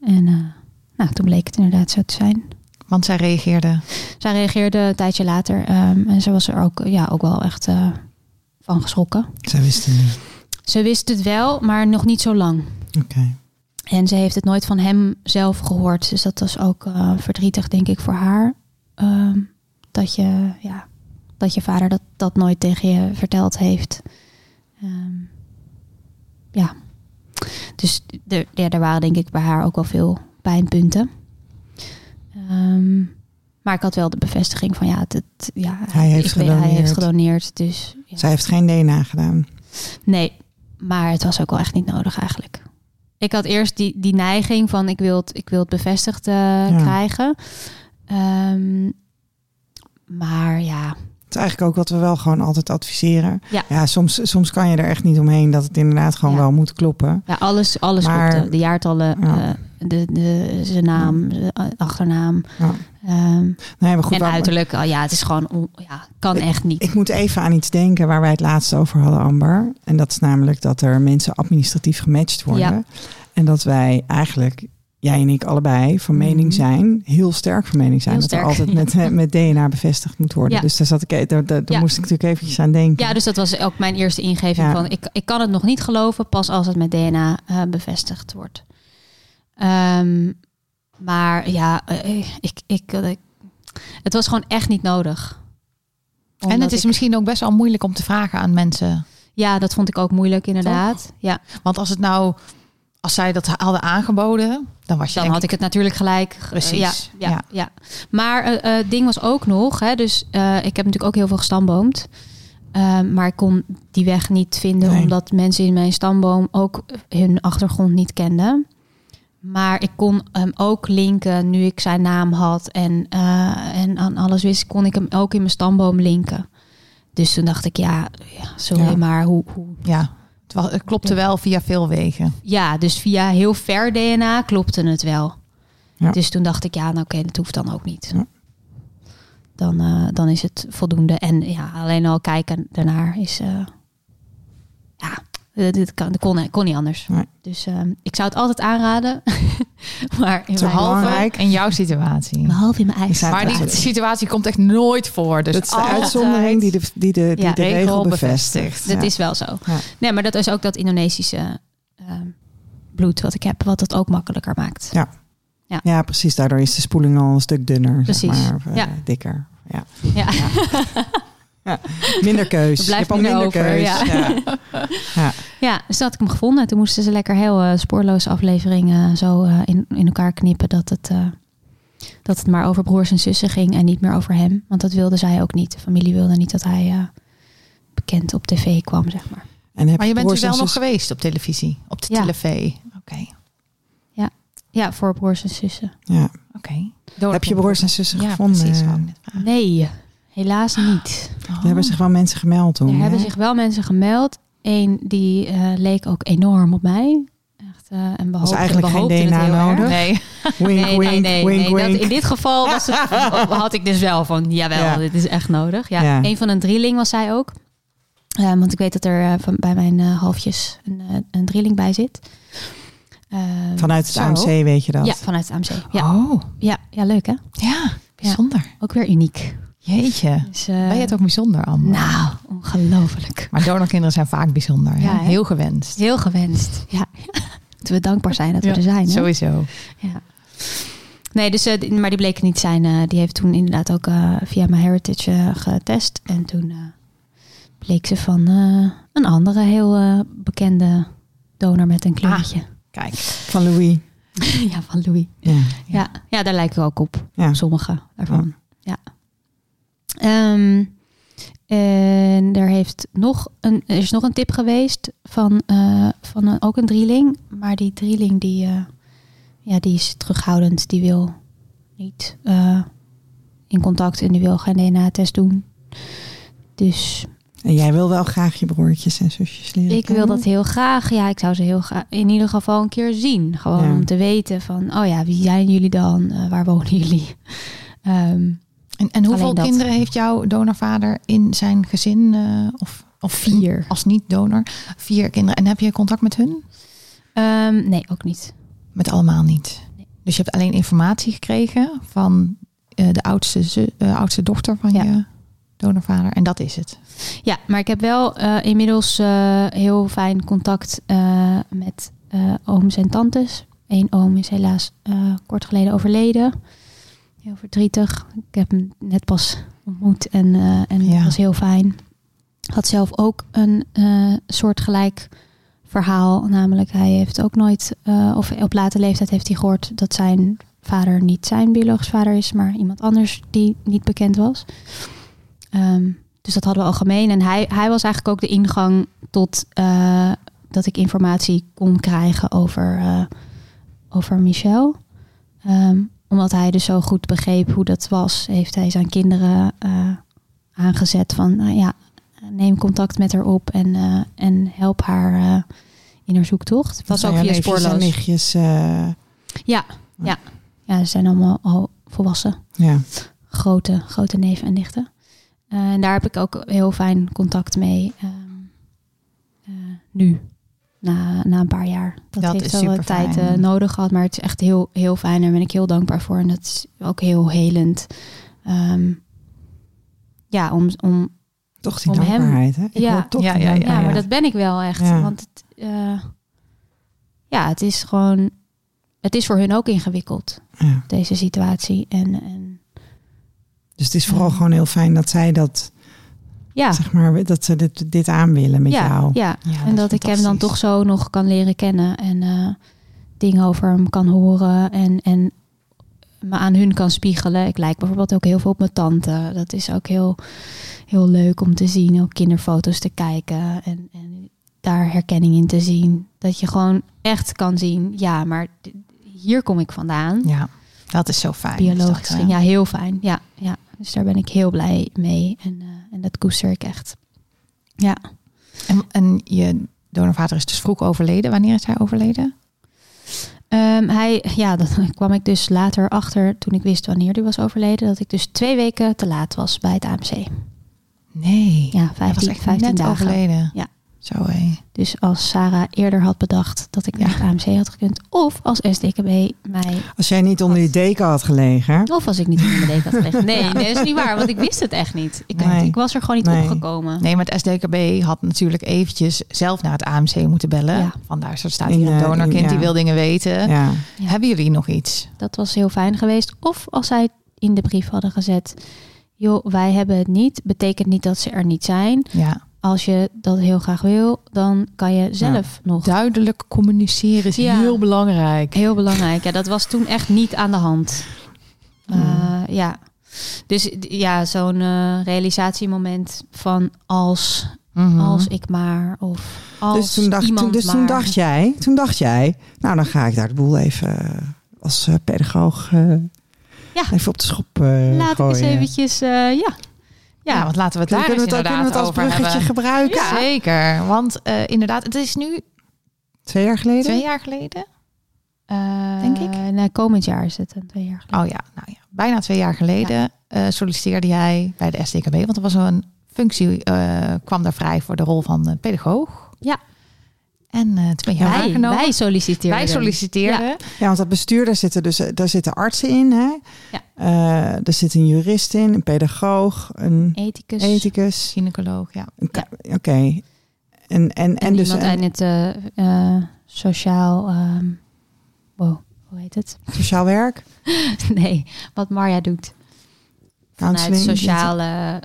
En nou, toen bleek het inderdaad zo te zijn. Want zij reageerde. Zij reageerde een tijdje later. ehm, en ze was er ook, ja, ook wel echt eh, van geschrokken. Zij wist het niet. Ze wist het wel, maar nog niet zo lang. Oké. En ze heeft het nooit van hem zelf gehoord. Dus dat was ook eh, verdrietig, denk ik, voor haar. Ehm, dat, je, ja, dat je vader dat, dat nooit tegen je verteld heeft. Ehm, ja. Dus er, ja, er waren denk ik bij haar ook wel veel pijnpunten. Ehm, maar ik had wel de bevestiging van ja, het, het- ja Hij heeft weet- hij gedoneerd. heeft gedoneerd. Dus ja. Zij heeft geen DNA gedaan. Nee, maar het was ook wel echt niet nodig eigenlijk. Ik had eerst die, die neiging van ik wil het, ik wil het bevestigd eh, krijgen. Ehm, maar ja, is eigenlijk ook wat we wel gewoon altijd adviseren. Ja. soms, soms kan je er echt niet omheen dat het inderdaad gewoon Ja. wel moet kloppen. ja alles, alles Maar- klopte. De jaartallen, Ja. eh, de, de, zijn naam, de achternaam. Ja. ehm, Nee, maar goed, en uiterlijk, oh ja, het is gewoon, on- ja, kan echt niet. Ik moet even aan iets denken waar wij het laatst over hadden, Amber. En dat is namelijk dat er mensen administratief gematcht worden. Ja. En dat wij eigenlijk, jij en ik allebei, van Mhm. mening zijn, heel sterk van mening zijn, Heel dat er altijd met, met DNA bevestigd moet worden. Ja. Dus daar, zat ik, daar, daar, daar Ja. moest ik natuurlijk eventjes aan denken. Ja, dus dat was ook mijn eerste ingeving Ja. van ik, ik kan het nog niet geloven pas als het met DNA eh, bevestigd wordt. Ehm, maar ja, eh, ik, ik, ik- het was gewoon echt niet nodig. en het is ik- misschien ook best wel moeilijk om te vragen aan mensen. Ja, dat vond ik ook moeilijk inderdaad. Ja, Want als het nou, als zij dat hadden aangeboden, dan was je dan had ik het natuurlijk gelijk. eh, Precies, Ja, ja, ja. ja. Maar het eh, ding was ook nog, hè, dus eh, ik heb natuurlijk ook heel veel gestamboomd. Ehm, maar ik kon die weg niet vinden Nee. omdat mensen in mijn stamboom ook hun achtergrond niet kenden. Maar ik kon hem ook linken nu ik zijn naam had en, eh, en aan alles wist, kon ik hem ook in mijn stamboom linken. Dus toen dacht ik, ja, ja sorry, Ja. maar hoe, hoe... Ja, het, klopte wel via veel wegen. Ja, dus via heel ver DNA klopte het wel. Ja. Dus toen dacht ik, ja, nou oké, dat hoeft dan ook niet. Ja. Dan, eh, dan is het voldoende. En ja, alleen al kijken daarnaar is... eh, ja, eh, dit kan, dat kon, kon niet anders. Nee. Dus eh, ik zou het altijd aanraden. maar in. Behalve in jouw situatie. behalve in mijn eigen zei- Maar die situatie komt echt nooit voor. Dus dat is de altijd uitzondering die de, die de, die Ja, de regel bevestigt. Dat Ja. is wel zo. Ja. Nee, maar dat is ook dat Indonesische ehm, bloed wat ik heb, wat het ook makkelijker maakt. Ja. Ja, precies. Daardoor is de spoeling al een stuk dunner, Precies. zeg maar. Of, eh, Ja. Dikker. Ja. Ja. Ja. Minder keus. Er blijft je hebt al minder over, keus. ja. Ja. Ja. ja, dus toen had ik hem gevonden. Toen moesten ze lekker heel eh, spoorloze afleveringen zo eh, in, in elkaar knippen dat het, eh, dat het maar over broers en zussen ging en niet meer over hem. Want dat wilde zij ook niet. De familie wilde niet dat hij eh, bekend op tv kwam, zeg maar. En heb Maar je bent broers dus wel en nog geweest op televisie, op de Ja. tv. Oké, Ja, voor broers en zussen. Ja. oké. Heb je broers en zussen ja, gevonden? Precies, net. Nee, helaas niet. Oh. Er hebben zich wel mensen gemeld toen. Er hebben zich wel mensen gemeld. Eén die eh, leek ook enorm op mij. Echt, eh en behoopte, eigenlijk geen DNA nodig? Nee, Wink, nee, wink, nee, nee, wink, nee. Dat, in dit geval was het, had ik dus wel van, jawel, Ja. dit is echt nodig. Ja, Ja. Een van een drieling was zij ook. Eh, want ik weet dat er van, bij mijn halfjes een, een drieling bij zit. Vanuit het Zo. AMC weet je dat. Ja, vanuit het AMC. Ja, Oh, ja, ja, leuk hè? ja, bijzonder. Ook weer uniek. Jeetje. Dus, eh, Ben je het ook bijzonder, Amber? Nou, ongelooflijk. Maar donorkinderen zijn vaak bijzonder. hè? Ja, hè? Heel gewenst. Heel gewenst. Ja. Moeten we dankbaar zijn dat we Ja, er zijn. Hè? Sowieso. Ja. Nee, dus, eh, maar die bleek niet zijn. eh, die heeft toen inderdaad ook via mijn heritage getest. En toen bleek ze van een andere heel bekende donor met een kleurtje. Kijk. Van Louis. ja, van Louis. Ja. Ja, ja daar lijken we ook op. Ja. Sommige daarvan. Ja. Ehm, en er, heeft nog een, er is nog een tip geweest van, eh, van een, ook een drieling. Maar die drieling die, eh, ja, die is terughoudend. Die wil niet eh, in contact en die wil geen DNA-test doen. Dus En jij wil wel graag je broertjes en zusjes leren ik wil dat heel graag. Ja, ik zou ze heel graag in ieder geval een keer zien. Gewoon Ja. om te weten van, oh ja, wie zijn jullie dan? Waar wonen jullie? Ehm, En, en hoeveel kinderen heeft jouw donorvader in zijn gezin? eh, of, of Vier. Als niet-donor. Vier kinderen. En heb je contact met hun? ehm, nee, ook niet. Met allemaal niet. Nee. Dus je hebt alleen informatie gekregen van eh, de oudste, eh, oudste dochter van Ja. je donorvader. En dat is het. Ja, maar ik heb wel inmiddels heel fijn contact met ooms en tantes. Eén oom is helaas kort geleden overleden. Heel verdrietig. Ik heb hem net pas ontmoet en, eh en Ja. was heel fijn. Had zelf ook een eh soortgelijk verhaal. Namelijk, hij heeft ook nooit, eh, of op late leeftijd heeft hij gehoord dat zijn vader niet zijn biologisch vader is, maar iemand anders die niet bekend was. Ehm, dus dat hadden we al gemeen. En hij, hij was eigenlijk ook de ingang tot dat ik informatie kon krijgen over, over Michel. Ehm, omdat hij dus zo goed begreep hoe dat was, heeft hij zijn kinderen eh, aangezet van, nou ja, neem contact met haar op en, eh, en help haar eh, in haar zoektocht. Het was Dat ook zijn via neefjes en spoorloos. nichtjes. eh, Ja, ja. ja, ze zijn allemaal al volwassen ja. grote, grote neven en nichten. Eh, en daar heb ik ook heel fijn contact mee ehm, eh, nu, na, na een paar jaar. Dat, Dat heeft is wel wat tijd eh, nodig gehad, maar het is echt heel, heel fijn. Daar ben ik heel dankbaar voor. En dat is ook heel helend. Ehm, ja, om, om, Toch die Om hem- dankbaarheid. Hè? Ik Ja. toch Ja, ja, ja, ja, maar dat ben ik wel echt. Ja. Want het, eh, ja, het is gewoon, het is voor hun ook ingewikkeld, Ja. deze situatie. En, en Dus het is vooral Ja. gewoon heel fijn dat zij dat, ja, zeg maar, dat ze dit, dit aan willen met ja, jou. ja, Ja, en dat, ik hem dan toch zo nog kan leren kennen en eh, dingen over hem kan horen en, en me aan hun kan spiegelen. Ik lijk bijvoorbeeld ook heel veel op mijn tante. Dat is ook heel, heel leuk om te zien, ook kinderfoto's te kijken en, en daar herkenning in te zien. Dat je gewoon echt kan zien, ja, maar hier kom ik vandaan. Ja, dat is zo fijn. dat, Biologisch ja, heel fijn. Ja, ja, dus daar ben ik heel blij mee. En, eh, en dat koester ik echt. Ja, En, en je donorvader is dus vroeg overleden. Wanneer is hij overleden? Ehm, hij, ja, dat kwam ik dus later achter toen ik wist wanneer hij was overleden. Dat ik dus twee weken te laat was bij het AMC. Nee. Ja, hij was 15, echt 15 net dagen. overleden. Ja. Zo hé. Dus als Sarah eerder had bedacht dat ik naar Ja. het AMC had gekund. Of als SDKB mij... Als jij niet onder die deken had gelegen. Of als ik niet in mijn deken had gelegd. Nee, nee, dat is niet waar. Want ik wist het echt niet. Ik, Nee. ik was er gewoon niet Nee. opgekomen. Nee, maar het SDKB had natuurlijk eventjes zelf naar het AMC moeten bellen. Ja. Vandaar, zo staat In, hier een donorkind in- ja. die wil dingen weten. Ja. Ja. Hebben jullie nog iets? Dat was heel fijn geweest. Of als zij in de brief hadden gezet... joh, wij hebben het niet. Betekent niet dat ze er niet zijn. Ja. Als je dat heel graag wil, dan kan je zelf nog... Duidelijk communiceren is Ja. heel belangrijk. Heel belangrijk. Ja, dat was toen echt niet aan de hand. Hmm. Eh, ja. Dus ja, zo'n eh, realisatiemoment van als, Mhm. als ik maar of als Dus, toen dacht, iemand toen, dus toen dacht jij, toen dacht jij, nou dan ga ik daar de boel even eh, als pedagoog Ja. even op de schop eh Laat ik eens gooien. eventjes, eh, ja. Ja, want laten we het daar kunnen, we het, kunnen we het als bruggetje hebben. gebruiken? Zeker, want eh, inderdaad, het is nu Twee jaar geleden? twee jaar geleden. Eh, denk ik. Nee, komend jaar is het, een twee jaar geleden. Oh ja, nou ja, bijna twee jaar geleden eh, solliciteerde jij bij de SDKB, want er was een functie eh, kwam daar vrij voor de rol van eh, pedagoog. Ja. En eh toen ben je wij, aangenomen. wij solliciteerden. Wij solliciteerden. Ja, want dat bestuur, daar zitten dus daar zitten artsen in. Hè? Ja. Eh, er zit een jurist in, een pedagoog, een Ethicus. ethicus. Gynaecoloog, ja. Oké. En, en, en, En, dus iemand en, uit het eh, eh, sociaal... ehm, wow, hoe heet het? sociaal werk, nee, wat Marja doet. Vanuit sociale...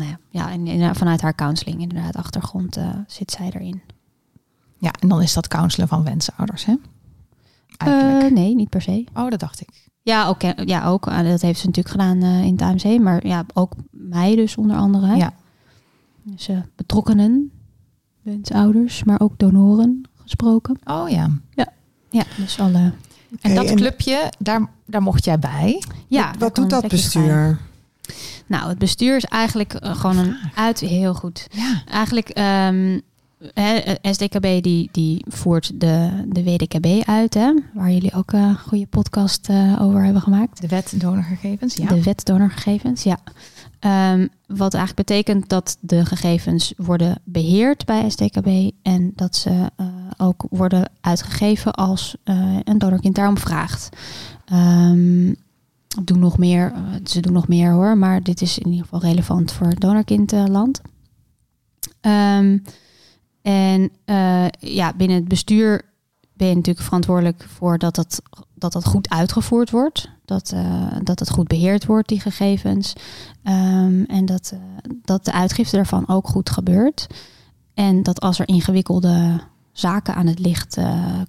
eh, nou ja, ja en, en vanuit haar counseling inderdaad, achtergrond eh, zit zij erin. Ja, en dan is dat counselen van wensouders, hè? Eigenlijk. Eh, nee, niet per se. oh, dat dacht ik. Ja, ook, eh, ja, ook eh, dat heeft ze natuurlijk gedaan eh, in het AMC. Maar ja, ook mij dus onder andere. Ja. Dus eh, betrokkenen, wensouders, maar ook donoren gesproken. Oh ja. Ja, dus alle... En dat en- clubje, daar, daar mocht jij bij. Ja, wat wat doet dat bestuur? Nou, het bestuur is eigenlijk eh, gewoon een uit... Heel goed. Ja. Eigenlijk, ehm, hè, SDKB die, die voert de, de WDKB uit, hè, waar jullie ook een goede podcast eh, over hebben gemaakt. De wet donorgegevens, ja. De wet donorgegevens, ja. Ehm, wat eigenlijk betekent dat de gegevens worden beheerd bij SDKB en dat ze eh, ook worden uitgegeven als eh, een donorkind daarom vraagt. Ehm, doen nog meer, eh, ze doen nog meer hoor, maar dit is in ieder geval relevant voor donorkindland. Ehm, en eh, ja, binnen het bestuur ben je natuurlijk verantwoordelijk voor dat dat, dat, dat goed uitgevoerd wordt. Dat, eh, dat het goed beheerd wordt, die gegevens. Ehm, en dat, dat de uitgifte daarvan ook goed gebeurt. En dat als er ingewikkelde zaken aan het licht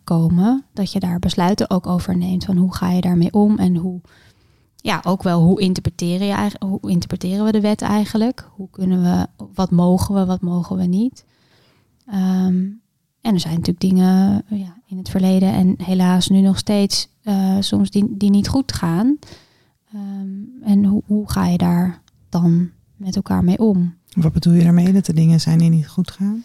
komen, dat je daar besluiten ook over neemt. Van hoe ga je daarmee om en hoe, ja, ook wel hoe interpreteren, je, hoe interpreteren we de wet eigenlijk? Hoe kunnen we, wat mogen we, wat mogen we niet? Ehm, en er zijn natuurlijk dingen ja, in het verleden en helaas nu nog steeds eh, soms die, die niet goed gaan. Ehm, en hoe, hoe ga je daar dan met elkaar mee om? Wat bedoel je daarmee dat de dingen zijn die niet goed gaan?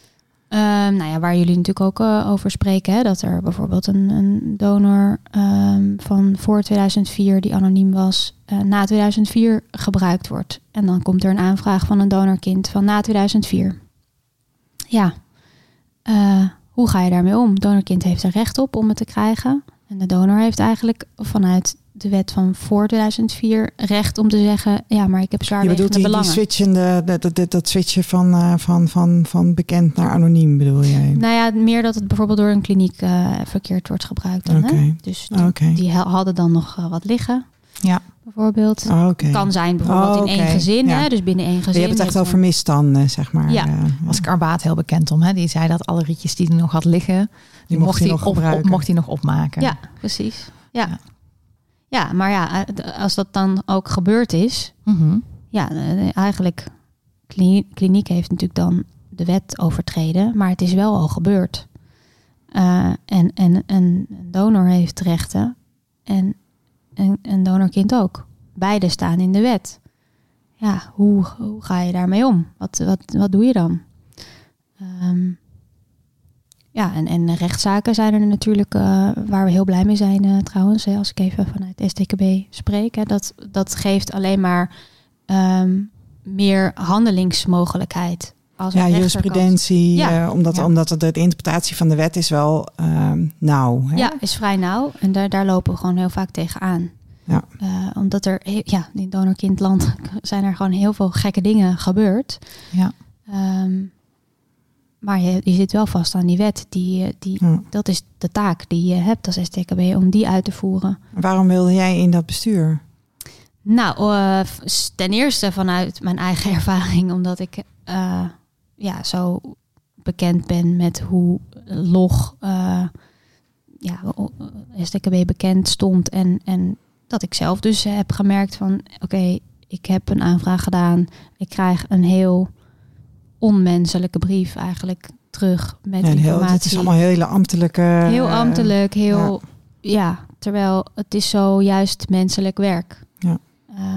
Ehm, nou ja, waar jullie natuurlijk ook eh, over spreken, hè, dat er bijvoorbeeld een, een donor ehm, van voor 2004 die anoniem was, eh, na 2004 gebruikt wordt. En dan komt er een aanvraag van een donorkind van na 2004. Ja, eh, hoe ga je daarmee om? Donorkind heeft er recht op om het te krijgen. En de donor heeft eigenlijk vanuit de wet van voor 2004 recht om te zeggen, ja, maar ik heb Je zwaarwegende bedoelt die, die belangen. switchende, dat, dat, dat, dat switchen van, eh, van, van, van bekend naar anoniem bedoel jij? Nou ja, meer dat het bijvoorbeeld door een kliniek eh, verkeerd wordt gebruikt. Dan, Oké. hè? Dus die, Oké. die ha- hadden dan nog eh, wat liggen, Ja. bijvoorbeeld. Oh, Oké. Kan zijn bijvoorbeeld Oh, in één gezin, Ja. hè? dus binnen één gezin. Je hebt het echt met over een- misstanden, zeg maar. Ja. eh, Was Karbaat heel bekend om. Hè? Die zei dat alle rietjes die hij nog had liggen, die mocht mocht, hij nog op, mocht hij nog opmaken. Ja, precies. Ja. Ja. Ja. maar ja, eh, als dat dan ook gebeurd is, Mhm. ja, eh, eigenlijk, kliniek, kliniek heeft natuurlijk dan de wet overtreden, maar het is wel al gebeurd. Uh, en, en een donor heeft rechten en een, een donorkind ook. Beide staan in de wet. Ja, hoe, hoe ga je daarmee om? Wat, wat, wat doe je dan? Um, ja, en, en rechtszaken zijn er natuurlijk uh, waar we heel blij mee zijn uh, trouwens. Hè, als ik even vanuit STKB spreek. Hè, dat, dat geeft alleen maar um, meer handelingsmogelijkheid. Als ja, jurisprudentie. Ja. Uh, omdat, ja. omdat de, de interpretatie van de wet is wel nauw. Hè? Ja, is vrij nauw. En daar, daar lopen we gewoon heel vaak tegenaan. Ja. omdat er, ja, in donorkindland zijn er gewoon heel veel gekke dingen gebeurd. Ja. Um, maar je, je zit wel vast aan die wet. Die, die, Dat is de taak die je hebt als STKB om die uit te voeren. Waarom wilde jij in dat bestuur? Nou, uh, ten eerste vanuit mijn eigen ervaring, omdat ik uh, ja, zo bekend ben met hoe log uh, ja, STKB bekend stond. En, en dat ik zelf dus heb gemerkt van oké, ik heb een aanvraag gedaan. Ik krijg een heel onmenselijke brief eigenlijk terug met ja, informatie. het is allemaal hele ambtelijke... Heel ambtelijk, heel... Ja. terwijl het is zo juist menselijk werk. Ja.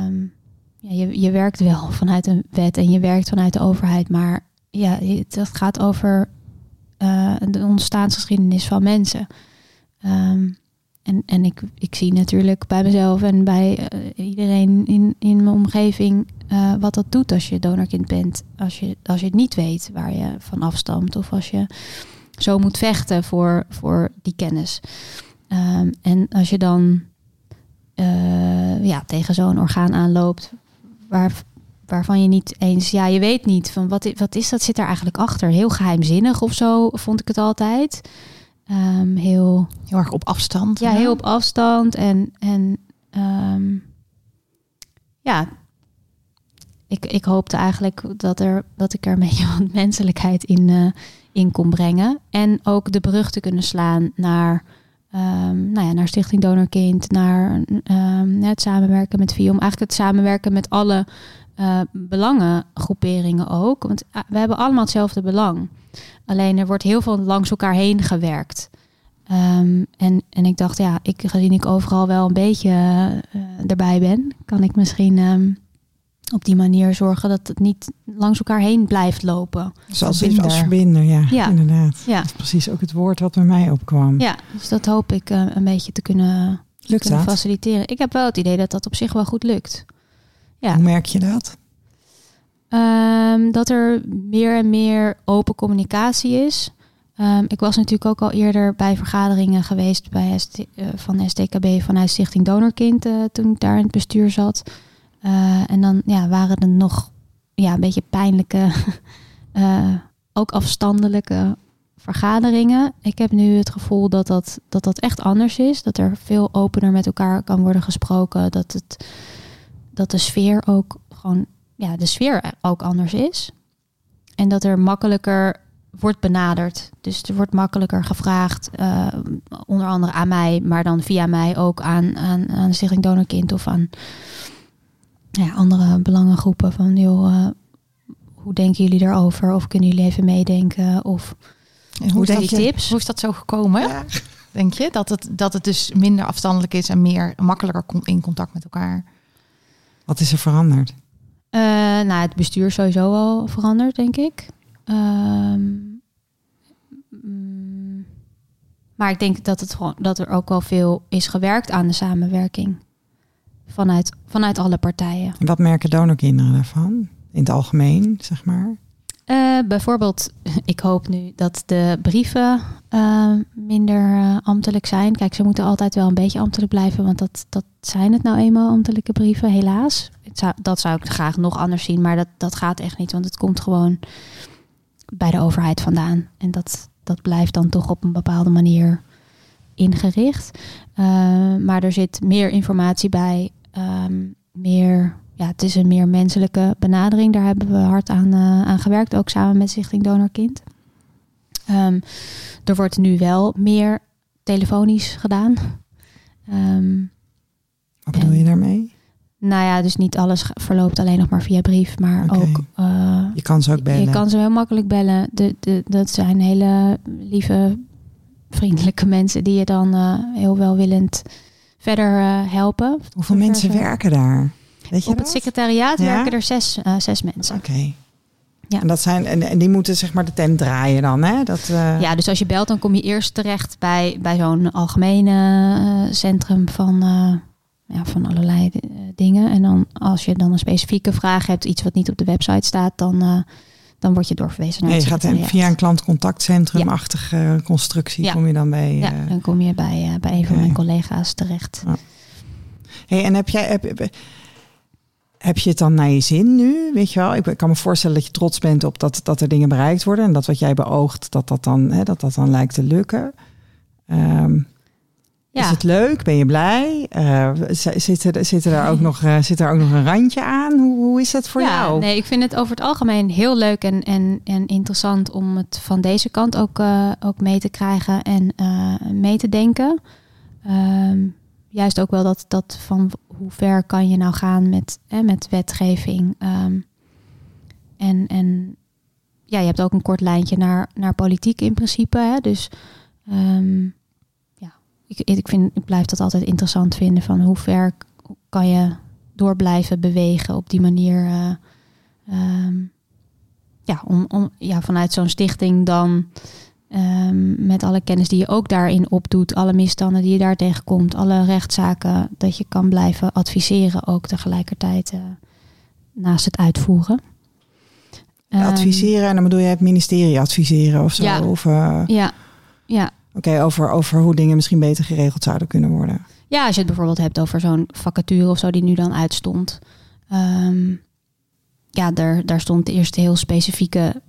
Um, ja, je, je werkt wel vanuit een wet en je werkt vanuit de overheid, maar ja, het gaat over uh, de ontstaansgeschiedenis van mensen. Um, en, en ik, ik zie natuurlijk bij mezelf en bij uh, iedereen in, in mijn omgeving uh, wat dat doet als je donorkind bent. Als je, als je het niet weet waar je van afstamt. Of als je zo moet vechten voor, voor die kennis. Um, en als je dan uh, ja, tegen zo'n orgaan aanloopt waar, waarvan je niet eens, ja, je weet niet van wat, wat is dat, zit daar eigenlijk achter? Heel geheimzinnig of zo, vond ik het altijd. Um, heel, heel erg op afstand. Ja, heel op afstand. En, en um, ja, ik, ik hoopte eigenlijk dat, er, dat ik er een beetje wat menselijkheid in, uh, in kon brengen. En ook de brug te kunnen slaan naar, um, nou ja, naar Stichting Donorkind, naar um, het samenwerken met FIOM. Eigenlijk het samenwerken met alle uh, belangengroeperingen ook. Want uh, we hebben allemaal hetzelfde belang. Alleen er wordt heel veel langs elkaar heen gewerkt. Um, en, en ik dacht, ja, ik, gezien ik overal wel een beetje erbij ben, kan ik misschien op die manier zorgen dat het niet langs elkaar heen blijft lopen. Zoals verbinder. als verbinder, ja, ja. inderdaad. Ja. Dat is precies ook het woord wat bij mij opkwam. Ja, dus dat hoop ik uh, een beetje te kunnen, lukt kunnen dat? faciliteren. Ik heb wel het idee dat dat op zich wel goed lukt. Ja. Hoe merk je dat? Um, dat er meer en meer open communicatie is. Um, ik was natuurlijk ook al eerder bij vergaderingen geweest bij ST, uh, van STKB vanuit Stichting Donorkind uh, toen ik daar in het bestuur zat. Uh, en dan ja, waren er nog ja, een beetje pijnlijke, ook afstandelijke vergaderingen. Ik heb nu het gevoel dat dat, dat dat echt anders is. Dat er veel opener met elkaar kan worden gesproken. Dat, het, dat de sfeer ook gewoon ja, de sfeer ook anders is. En dat er makkelijker wordt benaderd. Dus er wordt makkelijker gevraagd, uh, onder andere aan mij, maar dan via mij ook aan, aan, aan Stichting Donorkind of aan ja, andere belangengroepen. Van joh, uh, hoe denken jullie daarover? Of kunnen jullie even meedenken? Of en hoe, is tips? Hoe is dat zo gekomen? Ja. Denk je dat het, dat het dus minder afstandelijk is en meer makkelijker in contact met elkaar? Wat is er veranderd? Uh, nou, het bestuur sowieso al veranderd, denk ik. Um, mm, maar ik denk dat, het gewoon, dat er ook wel veel is gewerkt aan de samenwerking. Vanuit, vanuit alle partijen. En wat merken donorkinderen daarvan? In het algemeen, zeg maar? Uh, bijvoorbeeld, ik hoop nu dat de brieven uh, minder uh, ambtelijk zijn. Kijk, ze moeten altijd wel een beetje ambtelijk blijven, want dat, dat zijn het nou eenmaal, ambtelijke brieven, helaas. Zou, dat zou ik graag nog anders zien, maar dat, dat gaat echt niet, want het komt gewoon bij de overheid vandaan. En dat, dat blijft dan toch op een bepaalde manier ingericht. maar er zit meer informatie bij, um, meer ja, het is een meer menselijke benadering. Daar hebben we hard aan, uh, aan gewerkt, ook samen met Stichting Donorkind. Um, er wordt nu wel meer telefonisch gedaan. Um, Wat bedoel je daarmee? Nou ja, dus niet alles verloopt alleen nog maar via brief, maar okay. ook... Uh, je kan ze ook bellen. Je kan ze heel makkelijk bellen. De, de, dat zijn hele lieve vriendelijke mensen die je dan eh, heel welwillend verder eh, helpen. Hoeveel mensen werken daar? Weet je Op het secretariaat Ja? werken er zes, eh, zes mensen. Oké. Ja. En, dat zijn, en, en die moeten zeg maar de tent draaien dan, hè? Dat, Ja, dus als je belt, dan kom je eerst terecht bij, bij zo'n algemene centrum van, ja, van allerlei dingen. En dan als je dan een specifieke vraag hebt, iets wat niet op de website staat, dan, dan word je doorverwezen naar Nee, je het gaat via een klantcontactcentrum-achtige constructie Ja. kom je dan bij. Ja, eh, dan kom je bij, eh, bij een van mijn collega's terecht. Hey, en heb jij heb, heb, heb je het dan naar je zin nu? Weet je wel, ik kan me voorstellen dat je trots bent op dat, dat er dingen bereikt worden en dat wat jij beoogt, dat dat dan, hè, dat dat dan lijkt te lukken. Is het leuk? Ben je blij? Z- zit, er, zit, er daar ook nog, eh, zit er ook nog een randje aan? Hoe, hoe is dat voor ja jou? nee, ik vind het over het algemeen heel leuk en, en, en interessant om het van deze kant ook, eh, ook mee te krijgen en mee te denken. Ehm, juist ook wel dat, dat van hoe ver kan je nou gaan met, hè, met wetgeving. Ehm, en, en ja, je hebt ook een kort lijntje naar, naar politiek in principe. Hè? Dus ehm, ik, ik, vind, ik blijf dat altijd interessant vinden van hoe ver kan je door blijven bewegen op die manier. eh, ehm, ja, om, om ja, vanuit zo'n stichting dan ehm, met alle kennis die je ook daarin opdoet, alle misstanden die je daar tegenkomt, alle rechtszaken, dat je kan blijven adviseren ook tegelijkertijd eh, naast het uitvoeren. Ehm, adviseren, en dan bedoel je het ministerie adviseren of zo? Ja. Of, eh, Ja, ja. Oké, over, over hoe dingen misschien beter geregeld zouden kunnen worden. Ja, als je het bijvoorbeeld hebt over zo'n vacature of zo die nu dan uitstond. Ehm, ja, daar, daar stond eerst heel specifieke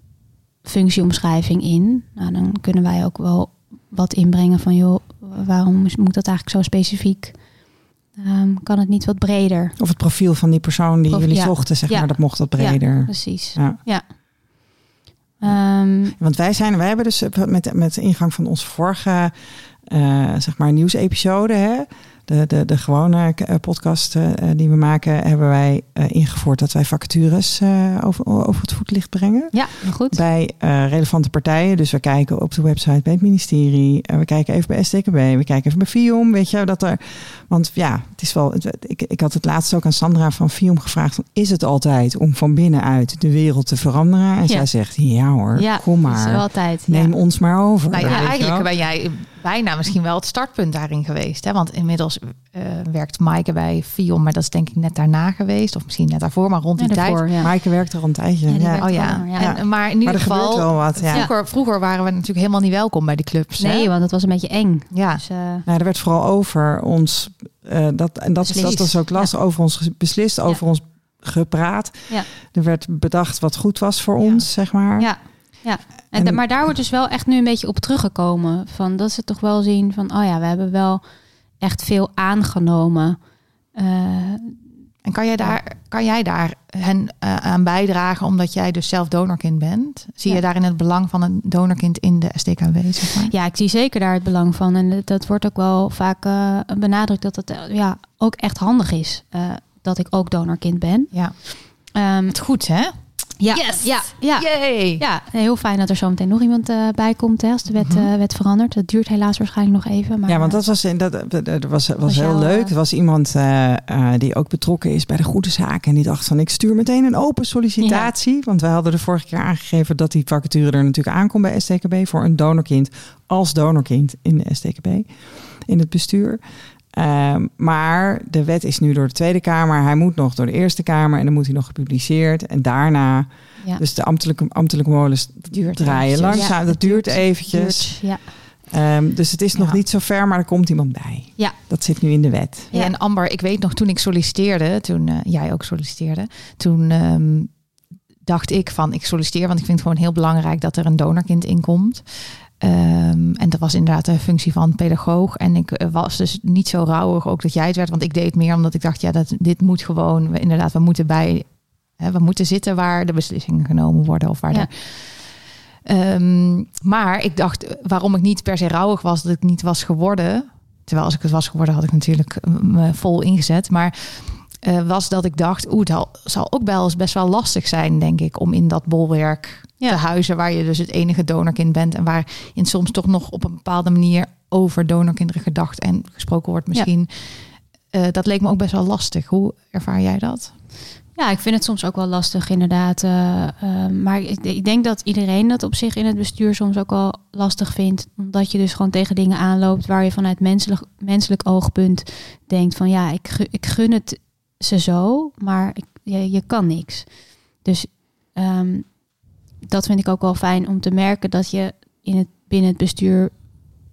functieomschrijving in. Nou, dan kunnen wij ook wel wat inbrengen van, joh, waarom moet dat eigenlijk zo specifiek? Ehm, kan het niet wat breder? Of het profiel van die persoon die Prof- jullie ja. zochten, zeg Ja. maar, dat mocht wat breder. Precies. Ja. Ehm, Want wij zijn, wij hebben dus met, met de ingang van onze vorige eh, zeg maar nieuwsepisode, hè, de, de, de gewone eh, podcast eh, die we maken, hebben wij eh, ingevoerd dat wij vacatures eh, over, over het voetlicht brengen. ja, goed. Bij eh, relevante partijen. Dus we kijken op de website bij het ministerie. eh, we kijken even bij STKB. We kijken even bij FIOM. Weet je, dat er. Want ja, het is wel. Ik, ik had het laatst ook aan Sandra van FIOM gevraagd: is het altijd om van binnenuit de wereld te veranderen? En Ja. zij zegt: ja hoor, ja, kom is maar. wel altijd. Neem ja. ons maar over. Nou ja, eigenlijk ben jij bijna misschien wel het startpunt daarin geweest. Hè? Want inmiddels eh, werkt Maaike bij Fion, maar dat is denk ik net daarna geweest. Of misschien net daarvoor, maar rond die Ja, tijd. ja. Maaike werkt er al een tijdje. Ja, Oh ja. wel, ja. En, maar in ieder er gebeurt geval, wel wat. Ja. vroeger, vroeger waren we natuurlijk helemaal niet welkom bij die clubs. hè? Nee, want het was een beetje eng. Ja. Dus, eh, Nou, er werd vooral over ons, eh, dat, en dat, is- dat is ook lastig, over ons beslist, over ons gepraat. Ja. Er werd bedacht wat goed was voor Ja. ons, zeg maar. Ja, ja. En, maar daar wordt dus wel echt nu een beetje op teruggekomen. Van dat ze toch wel zien van, oh ja, we hebben wel echt veel aangenomen. Eh, En kan jij daar, kan jij daar hen eh, aan bijdragen omdat jij dus zelf donorkind bent? Zie je daarin het belang van een donorkind in de STKW? Zeg maar? ja, ik zie zeker daar het belang van. En dat- wordt ook wel vaak eh, benadrukt dat het ja, ook echt handig is dat ik ook donorkind ben. ja. Ehm, Het goed, hè? Ja, Yes! ja, ja. Yay! Ja, heel fijn dat er zo meteen nog iemand eh, bij komt hè, als de wet, eh, wet verandert. Dat duurt helaas waarschijnlijk nog even. Maar, Ja, want dat was, dat, dat, was, was Was heel leuk. eh, Er was iemand eh, eh, die ook betrokken is bij de goede zaken. En die dacht van, ik stuur meteen een open sollicitatie. Want wij hadden de vorige keer aangegeven dat die vacature er natuurlijk aankomt bij STKB. Voor een donorkind als donorkind in de STKB. In het bestuur. Ehm, maar de wet is nu door de Tweede Kamer. Hij moet nog door de Eerste Kamer. En dan moet hij nog gepubliceerd. En daarna, ja, dus de ambtelijke, ambtelijke molens Duurt draaien eventjes. langzaam. Ja, dat duurt duurt- eventjes. duurt, ja. Ehm, dus het is nog niet zo ver, maar er komt iemand bij. Ja. Dat zit nu in de wet. Ja. En Amber, ik weet nog toen ik solliciteerde, toen eh, jij ook solliciteerde, toen ehm, dacht ik van ik solliciteer, want ik vind het gewoon heel belangrijk dat er een donorkind inkomt. Ehm, en dat was inderdaad de functie van pedagoog. En ik eh, was dus niet zo rouwig ook dat jij het werd, want ik deed meer omdat ik dacht, ja, dat, dit moet gewoon, we, inderdaad, we moeten bij, hè, we moeten zitten waar de beslissingen genomen worden of waar Ja. de Ehm, maar ik dacht, eh, waarom ik niet per se rouwig was dat ik niet was geworden. Terwijl als ik het was geworden, had ik natuurlijk eh, me vol ingezet. Maar eh, was dat ik dacht, oeh, dat zal ook wel eens best wel lastig zijn, denk ik, om in dat bolwerk Ja. te huizen waar je dus het enige donorkind bent en waarin soms toch nog op een bepaalde manier over donorkinderen gedacht en gesproken wordt misschien. Eh, dat leek me ook best wel lastig. Hoe ervaar jij dat? Ja, ik vind het soms ook wel lastig, inderdaad. eh, maar ik, ik denk dat iedereen dat op zich in het bestuur soms ook wel lastig vindt. Omdat je dus gewoon tegen dingen aanloopt waar je vanuit menselijk, menselijk oogpunt denkt van ja, ik, ik gun het ze zo, maar ik, je, je kan niks. Dus ehm, dat vind ik ook wel fijn om te merken dat je in het, binnen het bestuur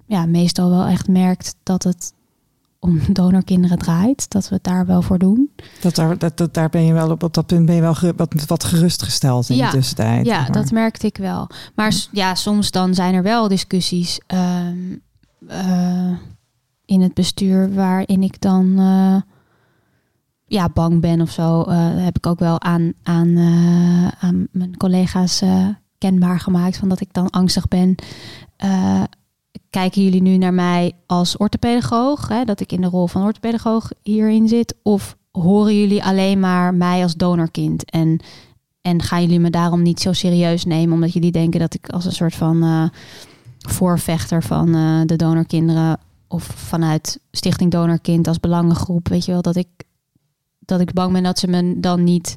ja, meestal wel echt merkt dat het om donorkinderen draait. Dat we het daar wel voor doen. Dat daar, dat, dat, daar ben je wel op, op dat punt ben je wel ge- wat, wat gerustgesteld in Ja, de tussentijd. Ja, maar. dat merkte ik wel. Maar ja, soms dan zijn er wel discussies ehm, eh, in het bestuur waarin ik dan eh, ja, bang ben of zo. Eh, heb ik ook wel aan, aan, eh, aan mijn collega's eh, kenbaar gemaakt van dat ik dan angstig ben. Kijken jullie nu naar mij als orthopedagoog, hè, dat ik in de rol van orthopedagoog hierin zit? Of horen jullie alleen maar mij als donorkind? En en gaan jullie me daarom niet zo serieus nemen, omdat jullie denken dat ik als een soort van voorvechter van de donorkinderen of vanuit Stichting Donorkind als belangengroep, weet je wel, dat ik, dat ik bang ben dat ze me dan niet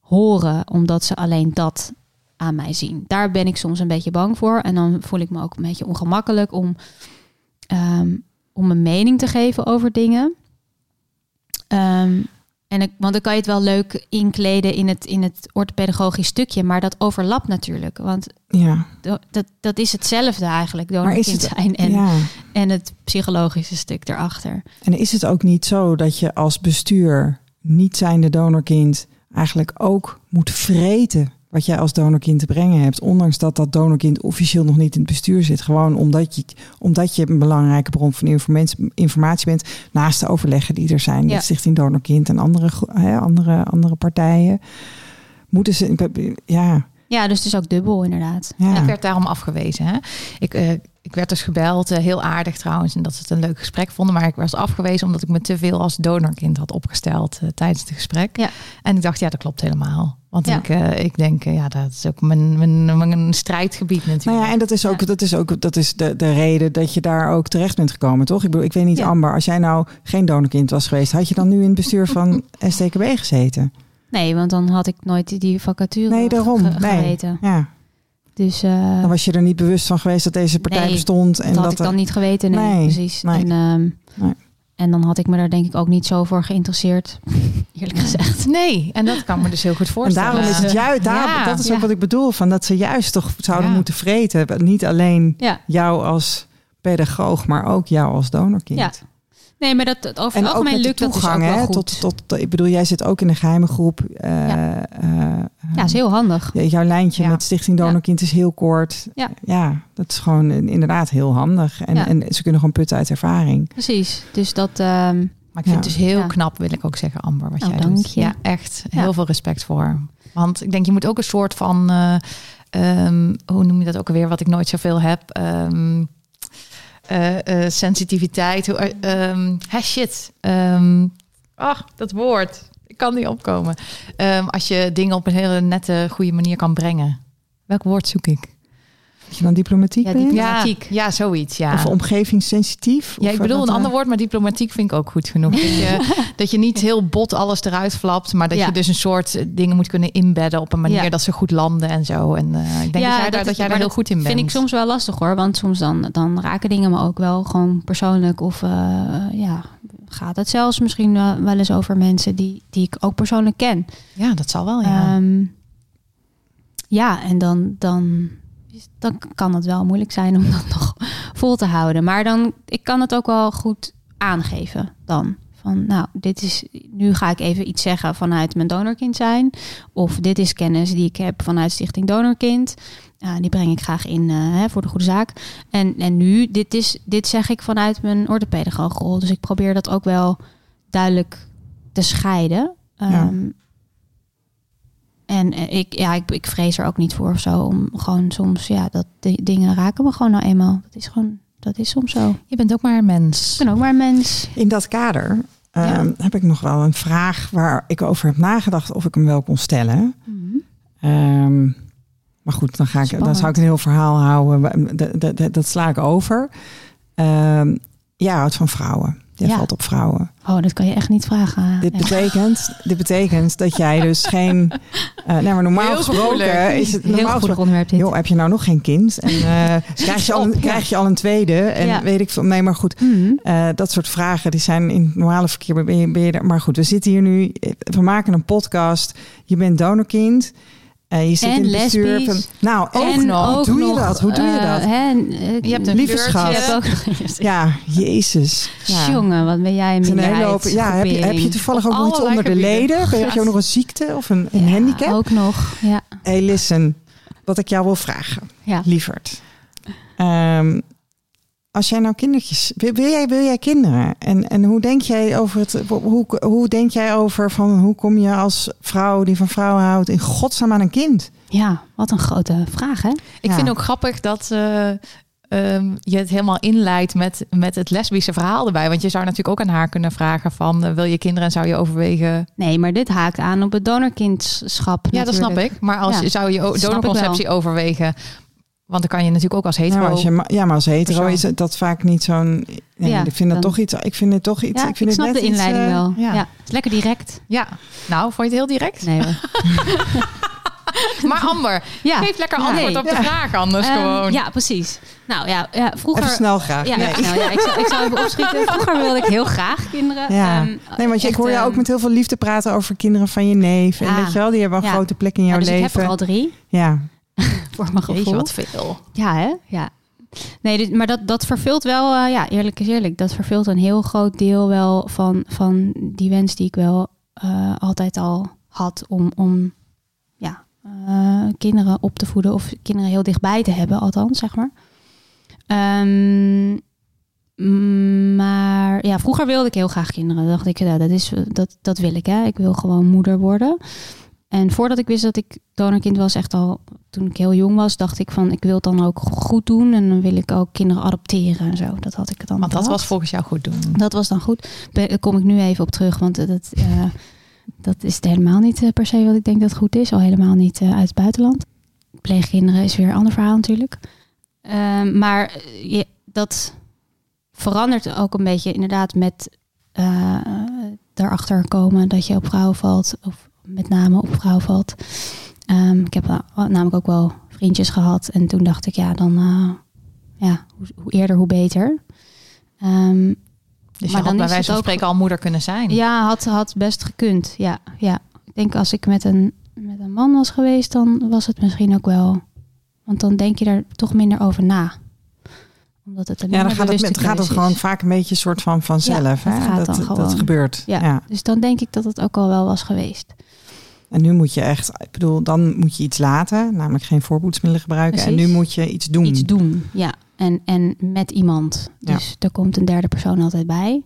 horen, omdat ze alleen dat aan mij zien. Daar ben ik soms een beetje bang voor. En dan voel ik me ook een beetje ongemakkelijk om, ehm, om een mening te geven over dingen. Ehm, en ik, want dan kan je het wel leuk inkleden in het, in het orthopedagogisch stukje, maar dat overlapt natuurlijk. Want Ja, dat, dat is hetzelfde eigenlijk, donorkind het, zijn en, ja. en het psychologische stuk erachter. En is het ook niet zo dat je als bestuur, niet zijnde donorkind, eigenlijk ook moet vreten wat jij als donorkind te brengen hebt, ondanks dat dat donorkind officieel nog niet in het bestuur zit, gewoon omdat je, omdat je een belangrijke bron van informatie, informatie bent, naast de overleggen die er zijn Ja. met Stichting Donorkind en andere, andere, andere partijen, moeten ze, ja, Ja, dus het is ook dubbel inderdaad. ja. Ik werd daarom afgewezen. Hè? Ik, eh, ik werd dus gebeld, eh, heel aardig trouwens, en dat ze het een leuk gesprek vonden. Maar ik was afgewezen omdat ik me te veel als donorkind had opgesteld eh, tijdens het gesprek. Ja. En ik dacht, ja, dat klopt helemaal. Want Ja. ik, eh, ik denk, ja, dat is ook mijn, mijn, mijn strijdgebied natuurlijk. Nou ja, en dat is ook, dat is ook dat is de, de reden dat je daar ook terecht bent gekomen, toch? Ik bedoel, ik weet niet, Ja. Amber, als jij nou geen donorkind was geweest, had je dan nu in het bestuur van STKB gezeten? Nee, want dan had ik nooit die vacature Nee, daarom. ge- Nee. geweten. Ja, Dus eh, dan was je er niet bewust van geweest dat deze partij Nee, bestond. En dat had dat ik er- dan niet geweten. Nee, Nee, precies. nee. En, ehm, Nee. en dan had ik me daar denk ik ook niet zo voor geïnteresseerd. Eerlijk gezegd. Nee, en dat kan me dus heel goed En voorstellen. daarom is het juist, daar, Ja, dat is ja. ook wat ik bedoel, van dat ze juist toch zouden Ja. moeten vreten. Niet alleen Ja. jou als pedagoog, maar ook jou als donorkind. Ja, Nee, maar dat, dat over het algemeen met de lukt dat dus ook toegang, wel goed. tot, tot, tot- ik bedoel, jij zit ook in de geheime groep. eh, Ja. eh, ja, is heel handig. Ja, jouw lijntje Ja. met Stichting Donorkind is heel kort. Ja. dat is gewoon inderdaad heel handig. En, Ja. en ze kunnen gewoon putten uit ervaring. Precies. Dus dat... ehm, Maar ik vind Ja. het dus heel Ja. knap, wil ik ook zeggen, Amber, wat Oh, jij dank doet. je. Ja, echt. Ja. Heel veel respect voor. Want ik denk, je moet ook een soort van, eh, ehm, hoe noem je dat ook alweer, wat ik nooit zoveel heb, Ehm, eh, eh, sensitiviteit. Hoe, eh, ehm, shit. Ehm, ach, dat woord. Ik kan niet opkomen. Ehm, als je dingen op een hele nette, goede manier kan brengen. Welk woord zoek ik? Dat je dan diplomatiek Ja, bent? Diplomatiek. Ja, ja zoiets. Ja. Of omgevingssensitief? Ja, ik bedoel wat, een eh, ander woord, maar diplomatiek vind ik ook goed genoeg. Dat je, dat je niet heel bot alles eruit flapt, maar dat Ja. je dus een soort eh, dingen moet kunnen inbedden op een manier Ja. dat ze goed landen en zo. En eh, ik denk Ja, dat jij, daar, dat jij daar heel goed in bent. vind ik soms wel lastig hoor. Want soms dan, dan raken dingen me ook wel gewoon persoonlijk. Of eh, ja, gaat het zelfs misschien eh, wel eens over mensen die, die ik ook persoonlijk ken. Ja, dat zal wel. Ja. Ehm, ja, en dan, dan, dan kan het wel moeilijk zijn om dat nog vol te houden. Maar dan, ik kan het ook wel goed aangeven dan. Van, nou, dit is, nu ga ik even iets zeggen vanuit mijn donorkind zijn. Of dit is kennis die ik heb vanuit Stichting Donorkind. Die breng ik graag in eh, hè, voor de goede zaak. En, en nu, dit, is, dit zeg ik vanuit mijn orthopedagoogrol. Dus ik probeer dat ook wel duidelijk te scheiden. Ja. En eh, ik, ja, ik, ik vrees er ook niet voor of zo. Om gewoon soms, ja, dat die dingen raken me gewoon nou eenmaal. Dat is gewoon, dat is soms zo. je bent ook maar een mens. Ik ben ook maar een mens. In dat kader ehm, heb ik nog wel een vraag waar ik over heb nagedacht of ik hem wel kon stellen. Mhm. Ehm, maar goed, dan, ga ik, dan zou ik een heel verhaal houden. Dat, dat, dat, dat sla ik over. Ehm jij houdt van vrouwen. Je Ja. valt op vrouwen. Oh, dat kan je echt niet vragen. Dit Ja. betekent, dit betekent dat jij dus geen... eh nee, maar normaal Heel gesproken is het... Heel Normaal goed gesproken, onderwerp dit. joh, heb je nou nog geen kind? En eh, krijg, je al een, op, ja. krijg je al een tweede? En Ja. weet ik veel. Nee, maar goed. Mhm. Eh, dat soort vragen, die zijn in het normale verkeer. Ben je, ben je er- maar goed, we zitten hier nu. We maken een podcast. Je bent donorkind. Eh, je zit En in het bestuur van. Nou, ook En nog. Hoe doe je dat? Hoe doe je eh, dat? hè, en, eh, Je hebt een Lieve kleurtje. schat. Je hebt ook nog Ja, Jezus. Ja. Jongen, wat ben jij een minderheid. ja, heb je, heb je toevallig ook nog iets onder de leden? Heb je ook nog een ziekte of een, een handicap? Ook nog, ja. Hey, listen. Wat ik jou wil vragen, ja. lieverd. Ehm, als jij nou kindertjes... Wil, wil jij, wil jij kinderen? En, en hoe denk jij over het... Hoe, hoe denk jij over van... Hoe kom je als vrouw die van vrouwen houdt... in godsnaam aan een kind? Ja, wat een grote vraag, hè? Ik Ja. vind ook grappig dat eh, ehm, je het helemaal inleidt met, met het lesbische verhaal erbij. Want je zou natuurlijk ook aan haar kunnen vragen van... eh, wil je kinderen en zou je overwegen... Nee, maar dit haakt aan op het donorkindschap. Ja, dat snap ik. Maar als Ja, je, zou je donorconceptie overwegen... Want dan kan je natuurlijk ook als Ja, hetero... maar als, je, ma- ja, maar als hetero persoon. is het dat vaak niet zo'n... Nee, Ja, ik vind dat dan- toch iets... Ik vind het toch iets... Ja, ik, ik, vind het net de iets, inleiding eh, wel. ja. Ja. het is lekker direct. Ja, nou, vond je het heel direct? Nee hoor. Maar Amber, Ja. geef lekker antwoord Nee. op de Ja. vraag anders Ehm, gewoon. Ja, precies. Nou ja, ja vroeger... Even snel graag. Ja, Nee. even snel, ja ik, zal, ik zal even opschieten. Vroeger wilde ik heel graag kinderen. Ja. Ehm, Nee, want je, ik echt, hoor jou ook ehm, met heel veel liefde praten over kinderen van je neef. En weet je wel, die hebben een Ja. grote plek in jouw ja, dus ik leven. heb er al drie, Ja, voor mijn Jeetje, gevoel. wat veel. Ja, hè? Ja. Nee, dit- maar dat, dat vervult wel, eh, ja, eerlijk is eerlijk, dat vervult een heel groot deel wel van, van die wens die ik wel eh, altijd al had om, om ja, eh, kinderen op te voeden of kinderen heel dichtbij te hebben, althans, zeg maar. Ehm, maar ja, vroeger wilde ik heel graag kinderen. Dan dacht ik, ja, dat, is, dat, dat wil ik, hè. Ik wil gewoon moeder worden. En voordat ik wist dat ik donorkind was, echt al toen ik heel jong was, dacht ik van ik wil het dan ook goed doen en dan wil ik ook kinderen adopteren en zo. Dat had ik dan. Want dat was volgens jou goed doen. Dat was dan goed. Daar kom ik nu even op terug, want eh, dat, eh, dat is helemaal niet eh, per se wat ik denk dat goed is. Al helemaal niet eh, uit het buitenland. Pleegkinderen is weer een ander verhaal natuurlijk. Ehm, maar eh, je, dat verandert ook een beetje inderdaad met eh daarachter komen dat je op vrouwen valt. Of met name op vrouwen valt. Ehm, ik heb namelijk ook wel vriendjes gehad. En toen dacht ik, ja, dan eh, ja, hoe, hoe eerder, hoe beter. Ehm, Dus Maar je dan had bij wijze van ook- spreken al moeder kunnen zijn. ja, had, had best gekund. Ja, ja. Ik denk als ik met een, met een man was geweest, dan was het misschien ook wel. Want dan denk je er toch minder over na. Omdat het een ja dan gaat het, met, gaat het gewoon vaak een beetje soort van vanzelf. Ja, hè? dat gaat dat, dan dat gewoon. gebeurt. Ja. Ja. Dus dan denk ik dat het ook al wel was geweest. En nu moet je echt, ik bedoel, dan moet je iets laten, namelijk geen voorboedsmiddelen gebruiken. En nu moet je iets doen. Iets doen, ja. En, en met iemand. Ja. Dus er komt een derde persoon altijd bij.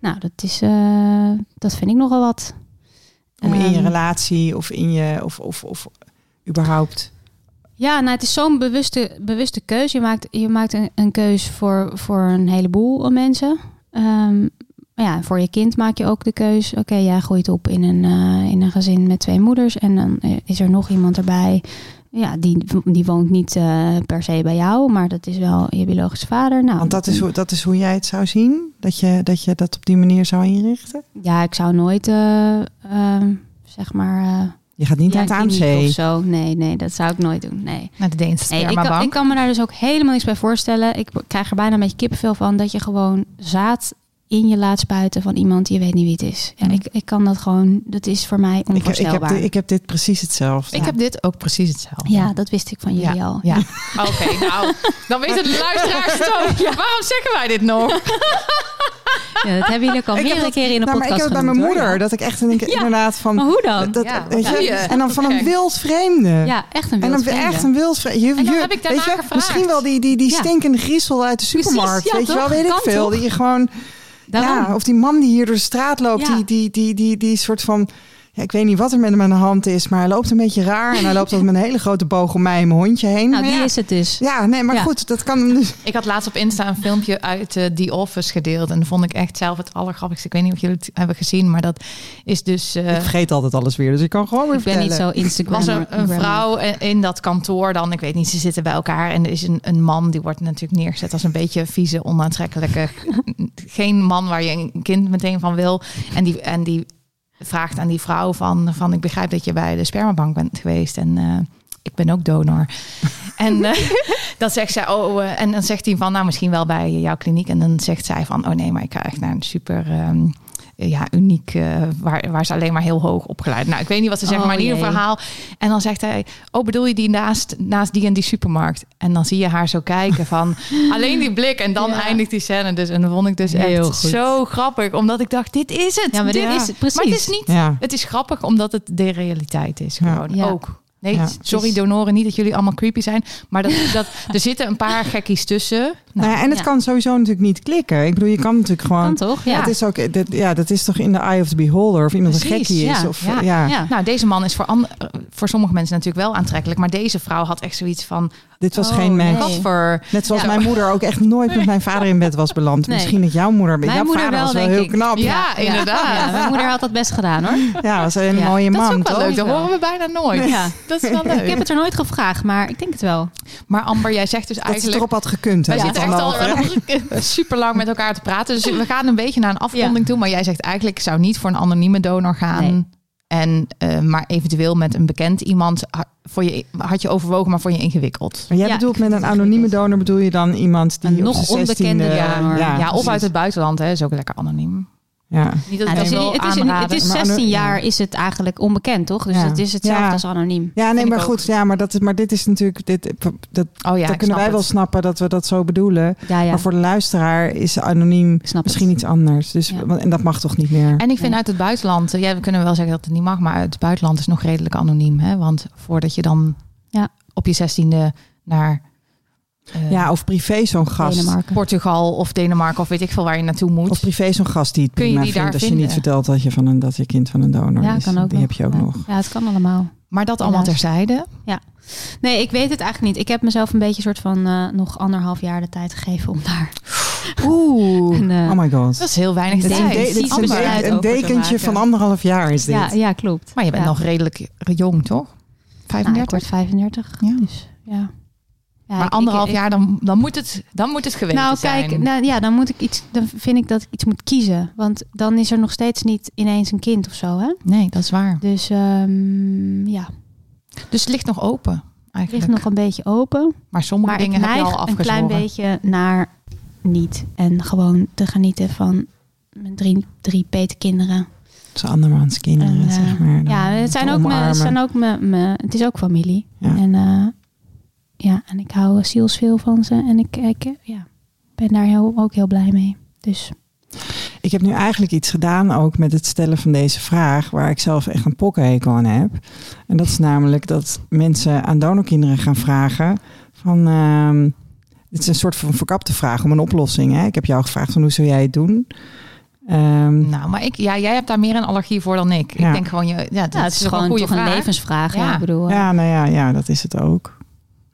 Nou, dat is, eh, dat vind ik nogal wat. Om in je Ehm, relatie of in je, of, of, of überhaupt. Ja, nou, het is zo'n bewuste, bewuste keuze. Je maakt, je maakt een, een keus voor, voor een heleboel mensen. Ehm, maar ja, voor je kind maak je ook de keus. Oké, jij groeit op in een, eh, in een gezin met twee moeders. En dan eh, is er nog iemand erbij. Ja, die, die woont niet eh, per se bij jou, maar dat is wel je biologische vader. Nou, Want dat is, hoe, dat is hoe jij het zou zien? Dat je, dat je dat op die manier zou inrichten? Ja, ik zou nooit, eh, ehm, zeg maar... eh, Je gaat niet ja, naar het AMC. Of zo. Nee, nee, dat zou ik nooit doen. Nee. Naar de Deense Nee, ik, kan, ik kan me daar dus ook helemaal niks bij voorstellen. Ik krijg er bijna een beetje kippenvel van dat je gewoon zaad in je laat spuiten van iemand die je weet niet wie het is. Ja, ik, ik kan dat gewoon, dat is voor mij Ik, ik, heb, onvoorstelbaar. dit, ik heb dit precies hetzelfde. Ik heb dit ook precies hetzelfde. ja, dat wist ik van jullie al. Ja. Oké, nou, dan weten de luisteraars het ook. Waarom zeggen wij dit nog? Ja, dat hebben jullie ook al meerdere keren in de nou, maar podcast ik heb het bij mijn hoor. moeder. Dat ik echt denk, Ja. inderdaad van... Maar hoe dan? Dat, Ja, weet je, en dan van een wild vreemde. Ja, echt een En dan wild echt een wild vreemde. Je, En dan heb ik daarna je. Misschien wel die, die, die Ja. stinkende griezel uit de supermarkt. ja, weet je wel, weet ik Kan veel. toch? Die je gewoon... Daarom. Ja, of die man die hier door de straat loopt, Ja. die, die, die, die, die soort van... ja, ik weet niet wat er met hem aan de hand is, maar hij loopt een beetje raar. En hij loopt altijd met een hele grote boog om mij en mijn hondje heen. Nou, Maar die ja, is het dus. ja, nee, maar Ja. goed, dat kan dus. Ik had laatst op Insta een filmpje uit eh, The Office gedeeld. En dat vond ik echt zelf het allergrappigste. Ik weet niet of jullie het hebben gezien, maar dat is dus... eh, Ik vergeet altijd alles weer, dus ik kan gewoon weer Ik ben niet zo Instagram. was er een vrouw in in dat kantoor dan, ik weet niet, ze zitten bij elkaar en er is een, een man die wordt natuurlijk neergezet als een beetje vieze, onaantrekkelijke, geen man waar je een kind meteen van wil. En die, en die vraagt aan die vrouw van, van ik begrijp dat je bij de spermabank bent geweest en eh, ik ben ook donor. en eh, dan zegt zij, oh, eh, en dan zegt hij van, nou misschien wel bij jouw kliniek. En dan zegt zij van, oh nee, maar ik ga echt naar een super... ehm, ja, uniek, eh, waar, waar ze alleen maar heel hoog opgeleid. Nou, ik weet niet wat ze zeggen, Oh, maar in ieder verhaal. En dan zegt hij, oh bedoel je die naast, naast die en die supermarkt? En dan zie je haar zo kijken van, alleen die blik. En dan Ja. eindigt die scène dus. En dan vond ik dus Heel echt goed. zo grappig. Omdat ik dacht, dit is het. Ja, maar dit is het, precies. Maar het is niet, Ja. het is grappig omdat het de realiteit is gewoon. Ja. Ook. Nee, Ja. sorry donoren, niet dat jullie allemaal creepy zijn. Maar dat, dat, er zitten een paar gekkies tussen. Nou, ja, en het ja. kan sowieso natuurlijk niet klikken. Ik bedoel, je kan natuurlijk gewoon. Kan toch? Ja. Het is ook, dat, ja, dat is toch in de eye of the beholder of iemand een gekkie is. ja, Of, ja, ja, ja. Nou, deze man is voor, voor sommige mensen natuurlijk wel aantrekkelijk. Maar deze vrouw had echt zoiets van... Dit was Oh, geen match. Voor... Net zoals Ja. mijn moeder ook echt nooit met mijn vader in bed was beland. Nee. Misschien dat jouw moeder... Mijn jouw moeder vader wel, was wel heel ik. knap. Ja, Ja, inderdaad. Ja, mijn moeder had dat best gedaan hoor. was een Ja, mooie Dat is man, ook wel toch? leuk. Dat horen we bijna nooit. Ja. Dat is wel leuk. Ik heb het er nooit gevraagd, maar ik denk het wel. Maar Amber, jij zegt dus Dat ze eigenlijk... erop had gekund. hè, Wij dat zitten echt al super lang met elkaar te praten. Dus we gaan een beetje naar een afronding toe. Maar jij zegt eigenlijk, ik zou niet voor een anonieme donor gaan. Nee. En, eh, maar eventueel met een bekend iemand voor je, had je overwogen, maar voor je ingewikkeld. Maar jij Ja, bedoelt met een anonieme donor bedoel je dan iemand die Een nog onbekende 16e donor. Ja, of precies. uit het buitenland, hè, is ook lekker anoniem. Ja. Niet dat Ja, het, dat is, het, is, het is Maar 16 ano- jaar ja. is het eigenlijk onbekend, toch? Dus Ja. het is hetzelfde Ja. als anoniem. Ja, nee, maar ook. goed. Ja, maar, dat is, maar dit is natuurlijk... Dit, dat, Oh ja, dan ik kunnen wij wel snappen dat we dat zo bedoelen. Ja, ja. Maar voor de luisteraar is anoniem misschien het. iets anders. Dus, En dat mag toch niet meer? En ik vind uit het buitenland, eh, ja, we kunnen wel zeggen dat het niet mag, maar uit het buitenland is nog redelijk anoniem. Hè? Want voordat je dan Ja. op je zestiende naar eh, Ja, of privé zo'n gast. Denemarken. Portugal of Denemarken of weet ik veel waar je naartoe moet. Of privé zo'n gast die het Kun je prima die vindt daar als je vinden? niet vertelt dat je van een dat je kind van een donor Ja, is. kan ook die nog. heb je ook ja. nog. Ja, het kan allemaal. maar dat allemaal Helaas. terzijde. Nee, ik weet het eigenlijk niet. Ik heb mezelf een beetje soort van eh, nog anderhalf jaar de tijd gegeven om daar. Oeh, En, eh, oh my god. Dat is heel weinig een, tijd. de- dit is een, een dekentje van anderhalf jaar is dit. Ja, ja, klopt. Maar je bent Ja. nog redelijk jong, toch? Nou, 35? ik word 35. Ja. Dus ja. Ja maar anderhalf ik- jaar, dan, dan, moet het, dan moet het geweten Nou, zijn. kijk, nou, ja, dan moet ik iets. Dan vind ik dat ik iets moet kiezen, want dan is er nog steeds niet ineens een kind of zo, hè? Nee, dat is waar. Dus ehm, ja, Dus het ligt nog open, het eigenlijk. ligt nog een beetje open. maar sommige Maar ik dingen heb je al een afgezworen. klein beetje naar niet en gewoon te genieten van mijn drie, drie petekinderen. Dat zijn andermans kinderen, En, eh, zeg maar. ja, het zijn ook mijn, het omarmen. zijn ook mijn, mijn, het is ook familie. Ja. En eh, ja, en ik hou zielsveel van ze en ik, ik ja, ben daar heel, ook heel blij mee. Dus Ik heb nu eigenlijk iets gedaan ook met het stellen van deze vraag, waar ik zelf echt een pokkenhekel aan heb. En dat is namelijk dat mensen aan donorkinderen gaan vragen van... ehm, het is een soort van verkapte vraag om een oplossing. Hè? Ik heb jou gevraagd van hoe zou jij het doen? Ehm, Nou, maar ik, ja, jij hebt daar meer een allergie voor dan ik. Ja. Ik denk gewoon, je, ja, dat ja, het is gewoon een goede toch een vraag. levensvraag. Ja. Ja. ik bedoel, ja, nou ja, ja, dat is het ook.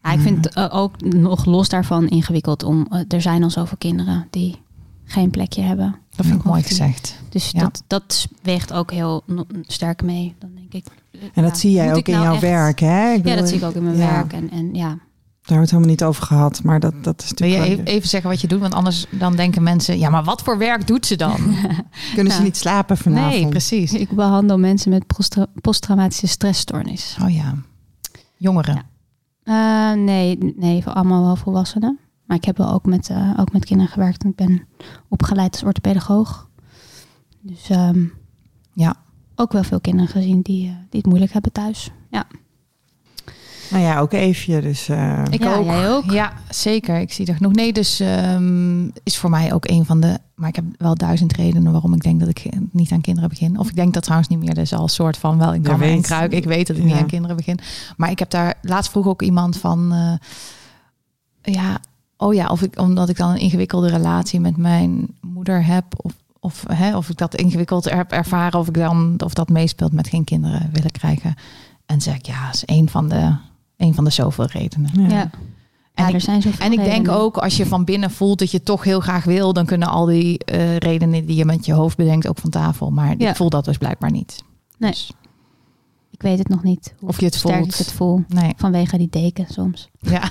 Ja, ik vind het eh, ook nog los daarvan ingewikkeld om. eh, er zijn al zoveel kinderen die geen plekje hebben. Dat vind ik mooi gezegd. Dus Ja. dat, dat weegt ook heel sterk mee. Dan denk ik. En ja, dat zie jij ook in nou jouw echt- werk, hè? Ik Ja, bedoel, dat zie ik ook in mijn ja, werk. En, en ja, Daar hebben we het helemaal niet over gehad, maar dat, dat is Wil je natuurlijk... even, even zeggen wat je doet? Want anders dan denken mensen... Ja, maar wat voor werk doet ze dan? Kunnen ze Ja. niet slapen vanavond? nee, precies. ik behandel mensen met posttraumatische stressstoornis. Oh ja. Jongeren. Eh, nee, nee, voor allemaal wel volwassenen. Maar ik heb wel ook met, eh, ook met kinderen gewerkt. Ik ben opgeleid als orthopedagoog. Dus ehm, Ja. ook wel veel kinderen gezien die, eh, die het moeilijk hebben thuis. Ja. Nou ja, ook Eefje, dus... eh, Ik Ja, ook. jij ook? Ja, zeker. Ik zie er genoeg. Nee, dus ehm, is voor mij ook een van de... Maar ik heb wel duizend redenen waarom ik denk dat ik niet aan kinderen begin. Of ik denk dat trouwens niet meer. Dus al een soort van wel in Je kamer en kruik. Ik weet dat ik niet aan kinderen begin. Maar ik heb daar... Laatst vroeg ook iemand van... eh, ja, oh ja, of ik, omdat ik dan een ingewikkelde relatie met mijn moeder heb. Of, Of, hè, of ik dat ingewikkeld heb ervaren. Of ik dan of dat meespeelt met geen kinderen willen krijgen. En zeg ik, ja, dat is een van de, een van de zoveel redenen. Ja. Ja. En Ja, ik- er zijn zoveel En ik denk redenen. ook, als je van binnen voelt dat je toch heel graag wil, dan kunnen al die eh, redenen die je met je hoofd bedenkt ook van tafel. Maar Ja. ik voel dat dus blijkbaar niet. Nee. Dus, Ik weet het nog niet. Hoe Of je het sterk voelt. ik het voel. nee, Vanwege die deken soms. ja.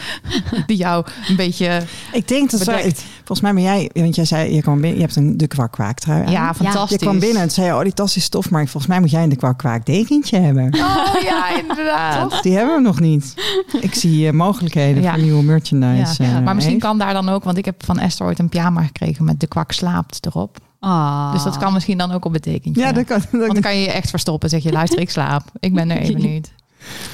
die jou een beetje, Ik denk dat zij, volgens mij ben jij, want jij zei, je, kwam binnen, je hebt een de kwaaktrui aan. ja, fantastisch. Je kwam binnen en zei, oh die tas is stof, maar volgens mij moet jij een de kwak kwaak dekentje hebben. Oh ja, inderdaad. Toch? Die hebben we nog niet. Ik zie eh, mogelijkheden Ja. voor nieuwe merchandise. Ja, eh, maar misschien kan daar dan ook, want ik heb van Esther ooit een pyjama gekregen met de kwak slaapt erop. Ah. Dus dat kan misschien dan ook op betekentje. Ja, dat kan. dat- Want dan kan je je echt verstoppen. Zeg je, luister, ik slaap. Ik ben er even niet.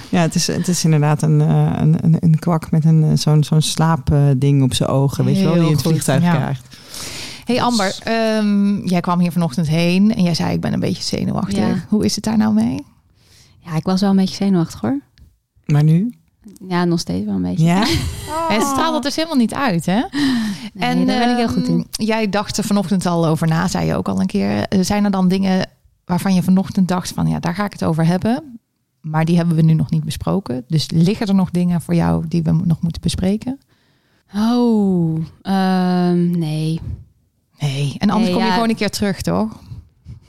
Ja, het is, het is inderdaad een, eh, een, een, een kwak met een, eh, zo'n zo'n slaapding op zijn ogen. Weet je wel, die je in het goed, vliegtuig ja. krijgt. Hey Amber, ehm, jij kwam hier vanochtend heen en jij zei ik ben een beetje zenuwachtig. Ja. Hoe is het daar nou mee? Ja, ik was wel een beetje zenuwachtig hoor. Maar nu? Ja, nog steeds wel een beetje. Ja? Het straalt het dus helemaal niet uit, hè? Nee, daar ben ik heel goed in. ehm, Jij dacht er vanochtend al over na, zei je ook al een keer. Eh, Zijn er dan dingen waarvan je vanochtend dacht van ja, daar ga ik het over hebben. Maar die hebben we nu nog niet besproken. Dus liggen er nog dingen voor jou die we nog moeten bespreken? Oh, ehm, nee. Nee. En anders Nee, kom je ja. gewoon een keer terug, toch?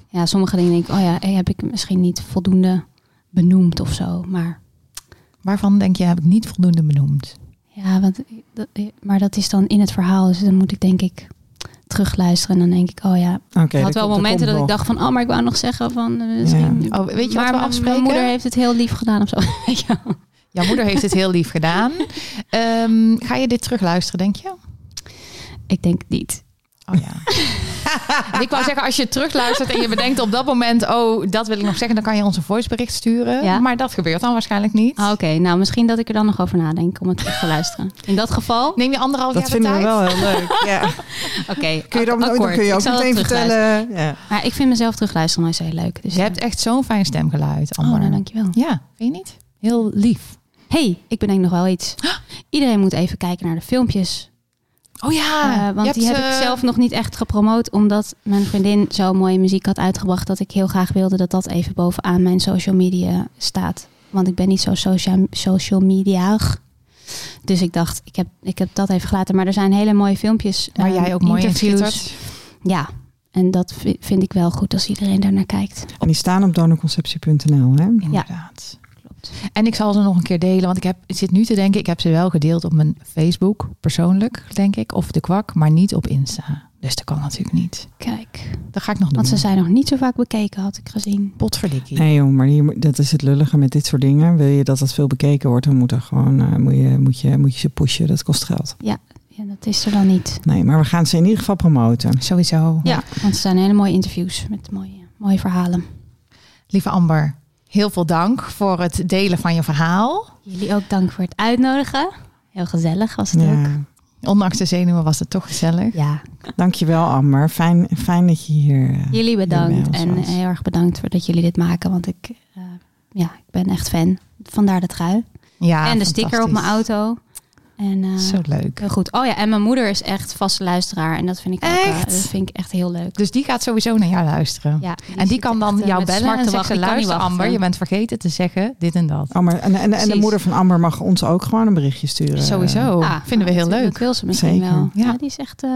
Ja, sommige dingen denk ik, oh ja, heb ik misschien niet voldoende benoemd of zo. Maar Waarvan denk je, heb ik niet voldoende benoemd? ja, want, dat, maar dat is dan in het verhaal. Dus dan moet ik denk ik terugluisteren. En dan denk ik, oh ja. Oké. ik had wel komt- momenten dat ik dacht van, oh, maar ik wou nog zeggen van... eh, misschien, Oh, weet je wat maar we mijn- afspreken? Mijn moeder heeft het heel lief gedaan of zo. Weet je wel. Jouw moeder heeft het heel lief gedaan. Ehm, ga je dit terugluisteren, denk je? ik denk niet. Oh ja. ik wou zeggen, als je terugluistert en je bedenkt op dat moment, oh, dat wil ik nog zeggen, dan kan je ons een voicebericht sturen. Ja. Maar dat gebeurt dan waarschijnlijk niet. Ah, Oké, nou misschien dat ik er dan nog over nadenk om het terug te luisteren. In dat geval, Neem je anderhalf Dat jaar vinden de we tijd? wel heel leuk. Ja. oké, Kun je dan, dan akkoord. kun je ook meteen terugluisteren. vertellen. Ja. Maar ik vind mezelf terugluisteren nooit zo heel leuk. Dus Je hebt echt zo'n fijn stemgeluid, Amber. Oh, nou dankjewel. Ja, vind je niet? Heel lief. hey, ik bedenk nog wel iets. Iedereen moet even kijken naar de filmpjes. Oh ja, Eh, want die heb ik zelf nog niet echt gepromoot. Omdat mijn vriendin zo mooie muziek had uitgebracht. Dat ik heel graag wilde dat dat even bovenaan mijn social media staat. Want ik ben niet zo social, social media. Dus ik dacht, ik heb, ik heb dat even gelaten. Maar er zijn hele mooie filmpjes. Waar eh, jij ook mooi in interviews. Ja, en dat vi- vind ik wel goed als iedereen daar naar kijkt. En die staan op donorconceptie.nl. Hè? Inderdaad. Klopt. En ik zal ze nog een keer delen, want ik, heb, ik zit nu te denken, ik heb ze wel gedeeld op mijn Facebook, persoonlijk, denk ik, of de kwak, maar niet op Insta. Dus dat kan natuurlijk niet. Kijk, Dat ga ik nog doen. want ze zijn nog niet zo vaak bekeken, had ik gezien. Potverdikkie. Nee joh, maar hier, dat is het lullige met dit soort dingen. Wil je dat het veel bekeken wordt, dan moet, er gewoon, eh, moet, je, moet, je, moet je ze pushen. Dat kost geld. Ja, dat is er dan niet. Nee, maar we gaan ze in ieder geval promoten. Sowieso. Ja, want het zijn hele mooie interviews met mooie, mooie verhalen. Lieve Amber, heel veel dank voor het delen van je verhaal. Jullie ook dank voor het uitnodigen. Heel gezellig was het ook. Ondanks de zenuwen was het toch gezellig. Ja, Dankjewel Amber. Fijn, fijn dat je hier... eh, jullie bedankt. En was. heel erg bedankt voor dat jullie dit maken. Want ik, eh, ja, ik ben echt fan. Vandaar de trui. Ja, en de sticker op mijn auto. En eh, Zo leuk. heel goed. Oh ja, en mijn moeder is echt vaste luisteraar. En dat vind ik ook, eh, Echt? dat vind ik echt heel leuk. Dus die gaat sowieso naar jou luisteren. Ja, en die kan dan eh, jou bellen en zeggen. Ik luister. Amber, je bent vergeten te zeggen dit en dat. Oh, maar, en, en, en de moeder van Amber mag ons ook gewoon een berichtje sturen. Sowieso. Ah, Vinden we nou, heel leuk. Dat wil ze misschien Zeker. wel. Ja. Ja. die is echt eh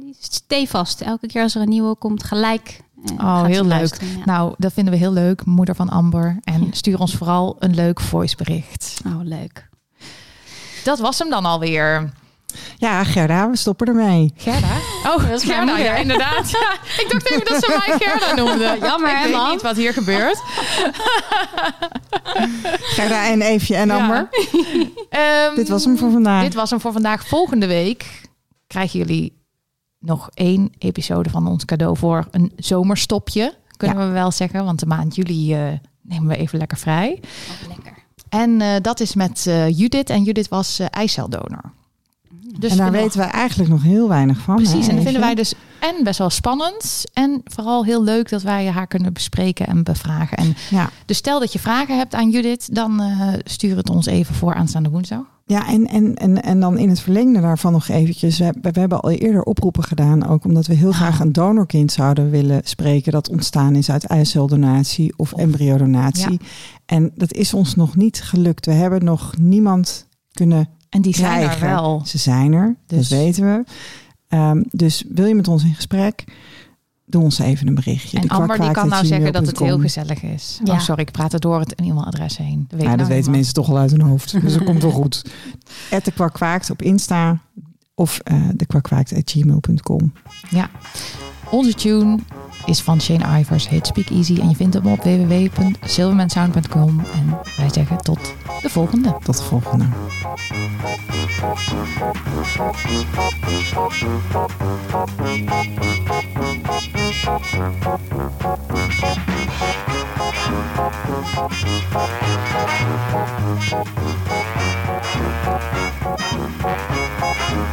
die is stevast. Elke keer als er een nieuwe komt, gelijk. Oh, heel leuk. ja. Nou, dat vinden we heel leuk, moeder van Amber. En stuur ons vooral een leuk voicebericht. Oh, leuk. Dat was hem dan alweer. Ja, Gerda, we stoppen ermee. Gerda? Oh, dat is mijn moeder. Ja, inderdaad. Ja, ik dacht even dat ze mij Gerda noemde. Jammer, ik hè, weet man? niet wat hier gebeurt. Gerda en Eefje en Amber. Ehm, Dit was hem voor vandaag. Dit was hem voor vandaag. Volgende week krijgen jullie nog één episode van ons cadeau voor een zomerstopje. Kunnen we wel zeggen, want de maand juli eh, nemen we even lekker vrij. Oh, lekker. En eh, dat is met eh, Judith. En Judith was eh eiceldonor. Dus en daar we- weten we eigenlijk nog heel weinig van. Precies, hè, en dat vinden wij dus en best wel spannend. En vooral heel leuk dat wij haar kunnen bespreken en bevragen. En Ja, dus stel dat je vragen hebt aan Judith, dan stuur het ons even voor aanstaande woensdag. Ja, en, en, en, en dan in het verlengde daarvan nog eventjes. We, we hebben al eerder oproepen gedaan, ook omdat we heel graag een donorkind zouden willen spreken dat ontstaan is uit eiceldonatie of, embryodonatie. En dat is ons nog niet gelukt. We hebben nog niemand kunnen En die zijn er wel. Ze zijn er, Dus- dat weten we. Ehm, dus wil je met ons in gesprek? Doe ons even een berichtje. En Amber die kan nou zeggen dat het heel gezellig is. Ja. Oh, sorry, ik praat er door het e-mailadres heen. Dat, weet Ja, dat nou weten niemand. mensen toch al uit hun hoofd. Dus dat komt wel goed. At de kwakwaakt op Insta of eh de kwakwaakt@gmail.com. Onze tune is van Shane Ivers, heet Speak Easy. En je vindt hem op www.silvermansound.com. En wij zeggen tot de volgende. Tot de volgende.